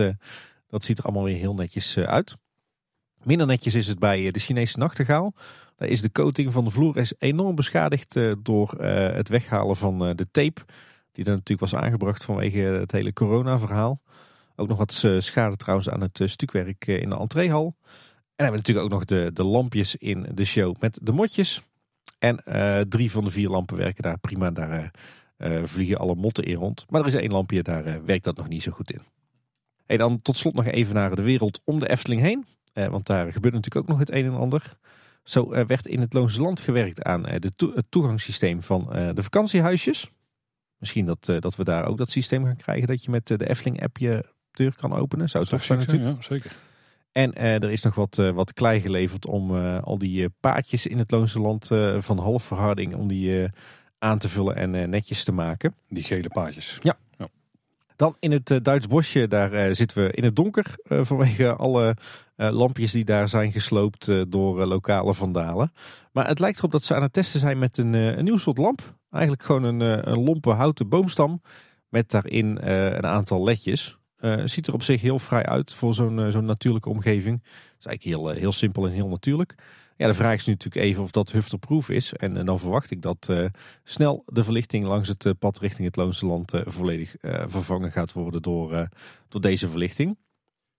dat ziet er allemaal weer heel netjes uit. Minder netjes is het bij de Chinese nachtegaal. Daar is de coating van de vloer is enorm beschadigd door het weghalen van de tape. Die er natuurlijk was aangebracht vanwege het hele corona verhaal. Ook nog wat schade trouwens aan het stukwerk in de entreehal. En hebben we natuurlijk ook nog de, de lampjes in de show met de motjes. En drie van de vier lampen werken daar prima. Daar vliegen alle motten in rond. Maar er is één lampje, daar werkt dat nog niet zo goed in. En dan tot slot nog even naar de wereld om de Efteling heen. Eh, want daar gebeurt natuurlijk ook nog het een en ander. Zo eh, werd in het Loonse Land gewerkt aan eh, de to het toegangssysteem van de vakantiehuisjes. Misschien dat, dat we daar ook dat systeem gaan krijgen dat je met de Efteling-app je deur kan openen. Zou tof zijn natuurlijk. Ja, zeker. En er is nog wat, wat klei geleverd om al die paadjes in het Loonse Land van halfverharding om die aan te vullen en netjes te maken. Die gele paadjes. Ja. Dan in het uh, Duits bosje, daar uh, zitten we in het donker uh, vanwege alle lampjes die daar zijn gesloopt door lokale vandalen. Maar het lijkt erop dat ze aan het testen zijn met een, een nieuw soort lamp. Eigenlijk gewoon een, een lompe houten boomstam met daarin een aantal ledjes. ziet er op zich heel vrij uit voor zo'n zo'n natuurlijke omgeving. Het is eigenlijk heel, heel simpel en heel natuurlijk. Ja, de vraag is nu natuurlijk even of dat hufterproof is. En, en dan verwacht ik dat uh, snel de verlichting langs het uh, pad richting het Loonse Land uh, volledig vervangen gaat worden door, door deze verlichting.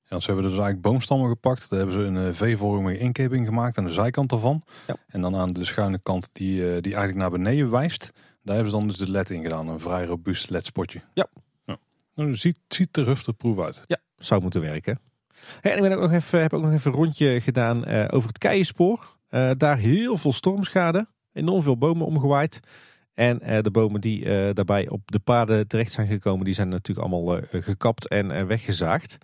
Ja, ze hebben dus eigenlijk boomstammen gepakt. Daar hebben ze een V-vormige inkeping gemaakt aan de zijkant daarvan. Ja. En dan aan de schuine kant die, die eigenlijk naar beneden wijst. Daar hebben ze dan dus de LED in gedaan. Een vrij robuust LED-spotje. Ja. ja. Nou, ziet, ziet er proef uit. Ja, zou moeten werken. En ik ook nog even, heb ook nog even een rondje gedaan uh, over het Keienspoor. Uh, daar heel veel stormschade. Enorm veel bomen omgewaaid. En uh, de bomen die daarbij op de paden terecht zijn gekomen, die zijn natuurlijk allemaal gekapt en weggezaagd.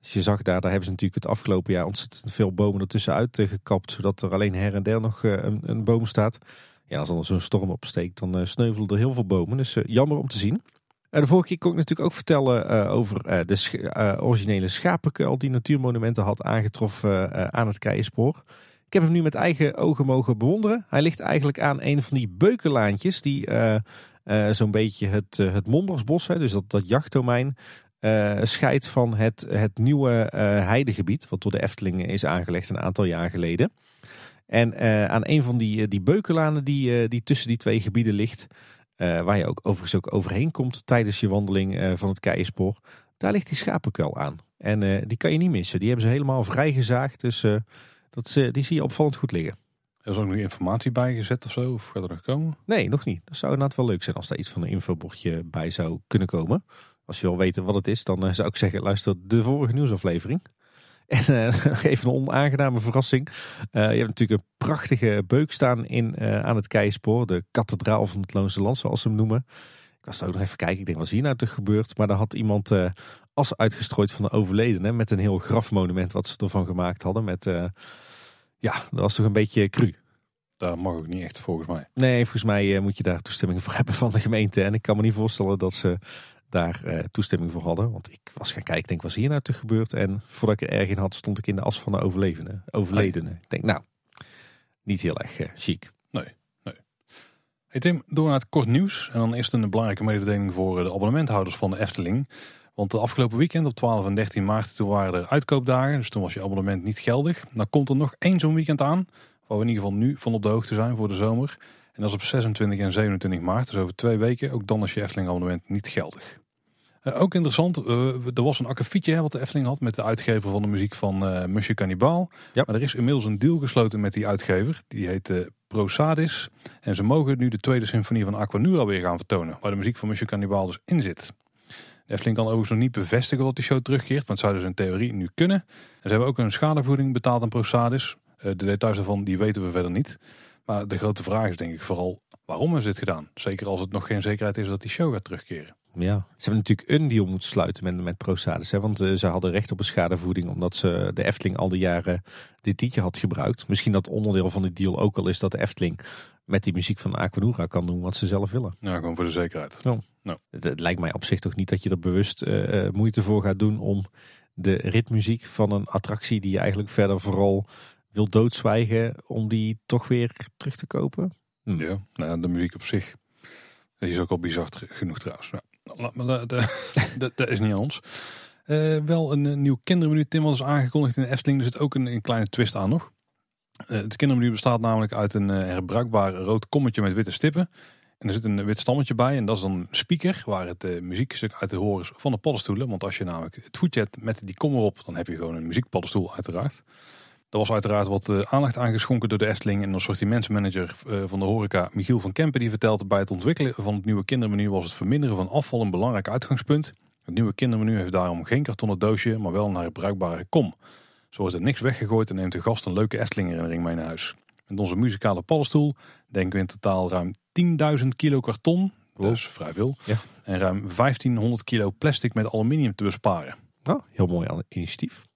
Dus je zag daar, daar hebben ze natuurlijk het afgelopen jaar ontzettend veel bomen ertussen gekapt. Zodat er alleen her en der nog een, een boom staat. Ja, als er zo'n storm opsteekt, dan sneuvelen er heel veel bomen. Dus jammer om te zien. De vorige keer kon ik natuurlijk ook vertellen over de originele schapenkuil die Natuurmonumenten had aangetroffen aan het Keienspoor. Ik heb hem nu met eigen ogen mogen bewonderen. Hij ligt eigenlijk aan een van die beukenlaantjes die zo'n beetje het, het hè, dus dat, dat jachtdomein, uh, scheidt van het, het nieuwe heidegebied, wat door de Efteling is aangelegd een aantal jaar geleden. En aan een van die, die beukenlanen die, die tussen die twee gebieden ligt, waar je ook overigens ook overheen komt tijdens je wandeling van het Keienspoor, daar ligt die schapenkuil aan. En die kan je niet missen. Die hebben ze helemaal vrijgezaagd, dus dat, die zie je opvallend goed liggen. Er is ook nog informatie bij gezet of zo? Of gaat er nog komen? Nee, nog niet. Dat zou inderdaad wel leuk zijn als daar iets van een infobordje bij zou kunnen komen. Als je wil weten wat het is, dan eh, zou ik zeggen, luister de vorige nieuwsaflevering. En uh, [laughs] even een onaangename verrassing. Uh, je hebt natuurlijk een prachtige beuk staan in, uh, aan het Keispoor. De kathedraal van het Loonse Land, zoals ze hem noemen. Ik was er ook nog even kijken. Ik denk, wat is hier nou toch gebeurd? Maar daar had iemand as uitgestrooid van de overledene. Met een heel grafmonument wat ze ervan gemaakt hadden. Met, ja, dat was toch een beetje cru. Dat mag ook niet echt volgens mij. Nee, volgens mij moet je daar toestemming voor hebben van de gemeente. En ik kan me niet voorstellen dat ze daar uh, toestemming voor hadden. Want ik was gaan kijken, denk, was hier nou te gebeurd? En voordat ik er erg in had, stond ik in de as van de overlevende, overledene. Ik denk, nou, niet heel erg uh, chic. Nee, nee. Hey Tim, door naar het kort nieuws. En dan eerst een belangrijke mededeling voor eh, de abonnementhouders van de Efteling. Want de afgelopen weekend op 12 en 13 maart, toen waren er uitkoopdagen. Dus toen was je abonnement niet geldig. Dan komt er nog één zo'n weekend aan. Waar we in ieder geval nu van op de hoogte zijn voor de zomer. En dat is op 26 en 27 maart, dus over twee weken. Ook dan is je Efteling abonnement niet geldig. Uh, ook interessant, uh, er was een akkefietje wat de Efteling had met de uitgever van de muziek van uh, Monsieur Cannibal. Ja. Maar er is inmiddels een deal gesloten met die uitgever. Die heet Prosadis. En ze mogen nu de tweede symfonie van Aquanura weer gaan vertonen. Waar de muziek van Monsieur Cannibal dus in zit. De Efteling kan overigens nog niet bevestigen dat die show terugkeert. Maar het zou dus in theorie nu kunnen. En ze hebben ook een schadevoeding betaald aan Prosadis. de details daarvan die weten we verder niet. Maar de grote vraag is denk ik vooral waarom hebben ze dit gedaan? Zeker als het nog geen zekerheid is dat die show gaat terugkeren. Ja, ze hebben natuurlijk een deal moeten sluiten met, met ProSades. Hè? Want uh, ze hadden recht op een schadevoeding omdat ze de Efteling al die jaren dit liedje had gebruikt. Misschien dat onderdeel van die deal ook al is dat de Efteling met die muziek van Aquanura kan doen wat ze zelf willen. Ja, gewoon voor de zekerheid. Ja. Nou. Het, lijkt mij op zich toch niet dat je er bewust uh, moeite voor gaat doen om de ritmuziek van een attractie die je eigenlijk verder vooral wil doodzwijgen om die toch weer terug te kopen. Hm. Ja, nou, de muziek op zich die is ook al bizar genoeg trouwens. Nou, dat [laughs] is niet aan ons. Uh, wel een, nieuw kindermenu. Tim was aangekondigd in de Efteling. Er zit ook een, een kleine twist aan nog. Uh, het kindermenu bestaat namelijk uit een uh, herbruikbaar rood kommetje met witte stippen. En er zit een wit stammetje bij. En dat is dan een speaker waar het muziekstuk uit te horen is van de paddenstoelen. Want als je namelijk het voetje hebt met die kom erop, dan heb je gewoon een muziekpaddenstoel uiteraard. Er was uiteraard wat uh, aandacht aangeschonken door de Efteling en de sortimentsmanager uh, van de horeca Michiel van Kempen die vertelt bij het ontwikkelen van het nieuwe kindermenu was het verminderen van afval een belangrijk uitgangspunt. Het nieuwe kindermenu heeft daarom geen kartonnen doosje, maar wel een herbruikbare kom. Zo wordt er niks weggegooid en neemt de gast een leuke Efteling herinnering mee naar huis. Met onze muzikale paddenstoel denken we in totaal ruim 10.000 kilo karton, dus vrij veel, ja. en ruim 1500 kilo plastic met aluminium te besparen. Oh, heel mooi initiatief.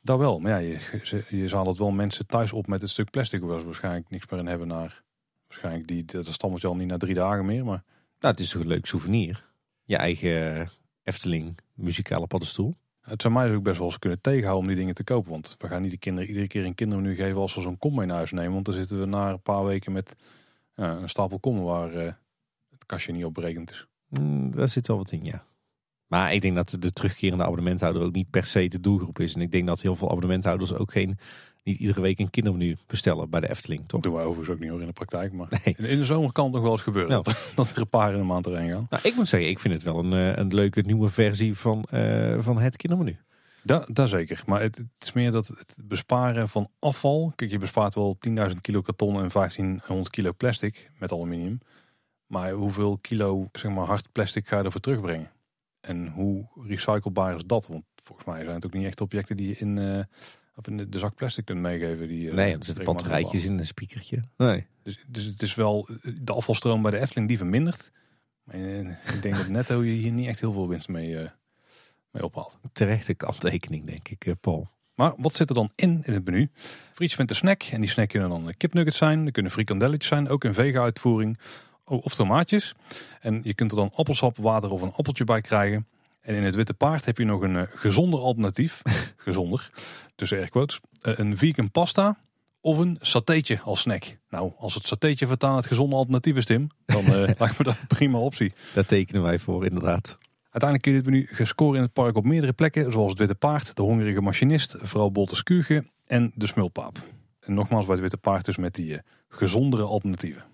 Dat wel, maar ja, je, je zal het wel mensen thuis op met het stuk plastic waar ze waarschijnlijk niks meer in hebben naar, waarschijnlijk die, dat stammetje al niet na drie dagen meer, maar... Nou, het is toch een leuk souvenir. Je eigen Efteling muzikale paddenstoel. Het zou mij dus ook best wel eens kunnen tegenhouden om die dingen te kopen. Want we gaan niet de kinderen iedere keer een kindermenu geven als we zo'n kom mee naar huis nemen. Want dan zitten we na een paar weken met ja, een stapel kommen waar uh, het kastje niet op berekend is. Mm, daar zit wel wat in, ja. Maar ik denk dat de terugkerende abonnementhouder ook niet per se de doelgroep is. En ik denk dat heel veel abonnementhouders ook geen, niet iedere week een kindermenu bestellen bij de Efteling. Toch? Dat doen wij overigens ook niet hoor in de praktijk. Maar nee. in, de zomer kan het nog wel eens gebeuren dat, [laughs] dat, er een paar in een maand erheen gaan. Nou, ik moet zeggen, ik vind het wel een, eh, een leuke nieuwe versie van, uh, van het kindermenu. Dat zeker. Maar het, het, is meer dat het besparen van afval. Kijk, je bespaart wel 10.000 kilo karton en 1500 kilo plastic met aluminium. Maar hoeveel kilo zeg maar, hard plastic ga je ervoor terugbrengen? En hoe recyclebaar is dat? Want volgens mij zijn het ook niet echt objecten die je in, uh, of in de, zak plastic kunt meegeven. Die, uh, nee, er zitten batterijtjes in een speakertje. Nee. Dus, dus het is wel, de afvalstroom bij de Efteling die vermindert. Maar ik denk dat netto je hier niet echt heel veel winst mee, uh, mee ophaalt. Terechte kanttekening denk ik, Paul. Maar wat zit er dan in in het menu? Frietjes met een snack. En die snack kunnen dan kipnuggets zijn. Er kunnen frikandelletjes zijn, ook in vega-uitvoering. Of tomaatjes. En je kunt er dan appelsap, water of een appeltje bij krijgen. En in het Witte Paard heb je nog een uh, gezonder alternatief. [laughs] gezonder, tussen airquotes. Uh, een vegan pasta of een satéetje als snack. Nou, als het satéetje vertaan het gezonde alternatief is, Tim, dan uh, [laughs] lijkt me dat een prima optie. Daar tekenen wij voor, inderdaad. Uiteindelijk kun je dit menu gescoren in het park op meerdere plekken, zoals het Witte Paard, de Hongerige Machinist, vrouw Bolterskuurge en de Smulpaap. En nogmaals bij het Witte Paard dus met die gezondere alternatieven.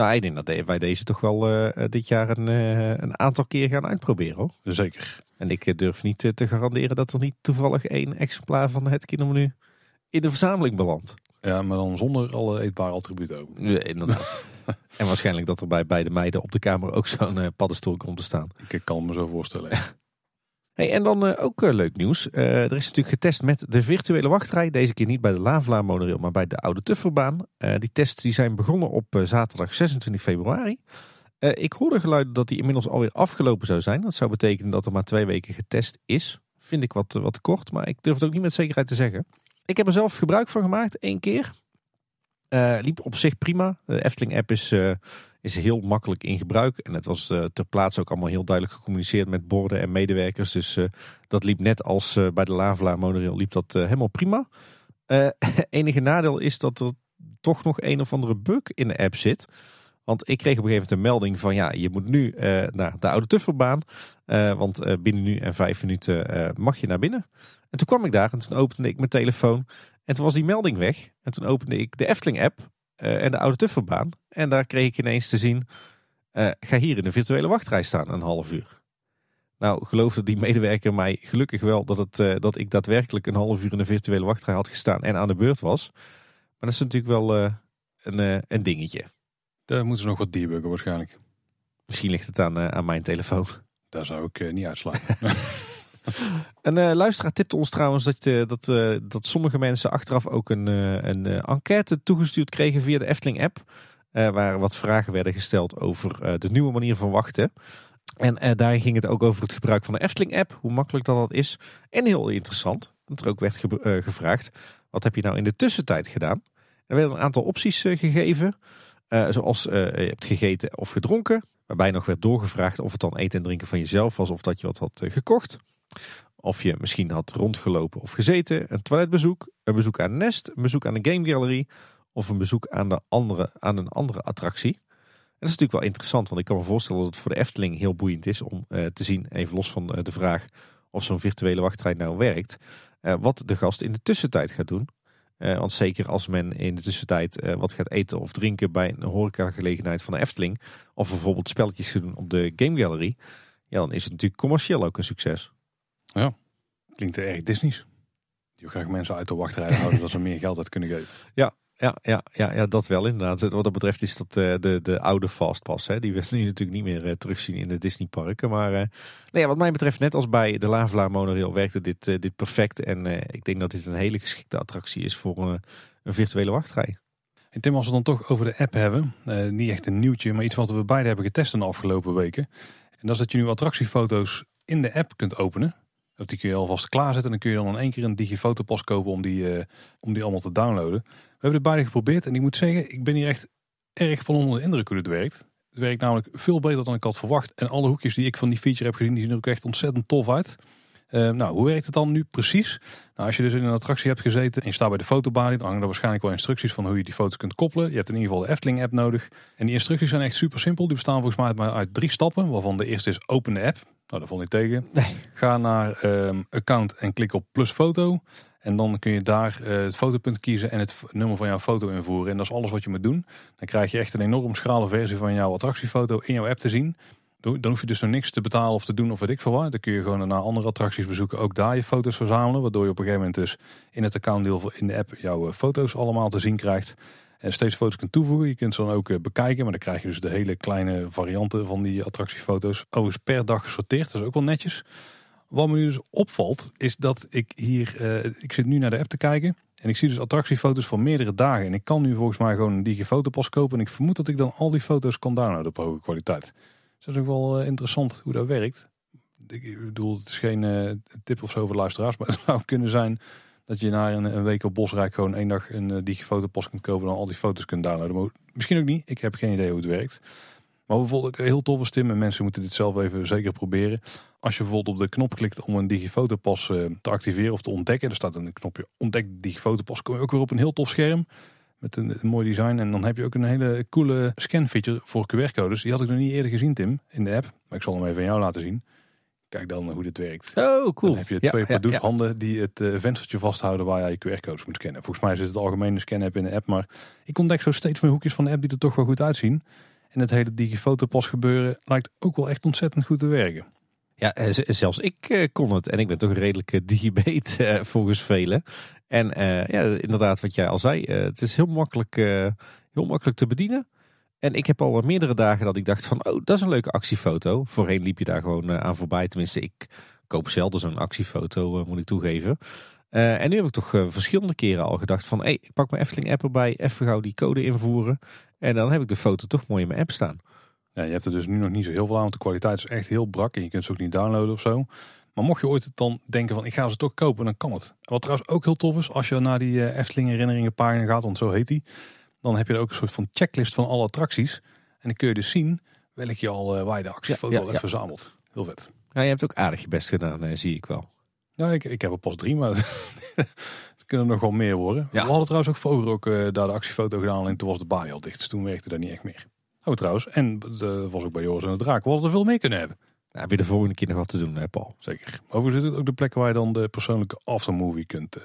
Nou, ik denk dat wij deze toch wel uh, dit jaar een, uh, een, aantal keer gaan uitproberen. Hoor. Zeker. En ik durf niet te garanderen dat er niet toevallig één exemplaar van het kindermenu in de verzameling belandt. Ja, maar dan zonder alle eetbare attributen ook. Ja, inderdaad. [laughs] en waarschijnlijk dat er bij beide meiden op de kamer ook zo'n paddenstoel komt te staan. Ik kan me zo voorstellen. En dan uh, ook uh, leuk nieuws. Uh, er is natuurlijk getest met de virtuele wachtrij. Deze keer niet bij de Lavla monorail, maar bij de Oude Tufferbaan. die tests die zijn begonnen op zaterdag 26 februari. ik hoorde geluiden dat die inmiddels alweer afgelopen zou zijn. Dat zou betekenen dat er maar twee weken getest is. Vind ik wat, wat kort, maar ik durf het ook niet met zekerheid te zeggen. Ik heb er zelf gebruik van gemaakt, één keer. Liep op zich prima. De Efteling app is is heel makkelijk in gebruik. En het was uh, ter plaatse ook allemaal heel duidelijk gecommuniceerd met borden en medewerkers. Dus dat liep net als bij de Lavela monorail liep dat helemaal prima. [laughs] enige nadeel is dat er toch nog een of andere bug in de app zit. Want ik kreeg op een gegeven moment een melding van ja, je moet nu naar de oude Tufferbaan. want binnen nu en vijf minuten mag je naar binnen. En toen kwam ik daar en toen opende ik mijn telefoon. En toen was die melding weg. En toen opende ik de Efteling app en de oude Tufferbaan. En daar kreeg ik ineens te zien, uh, ga hier in de virtuele wachtrij staan een half uur. Nou, geloofde die medewerker mij gelukkig wel dat, het, uh, dat ik daadwerkelijk een half uur in de virtuele wachtrij had gestaan en aan de beurt was. Maar dat is natuurlijk wel een, een dingetje. Daar moeten ze nog wat debuggen waarschijnlijk. Misschien ligt het aan, aan mijn telefoon. Daar zou ik niet uitslaan. [laughs] [laughs] Een uh, luisteraar tipte ons trouwens dat, uh, dat, uh, dat sommige mensen achteraf ook een, een enquête toegestuurd kregen via de Efteling app. Uh, waar wat vragen werden gesteld over de nieuwe manier van wachten. En uh, daar ging het ook over het gebruik van de Efteling-app, hoe makkelijk dat, dat is. En heel interessant, dat er ook werd ge gevraagd, wat heb je nou in de tussentijd gedaan? Er werden een aantal opties gegeven, zoals je hebt gegeten of gedronken. Waarbij nog werd doorgevraagd of het dan eten en drinken van jezelf was of dat je wat had gekocht. Of je misschien had rondgelopen of gezeten, een toiletbezoek, een bezoek aan Nest, een bezoek aan de Game Gallery of een bezoek aan, de andere, aan een andere attractie. En dat is natuurlijk wel interessant, want ik kan me voorstellen dat het voor de Efteling heel boeiend is om uh, te zien, even los van uh, de vraag of zo'n virtuele wachttrein nou werkt, uh, wat de gast in de tussentijd gaat doen. want zeker als men in de tussentijd wat gaat eten of drinken bij een horecagelegenheid van de Efteling, of bijvoorbeeld spelletjes gaan doen op de Game Gallery, ja, dan is het natuurlijk commercieel ook een succes. Ja, klinkt erg Disney's. Die graag mensen uit de wachtrij houden dat ze meer geld uit kunnen geven. [laughs] Ja, ja, ja, ja, ja, dat wel inderdaad. Wat dat betreft is dat uh, de, de oude Fastpass. Hè? Die we nu natuurlijk niet meer uh, terugzien in de Disneyparken. Maar uh, nee, wat mij betreft, net als bij de Lavela monorail, werkte dit, dit perfect. En ik denk dat dit een hele geschikte attractie is voor een virtuele wachtrij. En Tim, als we dan toch over de app hebben. niet echt een nieuwtje, maar iets wat we beide hebben getest in de afgelopen weken. En dat is dat je nu attractiefoto's in de app kunt openen. Die kun je alvast klaarzetten. En dan kun je dan in één keer een digifotopas kopen om die, om die allemaal te downloaden. We hebben het beide geprobeerd en ik moet zeggen, ik ben hier echt erg van onder de indruk hoe het werkt. Het werkt namelijk veel beter dan ik had verwacht. En alle hoekjes die ik van die feature heb gezien, die zien er ook echt ontzettend tof uit. Uh, nou, hoe werkt het dan nu precies? Nou, als je dus in een attractie hebt gezeten en je staat bij de fotobalie, dan hangen er waarschijnlijk wel instructies van hoe je die foto's kunt koppelen. Je hebt in ieder geval de Efteling app nodig. En die instructies zijn echt super simpel. Die bestaan volgens mij uit drie stappen, waarvan de eerste is open de app. Nou, dat vond ik tegen. Nee. Ga naar um, account en klik op plus foto. En dan kun je daar uh, het fotopunt kiezen en het nummer van jouw foto invoeren. En dat is alles wat je moet doen. Dan krijg je echt een enorm schrale versie van jouw attractiefoto in jouw app te zien. Dan hoef je dus nog niks te betalen of te doen of weet ik veel wat. Dan kun je gewoon naar andere attracties bezoeken, ook daar je foto's verzamelen. Waardoor je op een gegeven moment dus in het accountdeel in de app jouw eh, foto's allemaal te zien krijgt. En steeds foto's kunt toevoegen. Je kunt ze dan ook bekijken, maar dan krijg je dus de hele kleine varianten van die attractiefoto's. Overigens per dag gesorteerd, dat is ook wel netjes. Wat me nu dus opvalt, is dat ik hier, ik zit nu naar de app te kijken. En ik zie dus attractiefoto's van meerdere dagen. En ik kan nu volgens mij gewoon een digifotopas kopen. En ik vermoed dat ik dan al die foto's kan downloaden op hoge kwaliteit. Dus dat is ook wel interessant hoe dat werkt ik bedoel, het is geen tip of zo voor luisteraars, [laughs] maar het zou kunnen zijn dat je na een, week op Bosrijk gewoon één dag een uh, digifotopas kunt kopen en al die foto's kunt downloaden. Misschien ook niet, ik heb geen idee hoe het werkt. Maar bijvoorbeeld heel tof is Tim en mensen moeten dit zelf even zeker proberen. Als je bijvoorbeeld op de knop klikt om een digifotopas uh, te activeren of te ontdekken, er staat een knopje ontdek digifotopas, kom je ook weer op een heel tof scherm. Met een, een, mooi design. En dan heb je ook een hele coole scan feature voor QR-codes. Die had ik nog niet eerder gezien, Tim, in de app. Maar ik zal hem even aan jou laten zien. Kijk dan hoe dit werkt. Oh, cool. Dan heb je twee ja, handen die het uh, venstertje vasthouden waar jij je QR-codes moet scannen. Volgens mij zit het algemene scan-app in de app, maar ik ontdek zo steeds meer hoekjes van de app die er toch wel goed uitzien. En het hele digifotopas gebeuren lijkt ook wel echt ontzettend goed te werken. Ja, eh, zelfs ik eh, kon het. En ik ben toch een redelijke [laughs] volgens velen. En ja, inderdaad wat jij al zei. het is heel makkelijk, heel makkelijk te bedienen. En ik heb al meerdere dagen dat ik dacht van, oh, dat is een leuke actiefoto. Voorheen liep je daar gewoon eh, aan voorbij. Tenminste, ik koop zelden zo'n actiefoto, eh, moet ik toegeven. Uh, en nu heb ik toch verschillende keren al gedacht van, hey, ik pak mijn Efteling app erbij, even gauw die code invoeren. En dan heb ik de foto toch mooi in mijn app staan. Ja, je hebt er dus nu nog niet zo heel veel aan, want de kwaliteit is echt heel brak en je kunt ze ook niet downloaden of zo. Maar mocht je ooit dan denken van, ik ga ze toch kopen, dan kan het. Wat trouwens ook heel tof is, als je naar die Efteling herinneringen pagina gaat, want zo heet die dan heb je er ook een soort van checklist van alle attracties. En dan kun je dus zien welke je al uh, waar je de actiefoto ja, ja, hebt verzameld. Heel vet. Ja, je hebt ook aardig je best gedaan, eh, zie ik wel. Ja, ik, ik heb er pas drie, maar [laughs] het kunnen er nog wel meer worden. We hadden trouwens ook vroeger ook uh, daar de actiefoto gedaan en toen was de balie al dicht. Dus toen werkte dat niet echt meer. Oh trouwens, en dat was ook bij Joris en de Draak. We hadden er veel meer kunnen hebben. Nou, heb je de volgende keer nog wat te doen, hè, Paul? Zeker. Overigens is het ook de plek waar je dan de persoonlijke aftermovie kunt,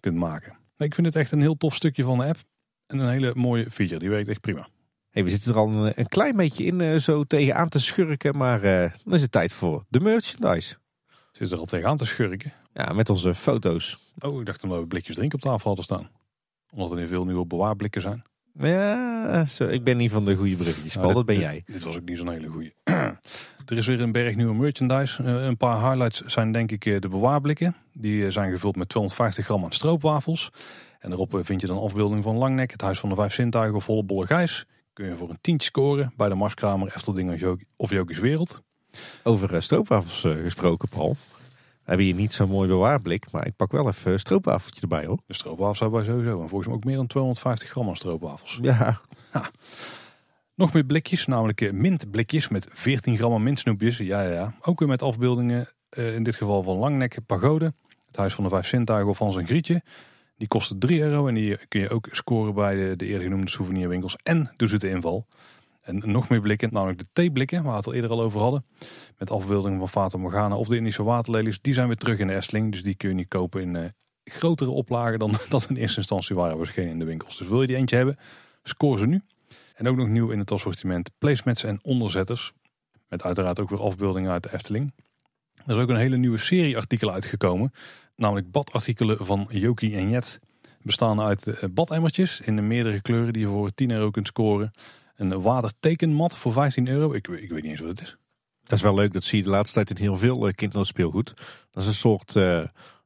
kunt maken. ik vind het echt een heel tof stukje van de app. En een hele mooie feature, die werkt echt prima. Hey, we zitten er al een, een klein beetje in uh, zo tegenaan te schurken, maar uh, dan is het tijd voor de merchandise. Zit er al tegenaan te schurken? Ja, met onze foto's. Oh, ik dacht dat we blikjes drink op tafel hadden staan. Omdat er in veel nieuwe bewaarblikken zijn. Ja, zo, ik ben niet van de goede bruggetjes, Paul, dat ben jij. Dit was ook niet zo'n hele goede. [clears throat] er is weer een berg nieuwe merchandise. Uh, een paar highlights zijn denk ik de bewaarblikken. Die zijn gevuld met 250 gram aan stroopwafels. En daarop eh, vind je dan afbeelding van Langnek, het Huis van de Vijf Zintuigen of Volle Bolle Gijs. Kun je voor een tientje scoren bij de Marskramer, Eftelding of Jokies Wereld. Over uh, stroopwafels uh, gesproken, Paul. We hebben hier niet zo'n mooi bewaarblik, maar ik pak wel even een stroopwafeltje erbij hoor. De stroopwafels hebben wij sowieso. En volgens mij ook meer dan 250 gram aan stroopwafels. Ja. Nog meer blikjes, namelijk mintblikjes met 14 gram mintsnoepjes. Ja, ja, ja. Ook weer met afbeeldingen, in dit geval van Langnek Pagode. Het Huis van de Vijf Zintuigen of Hans en Grietje. Die kosten 3 euro en die kun je ook scoren bij de, de eerder genoemde souvenirwinkels en de zoete inval. En nog meer blikken, namelijk de theeblikken, waar we het al eerder al over hadden. Met afbeeldingen van Fata Morgana of de Indische waterlelies. Die zijn weer terug in de Efteling, dus die kun je niet kopen in uh, grotere oplagen dan [laughs] dat in eerste instantie waren verschenen in de winkels. Dus wil je die eentje hebben, score ze nu. En ook nog nieuw in het assortiment placemats en onderzetters. Met uiteraard ook weer afbeeldingen uit de Efteling. Er is ook een hele nieuwe serie artikelen uitgekomen. Namelijk badartikelen van Joki en Jet. Bestaan uit eh, bademmertjes in de meerdere kleuren die je voor 10 euro kunt scoren. Een watertekenmat voor 15 euro. Ik, ik weet niet eens wat het is. Dat is wel leuk. Dat zie je de laatste tijd in heel veel uh, kinderspeelgoed. Dat is een soort, uh,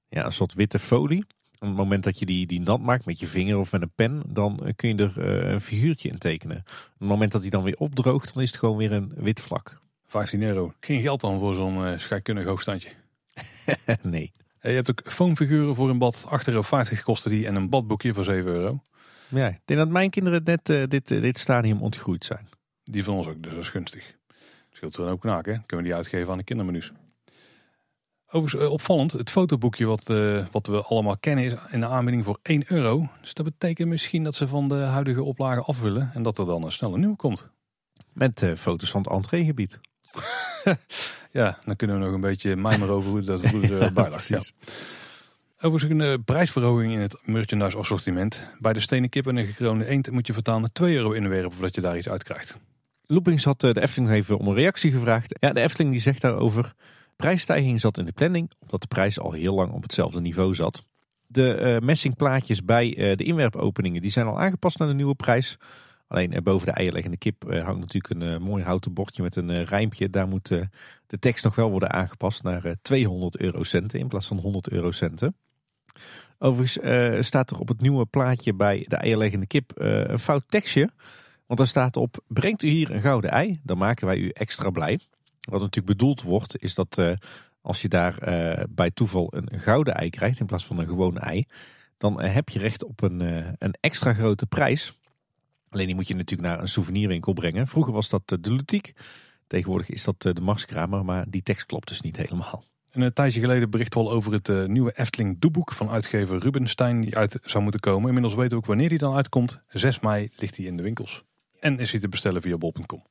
ja, een soort witte folie. Op het moment dat je die, die nat maakt met je vinger of met een pen, dan kun je er een figuurtje in tekenen. Op het moment dat hij dan weer opdroogt, dan is het gewoon weer een wit vlak. 15 euro. Geen geld dan voor zo'n uh, scheikundig hoogstandje? [laughs] nee. Je hebt ook foamfiguren voor een bad. 8,50 euro kosten die en een badboekje voor 7 euro. Ja, ik denk dat mijn kinderen net uh, dit, uh, dit stadium ontgroeid zijn. Die van ons ook, dus dat is gunstig. Scheelt er dan ook knaken, kunnen we die uitgeven aan de kindermenu's. Overigens opvallend, het fotoboekje wat, uh, wat we allemaal kennen is in de aanbieding voor 1 euro. Dus dat betekent misschien dat ze van de huidige oplagen af willen en dat er dan een snelle nieuw komt. Met foto's van het entreegebied. [laughs] ja, dan kunnen we nog een beetje mijmeren over hoe dat vroeger bij lag. [laughs] Ja. Overigens een uh, prijsverhoging in het merchandise assortiment. Bij de stenen kip en een gekroonde eend moet je vertalen 2 euro inwerpen voordat je daar iets uit krijgt. Loopings had eh, de Efteling even om een reactie gevraagd. Ja, de Efteling die zegt daarover... Prijsstijging zat in de planning omdat de prijs al heel lang op hetzelfde niveau zat. De uh, messingplaatjes bij uh, de inwerpopeningen die zijn al aangepast naar de nieuwe prijs. Alleen uh, boven de eierleggende kip hangt natuurlijk een mooi houten bordje met een rijmpje. Daar moet de tekst nog wel worden aangepast naar 200 eurocenten in plaats van 100 eurocenten. Overigens staat er op het nieuwe plaatje bij de eierleggende kip een fout tekstje. Want daar staat op, brengt u hier een gouden ei, dan maken wij u extra blij. Wat natuurlijk bedoeld wordt, is dat als je daar bij toeval een gouden ei krijgt in plaats van een gewone ei, dan heb je recht op een, een extra grote prijs. Alleen die moet je natuurlijk naar een souvenirwinkel brengen. Vroeger was dat de Lutiek. Tegenwoordig is dat de Marskramer, maar die tekst klopt dus niet helemaal. een tijdje geleden bericht wel over het nieuwe Efteling doeboek van uitgever Rubenstein die uit zou moeten komen. Inmiddels weten we ook wanneer die dan uitkomt. 6 mei ligt hij in de winkels. En is hij te bestellen via bol.com.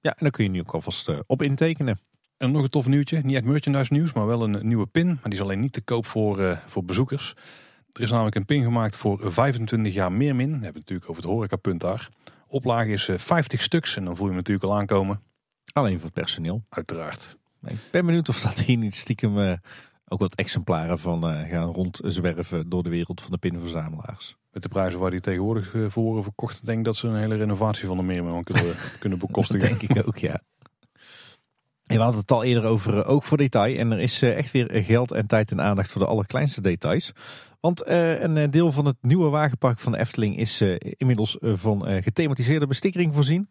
Ja, en dan kun je nu ook alvast op intekenen. En nog een tof nieuwtje. Niet echt merchandise nieuws, maar wel een nieuwe pin. Maar die is alleen niet te koop voor, uh, voor bezoekers. Er is namelijk een pin gemaakt voor 25 jaar meer min. We hebben het natuurlijk over het horecapunt daar. Oplage is 50 eh, stuks en dan voel je hem natuurlijk al aankomen. Alleen voor het personeel. Uiteraard. Ik ben benieuwd of dat hier niet stiekem uh, ook wat exemplaren van uh, gaan rondzwerven door de wereld van de pinverzamelaars. Met de prijzen waar die tegenwoordig voor worden verkocht, denk ik dat ze een hele renovatie van de Meermin kunnen, [laughs] kunnen bekostigen. dat denk ik ook, ja. We hadden het al eerder over ook voor detail. En er is echt weer geld en tijd en aandacht voor de allerkleinste details. Want uh, een deel van het nieuwe wagenpark van Efteling is inmiddels van gethematiseerde bestikkering voorzien.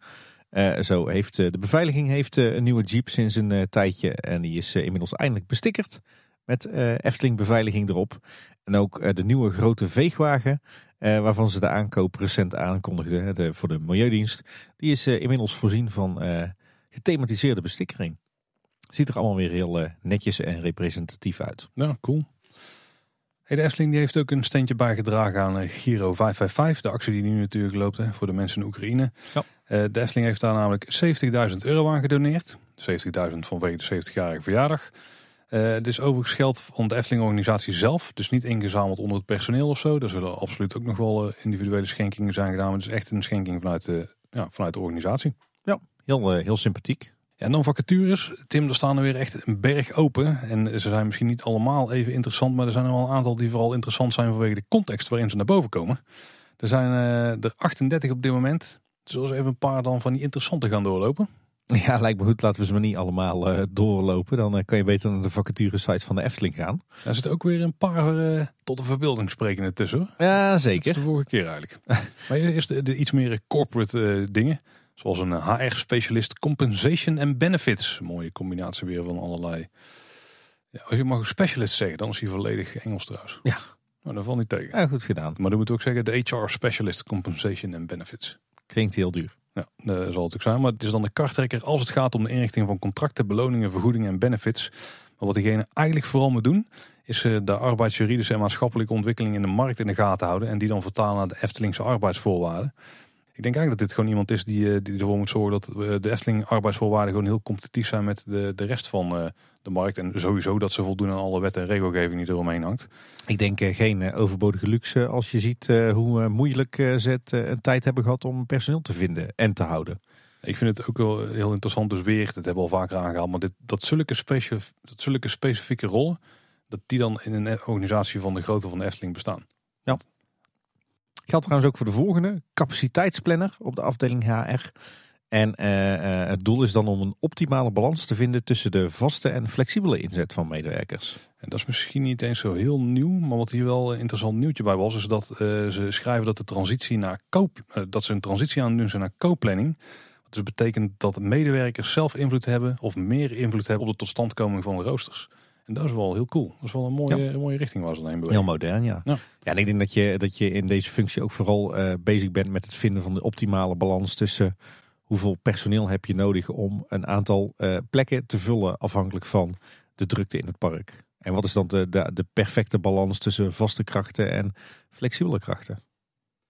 zo heeft de beveiliging heeft, een nieuwe Jeep sinds een tijdje. En die is inmiddels eindelijk bestickerd. Met Efteling beveiliging erop. En ook de nieuwe grote veegwagen. waarvan ze de aankoop recent aankondigden de, voor de Milieudienst. Die is inmiddels voorzien van gethematiseerde bestikkering. Ziet er allemaal weer heel netjes en representatief uit. Ja, cool. Hey, de Efteling die heeft ook een steentje bijgedragen aan uh, Giro 555. De actie die nu natuurlijk loopt hè, voor de mensen in Oekraïne. Ja. Uh, de Efteling heeft daar namelijk 70.000 euro aan gedoneerd. 70.000 vanwege de 70-jarige verjaardag. Het is overigens geld van de Efteling-organisatie zelf. Dus niet ingezameld onder het personeel of zo. Er zullen absoluut ook nog wel individuele schenkingen zijn gedaan. Maar het is echt een schenking vanuit de, ja, vanuit de organisatie. Ja, heel, heel sympathiek. En dan vacatures. Tim, er staan er weer echt een berg open. En ze zijn misschien niet allemaal even interessant, maar er zijn er wel een aantal die vooral interessant zijn vanwege de context waarin ze naar boven komen. Er zijn uh, er 38 op dit moment. Zullen we even een paar dan van die interessante gaan doorlopen? Ja, lijkt me goed. Laten we ze maar niet allemaal uh, doorlopen. Dan uh, kan je beter naar de vacature site van de Efteling gaan. Er zitten ook weer een paar tot de verbeelding sprekende tussen. Hoor. Ja, zeker. Dat is de vorige keer eigenlijk. [laughs] maar eerst de, de, iets meer corporate dingen. Zoals een HR-specialist Compensation and Benefits. mooie combinatie weer van allerlei. Ja, als je mag specialist zeggen, dan is hij volledig Engels trouwens. Ja. Maar dat valt niet tegen. Ja, goed gedaan. Maar dan moet ook zeggen de HR Specialist Compensation and Benefits. Klinkt heel duur. Ja, dat zal het ook zijn. Maar het is dan de karttrekker als het gaat om de inrichting van contracten, beloningen, vergoedingen en benefits. Maar wat diegene eigenlijk vooral moet doen, is eh, de arbeidsjuridische en maatschappelijke ontwikkeling in de markt in de gaten houden. En die dan vertalen naar de Eftelingse arbeidsvoorwaarden. Ik denk eigenlijk dat dit gewoon iemand is die, eh, die ervoor moet zorgen dat eh, de Efteling arbeidsvoorwaarden gewoon heel competitief zijn met de, de rest van eh, de markt. En sowieso dat ze voldoen aan alle wet en regelgeving die eromheen hangt. Ik denk geen overbodige luxe als je ziet hoe moeilijk ze het een tijd hebben gehad om personeel te vinden en te houden. Ik vind het ook wel heel interessant dus weer, dat hebben we al vaker aangehaald, maar dit, dat, zulke specif, dat zulke specifieke rollen, dat die dan in een organisatie van de grootte van de Efteling bestaan. Ja. Geldt trouwens ook voor de volgende. Capaciteitsplanner op de afdeling HR. En uh, uh, het doel is dan om een optimale balans te vinden tussen de vaste en flexibele inzet van medewerkers. En dat is misschien niet eens zo heel nieuw, maar wat hier wel een interessant nieuwtje bij was, is dat uh, ze schrijven dat de transitie naar koop, dat ze een transitie aan doen zijn naar co-planning. Dus betekent dat medewerkers zelf invloed hebben of meer invloed hebben op de totstandkoming van de roosters. En dat is wel heel cool. Dat is wel een mooie, een mooie richting waar ze dan heen bewegen. Heel modern, ja. ja. Ja, en ik denk dat je, dat je in deze functie ook vooral uh, bezig bent met het vinden van de optimale balans tussen hoeveel personeel heb je nodig om een aantal uh, plekken te vullen afhankelijk van de drukte in het park. En wat is dan de, de, de perfecte balans tussen vaste krachten en flexibele krachten?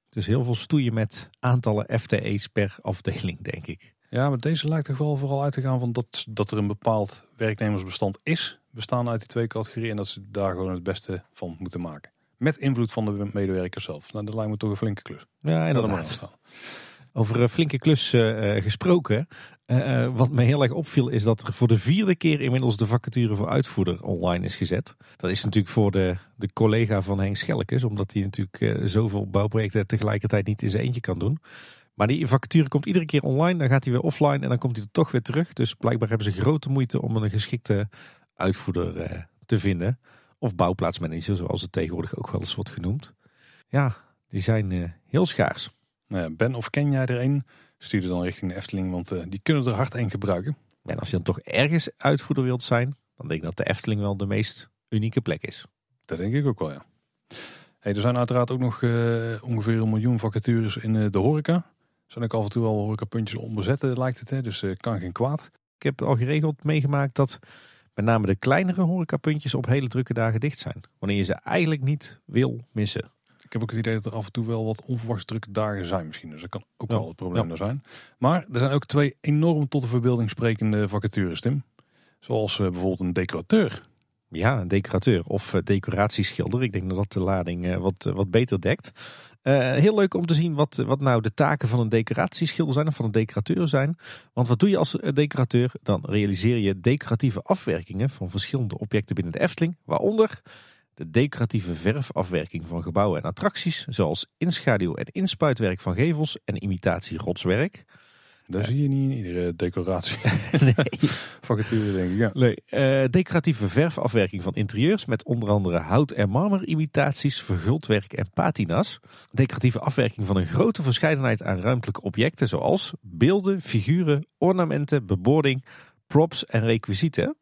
Dus heel veel stoeien met aantallen FTE's per afdeling, denk ik. Ja, maar deze lijkt toch wel vooral uit te gaan van dat, dat er een bepaald werknemersbestand is, bestaan uit die twee categorieën, en dat ze daar gewoon het beste van moeten maken. Met invloed van de medewerkers zelf. Nou, dat lijkt me toch een flinke klus. Ja, inderdaad. Over een flinke klus uh, gesproken. Uh, wat me heel erg opviel is dat er voor de vierde keer inmiddels de vacature voor uitvoerder online is gezet. Dat is natuurlijk voor de, de collega van Henk Schelkes, omdat hij natuurlijk uh, zoveel bouwprojecten tegelijkertijd niet in zijn eentje kan doen. Maar die vacature komt iedere keer online, dan gaat hij weer offline en dan komt hij er toch weer terug. Dus blijkbaar hebben ze grote moeite om een geschikte uitvoerder uh, te vinden. Of bouwplaatsmanager, zoals het tegenwoordig ook wel eens wordt genoemd. Ja, die zijn heel schaars. Nou ben of ken jij er een? Stuur dan richting de Efteling, want uh, die kunnen er hard in gebruiken. En als je dan toch ergens uitvoerder wilt zijn, dan denk ik dat de Efteling wel de meest unieke plek is. Dat denk ik ook wel, ja. Hey, er zijn uiteraard ook nog uh, ongeveer een miljoen vacatures in uh, de horeca. Er zijn ook af en toe wel horecapuntjes onbezet, lijkt het. Hè? Dus kan geen kwaad. Ik heb al geregeld meegemaakt dat met name de kleinere horecapuntjes op hele drukke dagen dicht zijn. Wanneer je ze eigenlijk niet wil missen. Ik heb ook het idee dat er af en toe wel wat onverwachts drukke dagen zijn misschien. Dus dat kan ook wel het probleem ja. zijn. Maar er zijn ook twee enorm tot de verbeelding sprekende vacatures, Tim. Zoals uh, bijvoorbeeld een decorateur. Ja, een decorateur of uh, decoratieschilder. Ik denk dat dat de lading uh, wat, wat beter dekt. Heel leuk om te zien wat, wat nou de taken van een decoratieschilder zijn of van een decorateur zijn. Want wat doe je als decorateur? Dan realiseer je decoratieve afwerkingen van verschillende objecten binnen de Efteling. Waaronder de decoratieve verfafwerking van gebouwen en attracties, zoals inschaduw- en inspuitwerk van gevels en imitatie rotswerk. Daar zie je niet in iedere decoratie. [laughs] nee. [laughs] Vacature denk ik, ja. Nee. Uh, decoratieve verfafwerking van interieurs met onder andere hout- en marmerimitaties, verguldwerk en patina's. Decoratieve afwerking van een grote verscheidenheid aan ruimtelijke objecten zoals beelden, figuren, ornamenten, bebording, props en requisieten.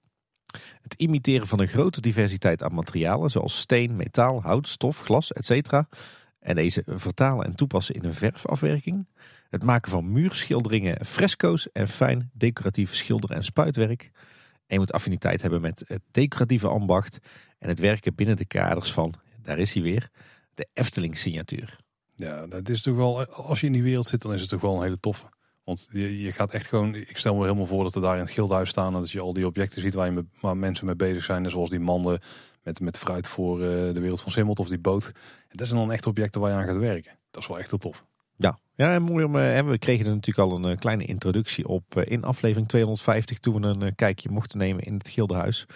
Het imiteren van een grote diversiteit aan materialen zoals steen, metaal, hout, stof, glas, etc. En deze vertalen en toepassen in een verfafwerking. Het maken van muurschilderingen, fresco's en fijn decoratief schilder- en spuitwerk. En je moet affiniteit hebben met het decoratieve ambacht en het werken binnen de kaders van, daar is hij weer, de Efteling signatuur. Ja, dat is toch wel, als je in die wereld zit, dan is het toch wel een hele toffe. Want je, je gaat echt gewoon, ik stel me helemaal voor dat er daar in het gildhuis staan. Dat je al die objecten ziet waar, je waar mensen mee bezig zijn. Zoals die manden met, met fruit voor uh, de wereld van Simmelt of die boot. Dat zijn dan echt objecten waar je aan gaat werken. Dat is wel echt heel tof. Ja, ja en mooi om, uh, we kregen er natuurlijk al een uh, kleine introductie op in aflevering 250 toen we een kijkje mochten nemen in het gildenhuis.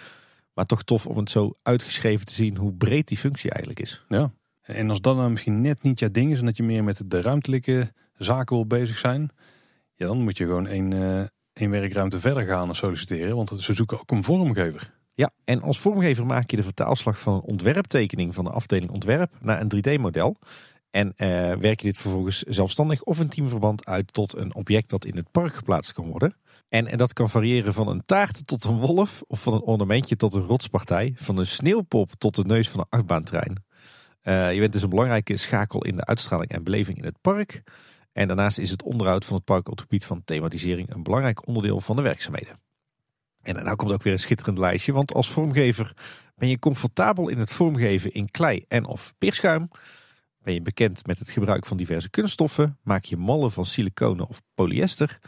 Maar toch tof om het zo uitgeschreven te zien hoe breed die functie eigenlijk is. Ja, en als dat dan misschien net niet jouw ding is en dat je meer met de ruimtelijke zaken wil bezig zijn ja, dan moet je gewoon één, één werkruimte verder gaan solliciteren. Want ze zoeken ook een vormgever. Ja, en als vormgever maak je de vertaalslag van een ontwerptekening van de afdeling ontwerp naar een 3D-model. En uh, werk je dit vervolgens zelfstandig of in teamverband uit tot een object dat in het park geplaatst kan worden. En, en dat kan variëren van een taart tot een wolf, of van een ornamentje tot een rotspartij, van een sneeuwpop tot de neus van een achtbaantrein. Uh, je bent dus een belangrijke schakel in de uitstraling en beleving in het park. En daarnaast is het onderhoud van het park op het gebied van thematisering een belangrijk onderdeel van de werkzaamheden. En nou komt ook weer een schitterend lijstje, want als vormgever ben je comfortabel in het vormgeven in klei en of peerschuim. Ben je bekend met het gebruik van diverse kunststoffen, maak je mallen van siliconen of polyester,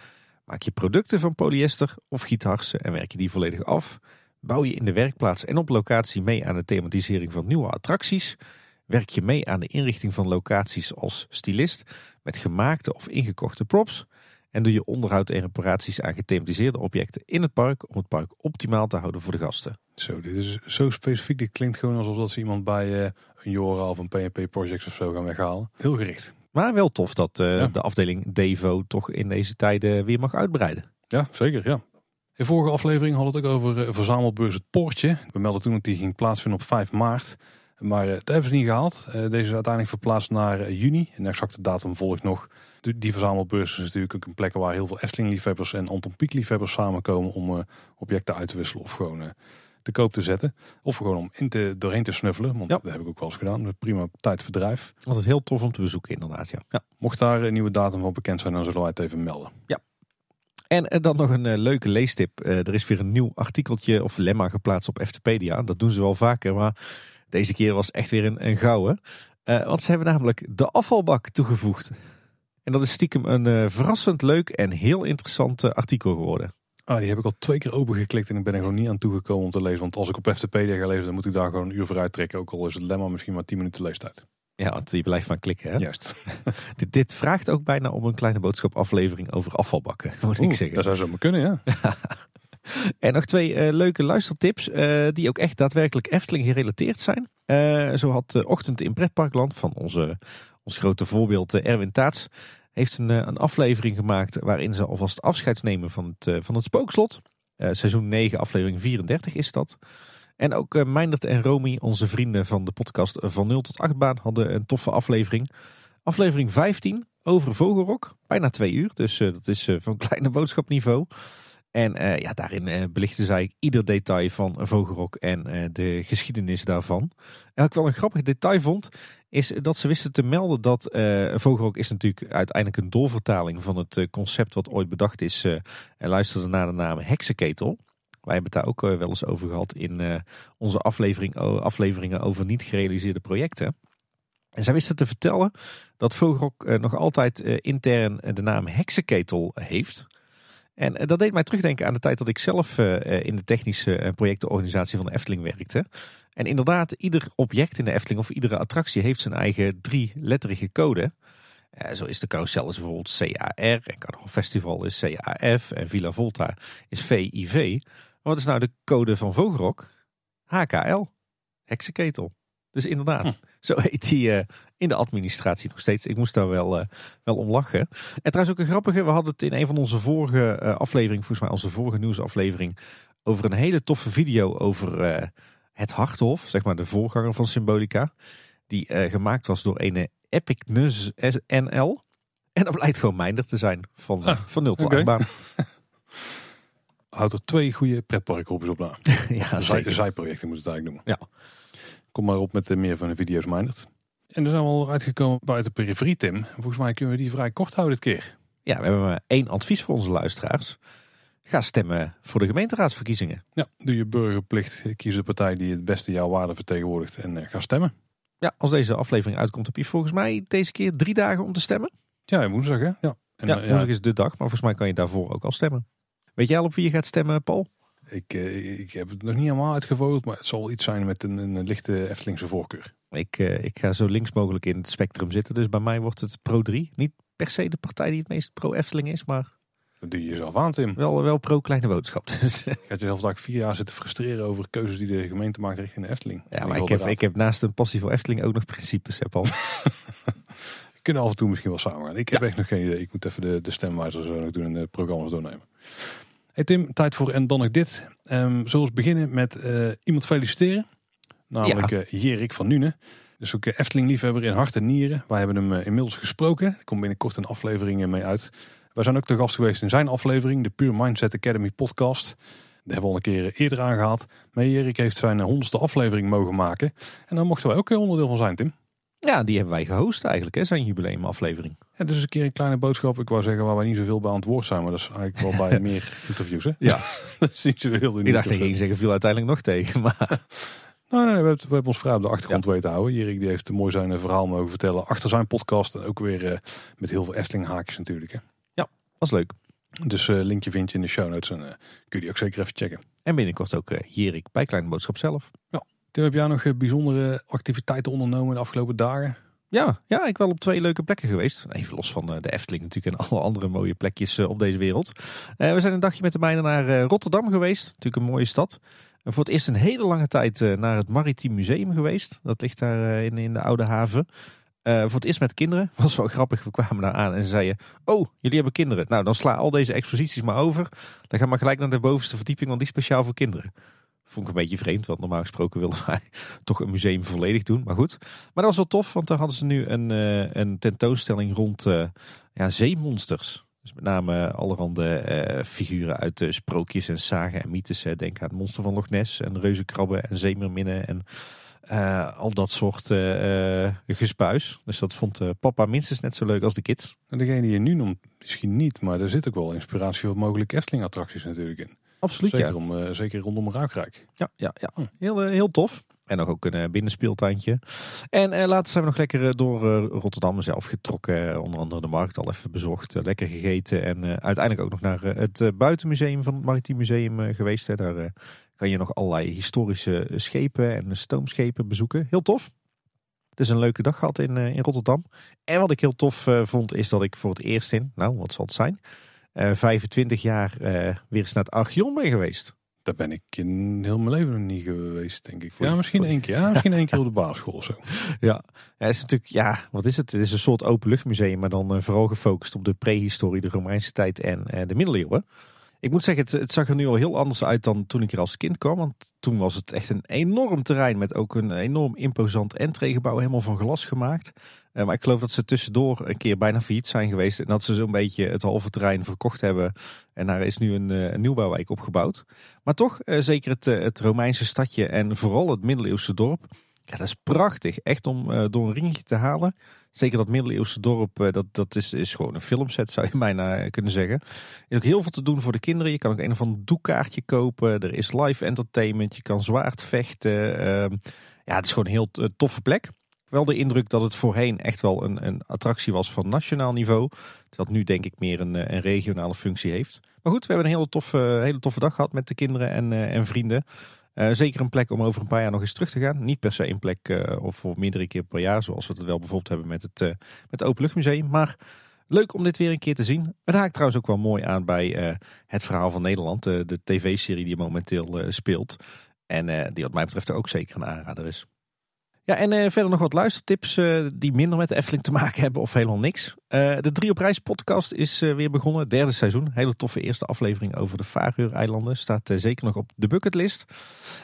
maak je producten van polyester of gietharsen en werk je die volledig af. Bouw je in de werkplaats en op locatie mee aan de thematisering van nieuwe attracties. Werk je mee aan de inrichting van locaties als stylist met gemaakte of ingekochte props. En doe je onderhoud en reparaties aan gethematiseerde objecten in het park om het park optimaal te houden voor de gasten. Zo, dit is zo specifiek. Dit klinkt gewoon alsof dat ze iemand bij uh, een Jora of een PNP Projects of zo gaan weghalen. Heel gericht. Maar wel tof dat uh, de afdeling Devo toch in deze tijden weer mag uitbreiden. Ja, zeker. Ja. In vorige aflevering hadden we het ook over uh, verzamelbeurs Het Poortje. We melden toen dat die ging plaatsvinden op 5 maart. Maar uh, dat hebben ze niet gehaald. Deze is uiteindelijk verplaatst naar juni. En de exacte datum volgt nog. Die verzamelbeurs is natuurlijk ook een plek waar heel veel Efteling-liefhebbers en Anton Pieck-liefhebbers samenkomen om objecten uit te wisselen of gewoon te koop te zetten. Of gewoon om in te, doorheen te snuffelen. Want ja. dat heb ik ook wel eens gedaan. Prima tijdverdrijf. Is heel tof om te bezoeken inderdaad. Ja. ja. Mocht daar een nieuwe datum van bekend zijn, dan zullen wij het even melden. Ja. En dan nog een leuke leestip. er is weer een nieuw artikeltje of lemma geplaatst op Eftepedia. Dat doen ze wel vaker, maar deze keer was echt weer een, een gouden. Want ze hebben namelijk de afvalbak toegevoegd. En dat is stiekem een uh, verrassend leuk en heel interessant uh, artikel geworden. Ah, die heb ik al twee keer opengeklikt en ik ben er gewoon niet aan toegekomen om te lezen. Want als ik op FTP ga lezen, dan moet ik daar gewoon een uur voor uittrekken. Ook al is het lemma misschien maar 10 minuten leestijd. Ja, want je blijft van klikken. Hè? Juist. [laughs] Dit, dit vraagt ook bijna om een kleine boodschap aflevering over afvalbakken, moet ik zeggen. Dat zou zo maar kunnen, ja. [laughs] En nog twee eh, leuke luistertips eh, die ook echt daadwerkelijk Efteling gerelateerd zijn. Eh, zo had de Ochtend in Pretparkland van onze, ons grote voorbeeld eh, Erwin Taats... heeft een, eh, een aflevering gemaakt waarin ze alvast afscheid nemen van het, eh, van het spookslot. Seizoen 9, aflevering 34 is dat. En ook Meindert en Romy, onze vrienden van de podcast Van 0 tot 8 baan, hadden een toffe aflevering. Aflevering 15 over Vogelrok. Bijna twee uur, dus dat is van [laughs] kleine boodschapniveau. En eh, ja, daarin eh, belichten zij ieder detail van Vogelrok en eh, de geschiedenis daarvan. En wat ik wel een grappig detail vond, is dat ze wisten te melden dat Vogelrok is natuurlijk uiteindelijk een doorvertaling van het concept wat ooit bedacht is. en luisterde naar de naam Heksenketel. Wij hebben het daar ook wel eens over gehad in onze aflevering, afleveringen over niet gerealiseerde projecten. En zij wisten te vertellen dat Vogelrok nog altijd intern de naam Heksenketel heeft. En eh, dat deed mij terugdenken aan de tijd dat ik zelf eh, eh, in de technische projectenorganisatie van de Efteling werkte. En inderdaad, ieder object in de Efteling of iedere attractie heeft zijn eigen drie-letterige code. Zo is de carousel bijvoorbeeld CAR en Carnaval Festival is CAF en Villa Volta is VIV. Wat is nou de code van Vogelrok? HKL, heksenketel. Dus inderdaad, Hm. Zo heet die eh, in de administratie nog steeds. Ik moest daar wel, eh, wel om lachen. En trouwens ook een grappige, we hadden het in een van onze vorige eh, afleveringen, volgens mij onze vorige nieuwsaflevering, over een hele toffe video over het Harthof, zeg maar de voorganger van Symbolica. Die gemaakt was door een Epic Nus NL. En dat blijkt gewoon minder te zijn van, Ah, van 0 tot oké. 8 baan. [laughs] Houdt er twee goede pretparkgroepjes op na. [laughs] ja, Zij, zijprojecten moet het eigenlijk noemen. Ja. Kom maar op met meer van de video's, Mindert. En er zijn we al uitgekomen buiten de periferie, Tim. Volgens mij kunnen we die vrij kort houden dit keer. Ja, we hebben maar één advies voor onze luisteraars. Ga stemmen voor de gemeenteraadsverkiezingen. Ja, doe je burgerplicht. Kies de partij die het beste jouw waarde vertegenwoordigt en eh, ga stemmen. Ja, als deze aflevering uitkomt, heb je volgens mij deze keer drie dagen om te stemmen. Ja, woensdag hè? Ja. En, ja, eh, woensdag is de dag, maar volgens mij kan je daarvoor ook al stemmen. Weet jij al op wie je gaat stemmen, Paul? Ik, eh, ik heb het nog niet helemaal uitgevogeld, maar het zal iets zijn met een, een lichte Eftelingse voorkeur. Ik, eh, ik ga zo links mogelijk in het spectrum zitten, dus bij mij wordt het Pro 3. Niet per se de partij die het meest pro-Efteling is, maar Dat doe je jezelf aan, Tim. wel, wel pro-kleine boodschap. Dus, Je gaat jezelf daar vier jaar zitten frustreren over keuzes die de gemeente maakt richting de Efteling. ja, maar ik heb, ik heb naast een passie voor Efteling ook nog principes, hè, Paul. [laughs] Kunnen af en toe misschien wel samen gaan. Ik heb echt nog geen idee. Ik moet even de, de stemwijzer zo nog doen en de programma's doornemen. Hey Tim, tijd voor en dan nog dit. Ehm zullen we beginnen met eh, iemand feliciteren. Namelijk Ja. eh, Jerik van Nune. Dus ook eh, Efteling-liefhebber in hart en nieren. Wij hebben hem inmiddels gesproken. Er komt binnenkort een aflevering mee uit. Wij zijn ook te gast geweest in zijn aflevering, de Pure Mindset Academy podcast. Daar hebben we al een keer eerder aangehaald. Maar Jerik heeft zijn honderdste aflevering mogen maken. En daar mochten wij ook een onderdeel van zijn, Tim. Ja, die hebben wij gehost eigenlijk, hè, zijn jubileumaflevering. Ja, dus een keer een kleine boodschap. Ik wou zeggen waar wij niet zoveel bij aan het woord zijn. Maar dat is eigenlijk wel bij [laughs] meer interviews. Hè? Ja. [laughs] dat is niet zo heel uniek Ik dacht ging zeggen, viel uiteindelijk nog tegen. [laughs] Maar Nee, nee, we, hebben, we hebben ons vrij op de achtergrond weten te houden. Jerik die heeft mooi zijn eh, verhaal mogen vertellen achter zijn podcast. En ook weer eh, met heel veel Efteling haakjes natuurlijk. Hè. was leuk. Dus eh, linkje vind je in de show notes. En kun je die ook zeker even checken. En binnenkort ook Jerik bij Kleine Boodschap zelf. Tim, heb jij nog eh, bijzondere activiteiten ondernomen de afgelopen dagen? Ja, ja, ik wel op twee leuke plekken geweest. Even los van eh, de Efteling natuurlijk en [laughs] alle andere mooie plekjes eh, op deze wereld. We zijn een dagje met de mijnen naar Rotterdam geweest. Natuurlijk een mooie stad. En voor het eerst een hele lange tijd naar het Maritiem Museum geweest. Dat ligt daar in, in de Oude Haven. Eh, voor het eerst met kinderen. [laughs] Was wel grappig. We kwamen daar aan en ze zeiden... Oh, jullie hebben kinderen. Nou, dan sla al deze exposities maar over. Dan ga maar gelijk naar de bovenste verdieping, want die is speciaal voor kinderen. Vond ik een beetje vreemd, want normaal gesproken wilden [laughs] wij toch een museum volledig doen. Maar goed. Maar dat was wel tof, want daar hadden ze nu een, eh, een tentoonstelling rond eh, ja, zeemonsters. Dus met name allerhande eh figuren uit eh, sprookjes en sagen en mythes. hè. Denk aan het monster van Loch Ness en reuzenkrabben en zeemerminnen en al dat soort gespuis. Dus dat vond papa minstens net zo leuk als de kids. En degene die je nu noemt, misschien niet. Maar er zit ook wel inspiratie voor mogelijke Efteling attracties natuurlijk in. Absoluut, Zeker, ja. om, eh, zeker rondom Ruikrijk. Ja, ja, ja. Hm. Heel, eh, heel tof. En nog ook een eh, binnenspeeltuintje. En eh, later zijn we nog lekker door eh, Rotterdam zelf getrokken. Onder andere de markt al even bezocht. lekker gegeten. En eh, uiteindelijk ook nog naar het eh, buitenmuseum van het Maritiem Museum geweest. Hè. Daar kan je nog allerlei historische schepen en stoomschepen bezoeken. Heel tof. Dus een leuke dag gehad in, in Rotterdam. En wat ik heel tof vond is dat ik voor het eerst in, nou wat zal het zijn, 25 jaar weer eens naar het Archeon ben geweest. Daar ben ik in heel mijn leven nog niet geweest, denk ik. Ja, misschien één keer. Ja, misschien één keer op de basisschool of zo. [laughs] Ja, ja, het is natuurlijk, ja, wat is het? Het is een soort openluchtmuseum, maar dan uh, vooral gefocust op de prehistorie, de Romeinse tijd en de middeleeuwen. Ik moet zeggen, het, het, zag er nu al heel anders uit dan toen ik er als kind kwam. Want toen was het echt een enorm terrein met ook een enorm imposant entreegebouw, helemaal van glas gemaakt. Uh, maar ik geloof dat ze tussendoor een keer bijna failliet zijn geweest. En dat ze zo'n beetje het halve terrein verkocht hebben. En daar is nu een, een nieuwbouwwijk opgebouwd. Maar toch, zeker het, het Romeinse stadje en vooral het middeleeuwse dorp ja, dat is prachtig. Echt om door een ringetje te halen. Zeker dat middeleeuwse dorp, dat, dat is, is gewoon een filmset zou je [laughs] bijna kunnen zeggen. Is ook heel veel te doen voor de kinderen. Je kan ook een of ander doekkaartje kopen. Er is live entertainment. Je kan zwaard vechten. Uh, ja, het is gewoon een heel eh, toffe plek. Wel de indruk dat het voorheen echt wel een, een attractie was van nationaal niveau. Dat nu denk ik meer een, een regionale functie heeft. Maar goed, we hebben een hele toffe, hele toffe dag gehad met de kinderen en, en vrienden. Uh, zeker een plek om over een paar jaar nog eens terug te gaan. Niet per se een plek of voor meerdere keer per jaar, zoals we het wel bijvoorbeeld hebben met het, uh, met het Openluchtmuseum. Maar leuk om dit weer een keer te zien. Het haakt trouwens ook wel mooi aan bij het verhaal van Nederland, de tv-serie die momenteel speelt. En die wat mij betreft ook zeker een aanrader is. Ja, en uh, verder nog wat luistertips uh, die minder met de Efteling te maken hebben of helemaal niks. Uh, de Drie op Reis podcast is weer begonnen, derde seizoen. Hele toffe eerste aflevering over de Faroe-eilanden. Staat zeker nog op de bucketlist.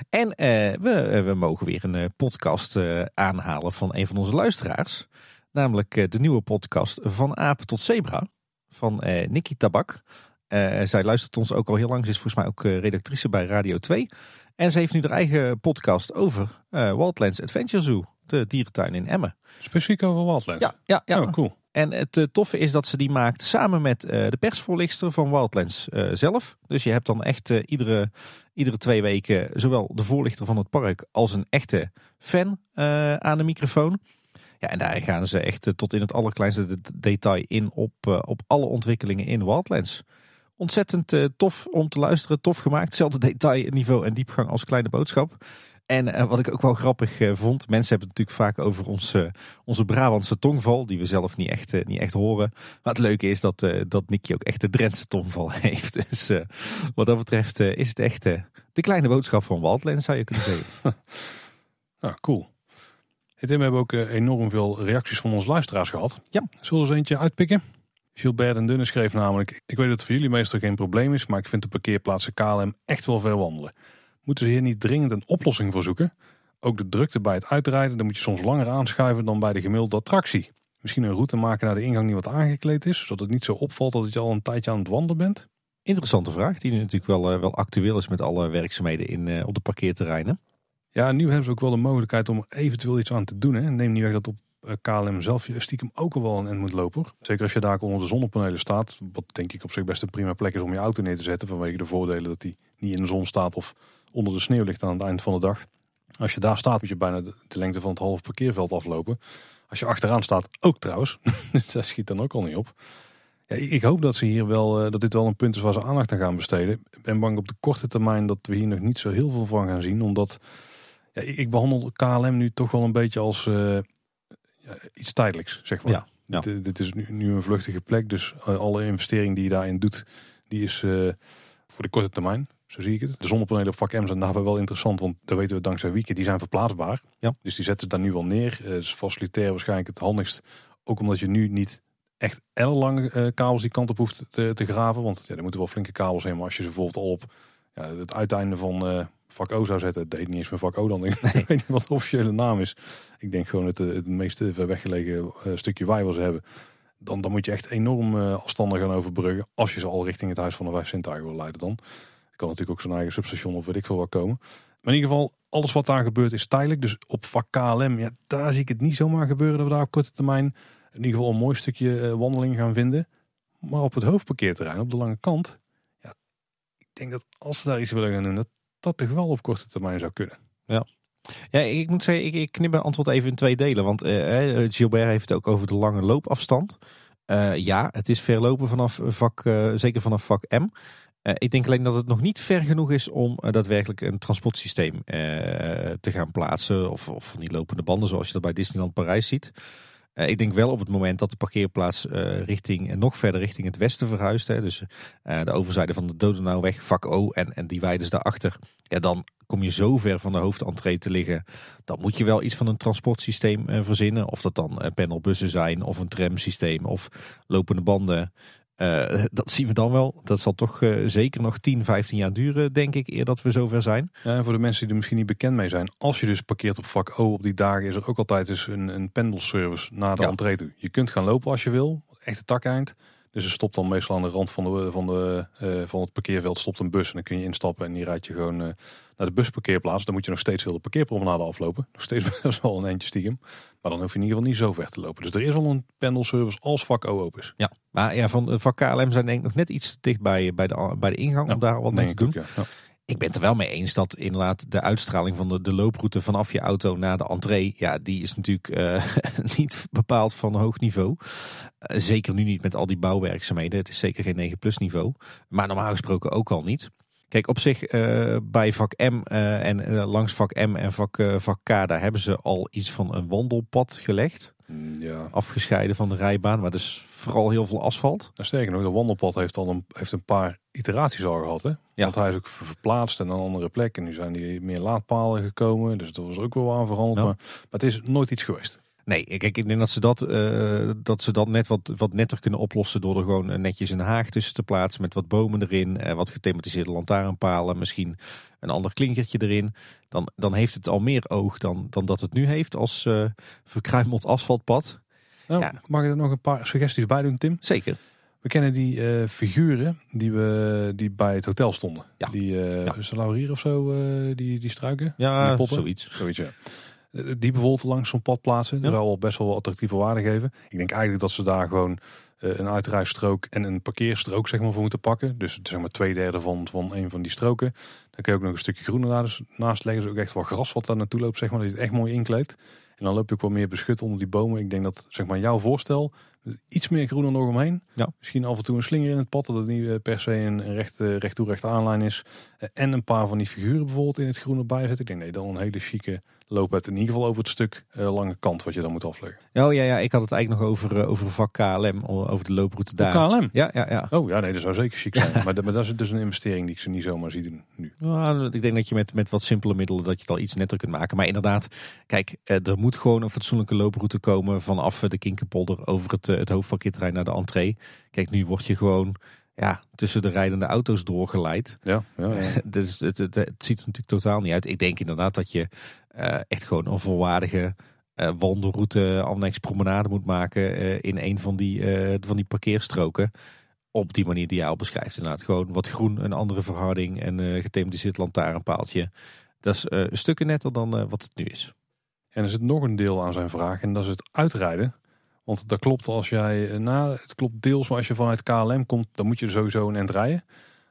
En we, we mogen weer een podcast aanhalen van een van onze luisteraars. Namelijk de nieuwe podcast Van Aap tot Zebra van Nikki Tabak. zij luistert ons ook al heel lang. Ze is volgens mij ook redactrice bij Radio 2. En ze heeft nu haar eigen podcast over uh, Wildlands Adventure Zoo, de dierentuin in Emmen. Specifiek over Wildlands? Ja, ja, ja. Oh, cool. En het uh, toffe is dat ze die maakt samen met uh, de persvoorlichter van Wildlands zelf. Dus je hebt dan echt iedere, iedere twee weken zowel de voorlichter van het park als een echte fan aan de microfoon. Ja, en daar gaan ze echt tot in het allerkleinste detail in op, op alle ontwikkelingen in Wildlands. Ontzettend uh, tof om te luisteren, tof gemaakt. Hetzelfde detailniveau en diepgang als kleine boodschap. En uh, wat ik ook wel grappig uh, vond, mensen hebben het natuurlijk vaak over onze, onze Brabantse tongval, die we zelf niet echt, niet echt horen. Maar het leuke is dat, dat Nicky ook echt de Drentse tongval [laughs] heeft. Dus wat dat betreft is het echt de kleine boodschap van Wildlands, zou je kunnen zeggen. [laughs] nou, cool. Hey Tim, we hebben ook enorm veel reacties van onze luisteraars gehad. Ja. Zullen we eens eentje uitpikken? Gilbert en Dunne schreef namelijk... Ik weet dat het voor jullie meestal geen probleem is... maar ik vind de parkeerplaatsen KLM echt wel ver wandelen. Moeten ze hier niet dringend een oplossing voor zoeken? Ook de drukte bij het uitrijden... dan moet je soms langer aanschuiven dan bij de gemiddelde attractie. Misschien een route maken naar de ingang die wat aangekleed is... zodat het niet zo opvalt dat je al een tijdje aan het wandelen bent? Interessante vraag, die natuurlijk wel, uh, wel actueel is met alle werkzaamheden in, uh, op de parkeerterreinen. Ja, nu hebben ze ook wel de mogelijkheid om eventueel iets aan te doen. Hè. Neem niet weg dat op eh, KLM zelf stiekem ook al wel een end moet lopen. Zeker als je daar onder de zonnepanelen staat. Wat denk ik op zich best een prima plek is om je auto neer te zetten. Vanwege de voordelen dat die niet in de zon staat of onder de sneeuw ligt aan het eind van de dag. Als je daar staat moet je bijna de, lengte van het halve parkeerveld aflopen. Als je achteraan staat ook trouwens. [laughs] Dat schiet dan ook al niet op. Ja, ik hoop dat, ze hier wel, eh, dat dit wel een punt is waar ze aandacht aan gaan besteden. Ik ben bang op de korte termijn dat we hier nog niet zo heel veel van gaan zien. Omdat ja, ik behandel KLM nu toch wel een beetje als uh, iets tijdelijks, zeg maar. Ja, Dit, dit, is nu, nu, een vluchtige plek, dus eh, alle investering die je daarin doet, die is uh, voor de korte termijn. Zo zie ik het. De zonnepanelen op vak M zijn daarbij wel interessant, want daar weten we dankzij Wieken, die zijn verplaatsbaar. Ja. Dus die zetten ze daar nu wel neer. Is facilitair waarschijnlijk het handigst. Ook omdat je nu niet echt ellenlange kabels die kant op hoeft te, te graven. Want ja, er moeten wel flinke kabels heen. Maar als je ze bijvoorbeeld al op ja, het uiteinde van uh, vak O zou zetten. Het deed niet eens meer vak O dan. [laughs] Ik weet niet wat de officiële naam is. Ik denk gewoon het, het meest ver weggelegen uh, stukje ze hebben. Dan, dan moet je echt enorm uh, afstanden gaan overbruggen. Als je ze al richting het huis van de vijf Sintuigen wil leiden dan. kan natuurlijk ook zijn eigen substation of weet ik veel wat komen. Maar in ieder geval, alles wat daar gebeurt is tijdelijk. Dus op vak KLM, ja, daar zie ik het niet zomaar gebeuren dat we daar op korte termijn in ieder geval een mooi stukje wandeling gaan vinden. Maar op het hoofdparkeerterrein, op de lange kant, denk dat als ze daar iets willen gaan doen, dat dat toch wel op korte termijn zou kunnen. Ja. Ja, ik moet zeggen, ik, ik knip mijn antwoord even in twee delen. Want uh, Gilbert heeft het ook over de lange loopafstand. Uh, ja, het is ver lopen vanaf vak, zeker vanaf vak M. Ik denk alleen dat het nog niet ver genoeg is om daadwerkelijk een transportsysteem te gaan plaatsen. Of, of van die lopende banden zoals je dat bij Disneyland Parijs ziet. Ik denk wel op het moment dat de parkeerplaats richting, nog verder richting het westen verhuist. Hè, dus de overzijde van de Dodenauweg, vak O en, en die weiden daarachter. Ja, dan kom je zo ver van de hoofdentree te liggen. Dan moet je wel iets van een transportsysteem verzinnen. Of dat dan panelbussen zijn of een tramsysteem of lopende banden. Uh, dat zien we dan wel. Dat zal toch uh, zeker nog 10, 15 jaar duren, denk ik, eer dat we zover zijn. Ja, en voor de mensen die er misschien niet bekend mee zijn. Als je dus parkeert op vak O op die dagen, is er ook altijd dus een, een pendelservice naar de ja. entree toe. Je kunt gaan lopen als je wil, echt het takeind. Dus er stopt dan meestal aan de rand van, de, van, de, uh, van het parkeerveld stopt een bus. En dan kun je instappen en die rijdt je gewoon naar de busparkeerplaats. Dan moet je nog steeds heel de parkeerpromenade aflopen. Nog steeds [laughs] best wel een eentje stiekem. Maar dan hoef je in ieder geval niet zo ver te lopen. Dus er is al een pendelservice als vak O open is. Ja, maar ja, van vak KLM zijn denk ik nog net iets dicht bij, bij, de, bij de ingang om daar wat mee te doen. Ook, ja. Ik ben het er wel mee eens dat inderdaad de uitstraling van de, looproute vanaf je auto naar de entree, ja, die is natuurlijk uh, [laughs] niet bepaald van hoog niveau. Uh, zeker nu niet met al die bouwwerkzaamheden. Het is zeker geen 9 plus niveau. Maar normaal gesproken ook al niet. Kijk, op zich uh, bij vak M en langs vak M en vak, vak K, daar hebben ze al iets van een wandelpad gelegd. Mm, ja. Afgescheiden van de rijbaan, maar dus vooral heel veel asfalt. En sterker nog, de wandelpad heeft al een, heeft een paar iteraties al gehad. Hè? Ja. Want hij is ook verplaatst en een andere plek. En nu zijn die meer laadpalen gekomen. Dus dat was ook wel aan veranderd. Maar, maar het is nooit iets geweest. Nee, kijk, ik denk dat ze dat, uh, dat, ze dat net wat, wat netter kunnen oplossen door er gewoon netjes een haag tussen te plaatsen met wat bomen erin, uh, wat gethematiseerde lantaarnpalen, misschien een ander klinkertje erin. Dan, dan heeft het al meer oog dan, dan dat het nu heeft als uh, verkruimeld asfaltpad. Nou, ja. Mag je er nog een paar suggesties bij doen, Tim? Zeker. We kennen die uh, figuren die, we, die bij het hotel stonden. Ja. Die uh, ja. Laurier of zo, uh, die, die struiken. Ja, die zoiets. zoiets ja. Die bijvoorbeeld langs zo'n pad plaatsen. Dat zou wel best wel attractieve waarde geven. Ik denk eigenlijk dat ze daar gewoon een uitrijstrook en een parkeerstrook zeg maar, voor moeten pakken. Dus zeg maar twee derde van, van een van die stroken. Dan kun je ook nog een stukje groen naast, naast leggen. Dus ook echt wel gras wat daar naartoe loopt, zeg maar. Dat je het echt mooi inkleedt. En dan loop je ook wel meer beschut onder die bomen. Ik denk dat zeg maar, jouw voorstel iets meer groen er nog omheen. Ja. Misschien af en toe een slinger in het pad, dat het niet eh, per se een recht, recht toe recht aanlijn is. Eh, en een paar van die figuren bijvoorbeeld in het groen erbij zetten. Ik denk nee, dan een hele chique loop het in ieder geval over het stuk uh, lange kant wat je dan moet afleggen. Oh ja, ja ik had het eigenlijk nog over, uh, over vak KLM, over de looproute daar. KLM? Ja, ja, ja. Oh ja, nee, dat zou zeker chic zijn. [laughs] maar, maar dat is dus een investering die ik ze niet zomaar zie doen nu. Nou, ik denk dat je met, met wat simpele middelen dat je het al iets netter kunt maken. Maar inderdaad, kijk, er moet gewoon een fatsoenlijke looproute komen vanaf de Kinkerpolder over het, het hoofdparkeerterrein naar de entree. Kijk, nu word je gewoon ja, tussen de rijdende auto's doorgeleid. Ja, ja, ja. dus het, het, het, ziet er natuurlijk totaal niet uit. Ik denk inderdaad dat je uh, echt gewoon een volwaardige uh, wandelroute, annex promenade moet maken uh, in een van die, van die parkeerstroken. Op die manier die jij al beschrijft. Inderdaad, gewoon wat groen, een andere verharding en uh, gethematiseerd lantaarnpaaltje. Dat is stukken netter dan wat het nu is. En er zit nog een deel aan zijn vraag en dat is het uitrijden. Want dat klopt als jij, nou het klopt deels, maar als je vanuit KLM komt, dan moet je sowieso een end rijden.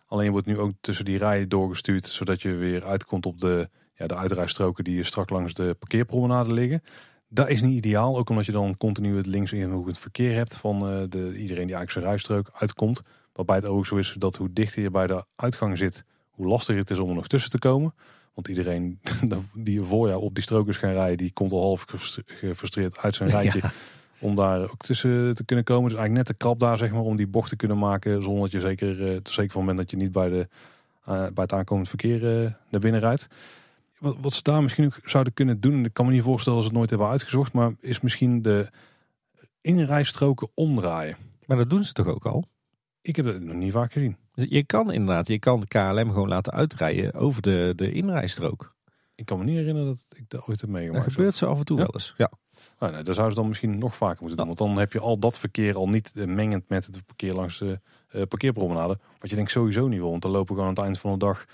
Alleen wordt nu ook tussen die rijen doorgestuurd, zodat je weer uitkomt op de, ja, de uitrijstroken die strak langs de parkeerpromenade liggen. Dat is niet ideaal, ook omdat je dan continu het links in het verkeer hebt van uh, de, iedereen die eigenlijk zijn rijstrook uitkomt. Waarbij het ook zo is dat hoe dichter je bij de uitgang zit, hoe lastiger het is om er nog tussen te komen. Want iedereen [laughs] die voor jou op die strook is gaan rijden, die komt al half gefrustreerd uit zijn [laughs] rijtje. Om daar ook tussen te kunnen komen. Dus eigenlijk net de krap daar, zeg maar, om die bocht te kunnen maken. Zonder dat je zeker, uh, zeker van bent dat je niet bij, de, uh, bij het aankomend verkeer uh, naar binnen rijdt. Wat, wat ze daar misschien ook zouden kunnen doen, ik kan me niet voorstellen als ze het nooit hebben uitgezocht, maar is misschien de inrijstroken omdraaien. Maar dat doen ze toch ook al? Ik heb het nog niet vaak gezien. Dus je kan inderdaad, je kan de KLM gewoon laten uitrijden over de, de inrijstrook. Ik kan me niet herinneren dat ik dat ooit heb meegemaakt. Dat gebeurt zo af en toe wel eens. Ja. Nou, nee, dat zouden ze dan misschien nog vaker moeten doen. Want dan heb je al dat verkeer al niet eh, mengend met het verkeer langs de uh, parkeerpromenade. Wat je denkt sowieso niet wil. Want dan lopen gewoon aan het eind van de dag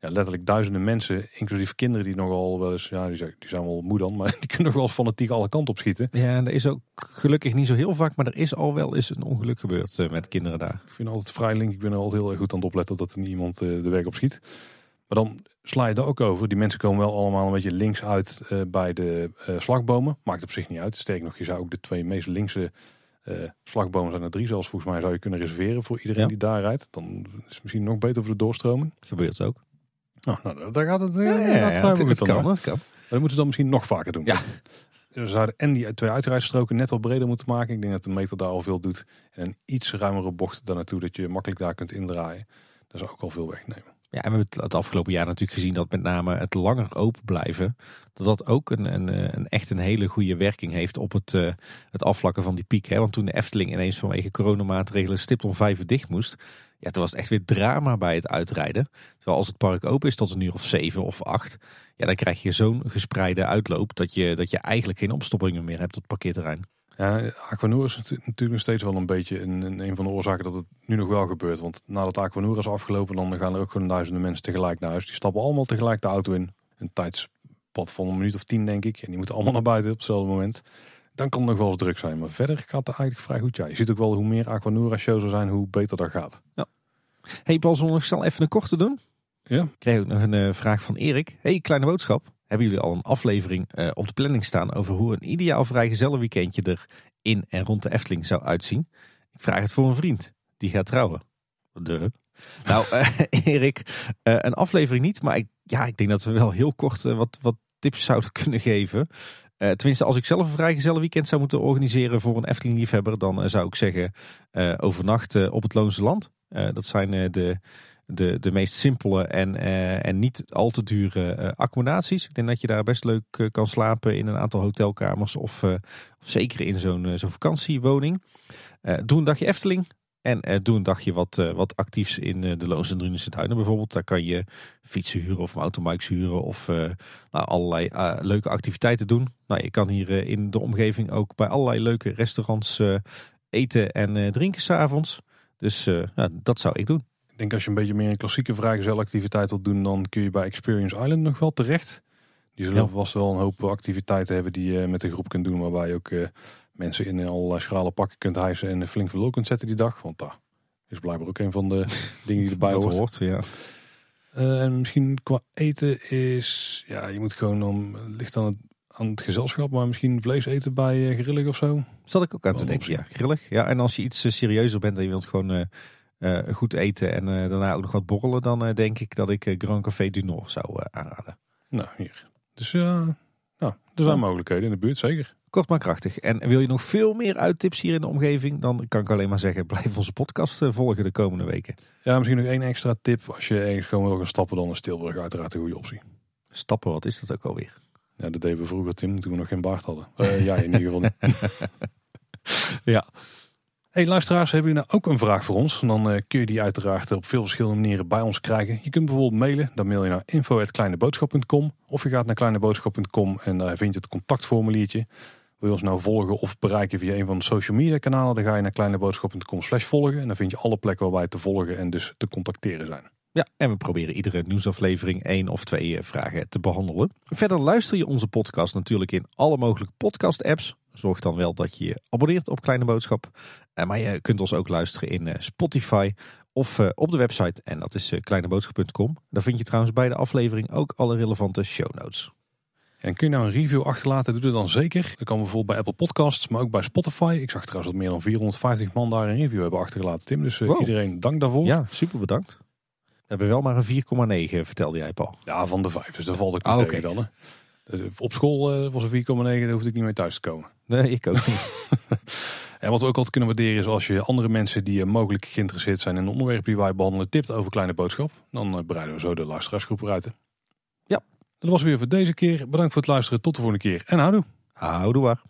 ja, letterlijk duizenden mensen, inclusief kinderen die nogal wel eens, ja, die zijn, die zijn wel moe dan, [laughs] maar die kunnen nog wel eens fanatiek alle kanten op schieten. Ja, en er is ook gelukkig niet zo heel vaak, maar er is al wel eens een ongeluk gebeurd uh, met kinderen daar. Ik vind altijd vrij link, ik ben er altijd heel erg goed aan het opletten dat er niet iemand uh, de weg op schiet. Maar dan sla je daar ook over. Die mensen komen wel allemaal een beetje links uit uh, bij de uh, slagbomen. Maakt op zich niet uit. Sterker nog, je zou ook de twee meest linkse Uh, slagbomen zijn er drie zelfs volgens mij zou je kunnen reserveren voor iedereen Ja. die daar rijdt. Dan is het misschien nog beter voor de doorstroming. Gebeurt ook. Oh, nou, daar gaat het, Ja, ja, ja, ja, vrij het, goed het dan, kan, hoor. het kan. Maar dat moeten ze dan misschien nog vaker doen. Ja. We zouden en die twee uitrijstroken net wat breder moeten maken. Ik denk dat de meter daar al veel doet. En een iets ruimere bocht daar naartoe, dat je makkelijk daar kunt indraaien. Dat zou ook al veel wegnemen. Ja, en we hebben het afgelopen jaar natuurlijk gezien dat met name het langer open blijven, dat dat ook een, een, eh, een echt een hele goede werking heeft op het, eh, het afvlakken van die piek. Hè? Want toen de Efteling ineens vanwege coronamaatregelen stipt om vijf uur dicht moest, ja, toen was het echt weer drama bij het uitrijden. Terwijl als het park open is tot een uur of zeven of acht, ja, dan krijg je zo'n gespreide uitloop dat je, dat je eigenlijk geen opstoppingen meer hebt op het parkeerterrein. Ja, Aquanura is natu- natuurlijk nog steeds wel een beetje een, een, een van de oorzaken dat het nu nog wel gebeurt. Want nadat Aquanura is afgelopen, dan gaan er ook gewoon duizenden mensen tegelijk naar huis. Die stappen allemaal tegelijk de auto in. Een tijdspad van een minuut of tien, denk ik. En die moeten allemaal [laughs] naar buiten op hetzelfde moment. Dan kan het nog wel eens druk zijn. Maar verder gaat het eigenlijk vrij goed. Ja, je ziet ook wel hoe meer Aquanura-shows er zijn, hoe beter dat gaat. Hey Paul, zullen we nog snel even een korte doen? Ja, Ik kreeg ook nog een eh, vraag van Erik. Hey, kleine boodschap. Hebben jullie al een aflevering eh, op de planning staan over hoe een ideaal vrijgezellenweekendje er in en rond de Efteling zou uitzien? Ik vraag het voor een vriend. Die gaat trouwen. De. Nou, [laughs] eh, Erik, eh, een aflevering niet. Maar ik, ja, ik denk dat we wel heel kort wat, wat tips zouden [laughs] kunnen geven. Tenminste, als ik zelf een vrijgezellenweekend zou moeten organiseren voor een Efteling-liefhebber, dan zou ik zeggen eh overnacht op het Loonse Land. Dat zijn de, de, de meest simpele en, eh, en niet al te dure eh, accommodaties. Ik denk dat je daar best leuk eh, kan slapen in een aantal hotelkamers of, of zeker in zo'n zo'n vakantiewoning. Doe een dagje Efteling en doe een dagje wat, wat actiefs in de Loons en Drunense Duinen bijvoorbeeld. Daar kan je fietsen huren of mountainbikes huren of nou, allerlei leuke activiteiten doen. Nou, je kan hier in de omgeving ook bij allerlei leuke restaurants eten en drinken s'avonds. Dus nou, dat zou ik doen. Denk als je een beetje meer een klassieke vrijgezelactiviteit wilt doen, dan kun je bij Experience Island nog wel terecht. Die zullen Ja. vast wel een hoop activiteiten hebben die je met de groep kunt doen. Waarbij je ook eh, mensen in allerlei schrale pakken kunt hijsen en flink veel lol kunt zetten die dag. Want daar is blijkbaar ook een van de [laughs] dingen die erbij hoort. hoort, ja. Eh, en misschien qua eten is, ja, je moet gewoon dan, het ligt aan het, aan het gezelschap, maar misschien vlees eten bij eh, grillig of zo. Zat ik ook aan te denken, ja. Grillig. Ja, en als je iets serieuzer bent en je wilt gewoon goed eten en eh, daarna ook nog wat borrelen, dan eh, denk ik dat ik eh, Grand Café du Nord zou eh, aanraden. Nou, hier. Dus ja, nou, er zijn mogelijkheden in de buurt, zeker. Kort maar krachtig. En wil je nog veel meer uittips hier in de omgeving, dan kan ik alleen maar zeggen, [laughs] blijf onze podcast eh, volgen de komende weken. Ja, misschien nog één extra tip. Als je ergens gewoon wil gaan stappen, dan is Tilburg uiteraard een goede optie. Stappen, wat is dat ook alweer? Ja, dat deden we vroeger, Tim, toen we nog geen baard hadden. Eh, ja, in ieder geval niet. [laughs] [laughs] Ja. Hey luisteraars, hebben jullie nou ook een vraag voor ons? Dan eh, kun je die uiteraard op veel verschillende manieren bij ons krijgen. Je kunt bijvoorbeeld mailen, dan mail je naar info.kleineboodschap.com of je gaat naar kleineboodschap.com en daar vind je het contactformuliertje. Wil je ons nou volgen of bereiken via een van de social media kanalen, dan ga je naar kleineboodschap.com slash volgen en dan vind je alle plekken waar wij te volgen en dus te contacteren zijn. Ja, en we proberen iedere nieuwsaflevering één of twee eh, vragen te behandelen. Verder luister je onze podcast natuurlijk in alle mogelijke podcast-apps. Zorg dan wel dat je je abonneert op Kleine Boodschap. Eh, Maar je kunt ons ook luisteren in eh, Spotify of eh, op de website. En dat is kleineboodschap.com. Daar vind je trouwens bij de aflevering ook alle relevante show notes. En kun je nou een review achterlaten, doe dat dan zeker. Dat kan bijvoorbeeld bij Apple Podcasts, maar ook bij Spotify. Ik zag trouwens dat meer dan 450 man daar een review hebben achtergelaten, Tim. Dus Wow. iedereen dank daarvoor. Ja, super bedankt. We hebben wel maar een 4,9 vertelde jij Paul. Ja, van de vijf. Dus dat valt ook niet Ah, tegen dan. Hè. Eh, Op school eh, was een 4,9, daar hoefde ik niet mee thuis te komen. [laughs] Nee, ik ook niet. [laughs] En wat we ook altijd kunnen waarderen is als je andere mensen die eh, mogelijk geïnteresseerd zijn in een onderwerp die wij behandelen, tipt over Kleine Boodschap. Dan bereiden we zo de luisteraarsgroep eruit. Ja. Dat was weer voor deze keer. Bedankt voor het luisteren. Tot de volgende keer. En houdoe. Houdoe waar.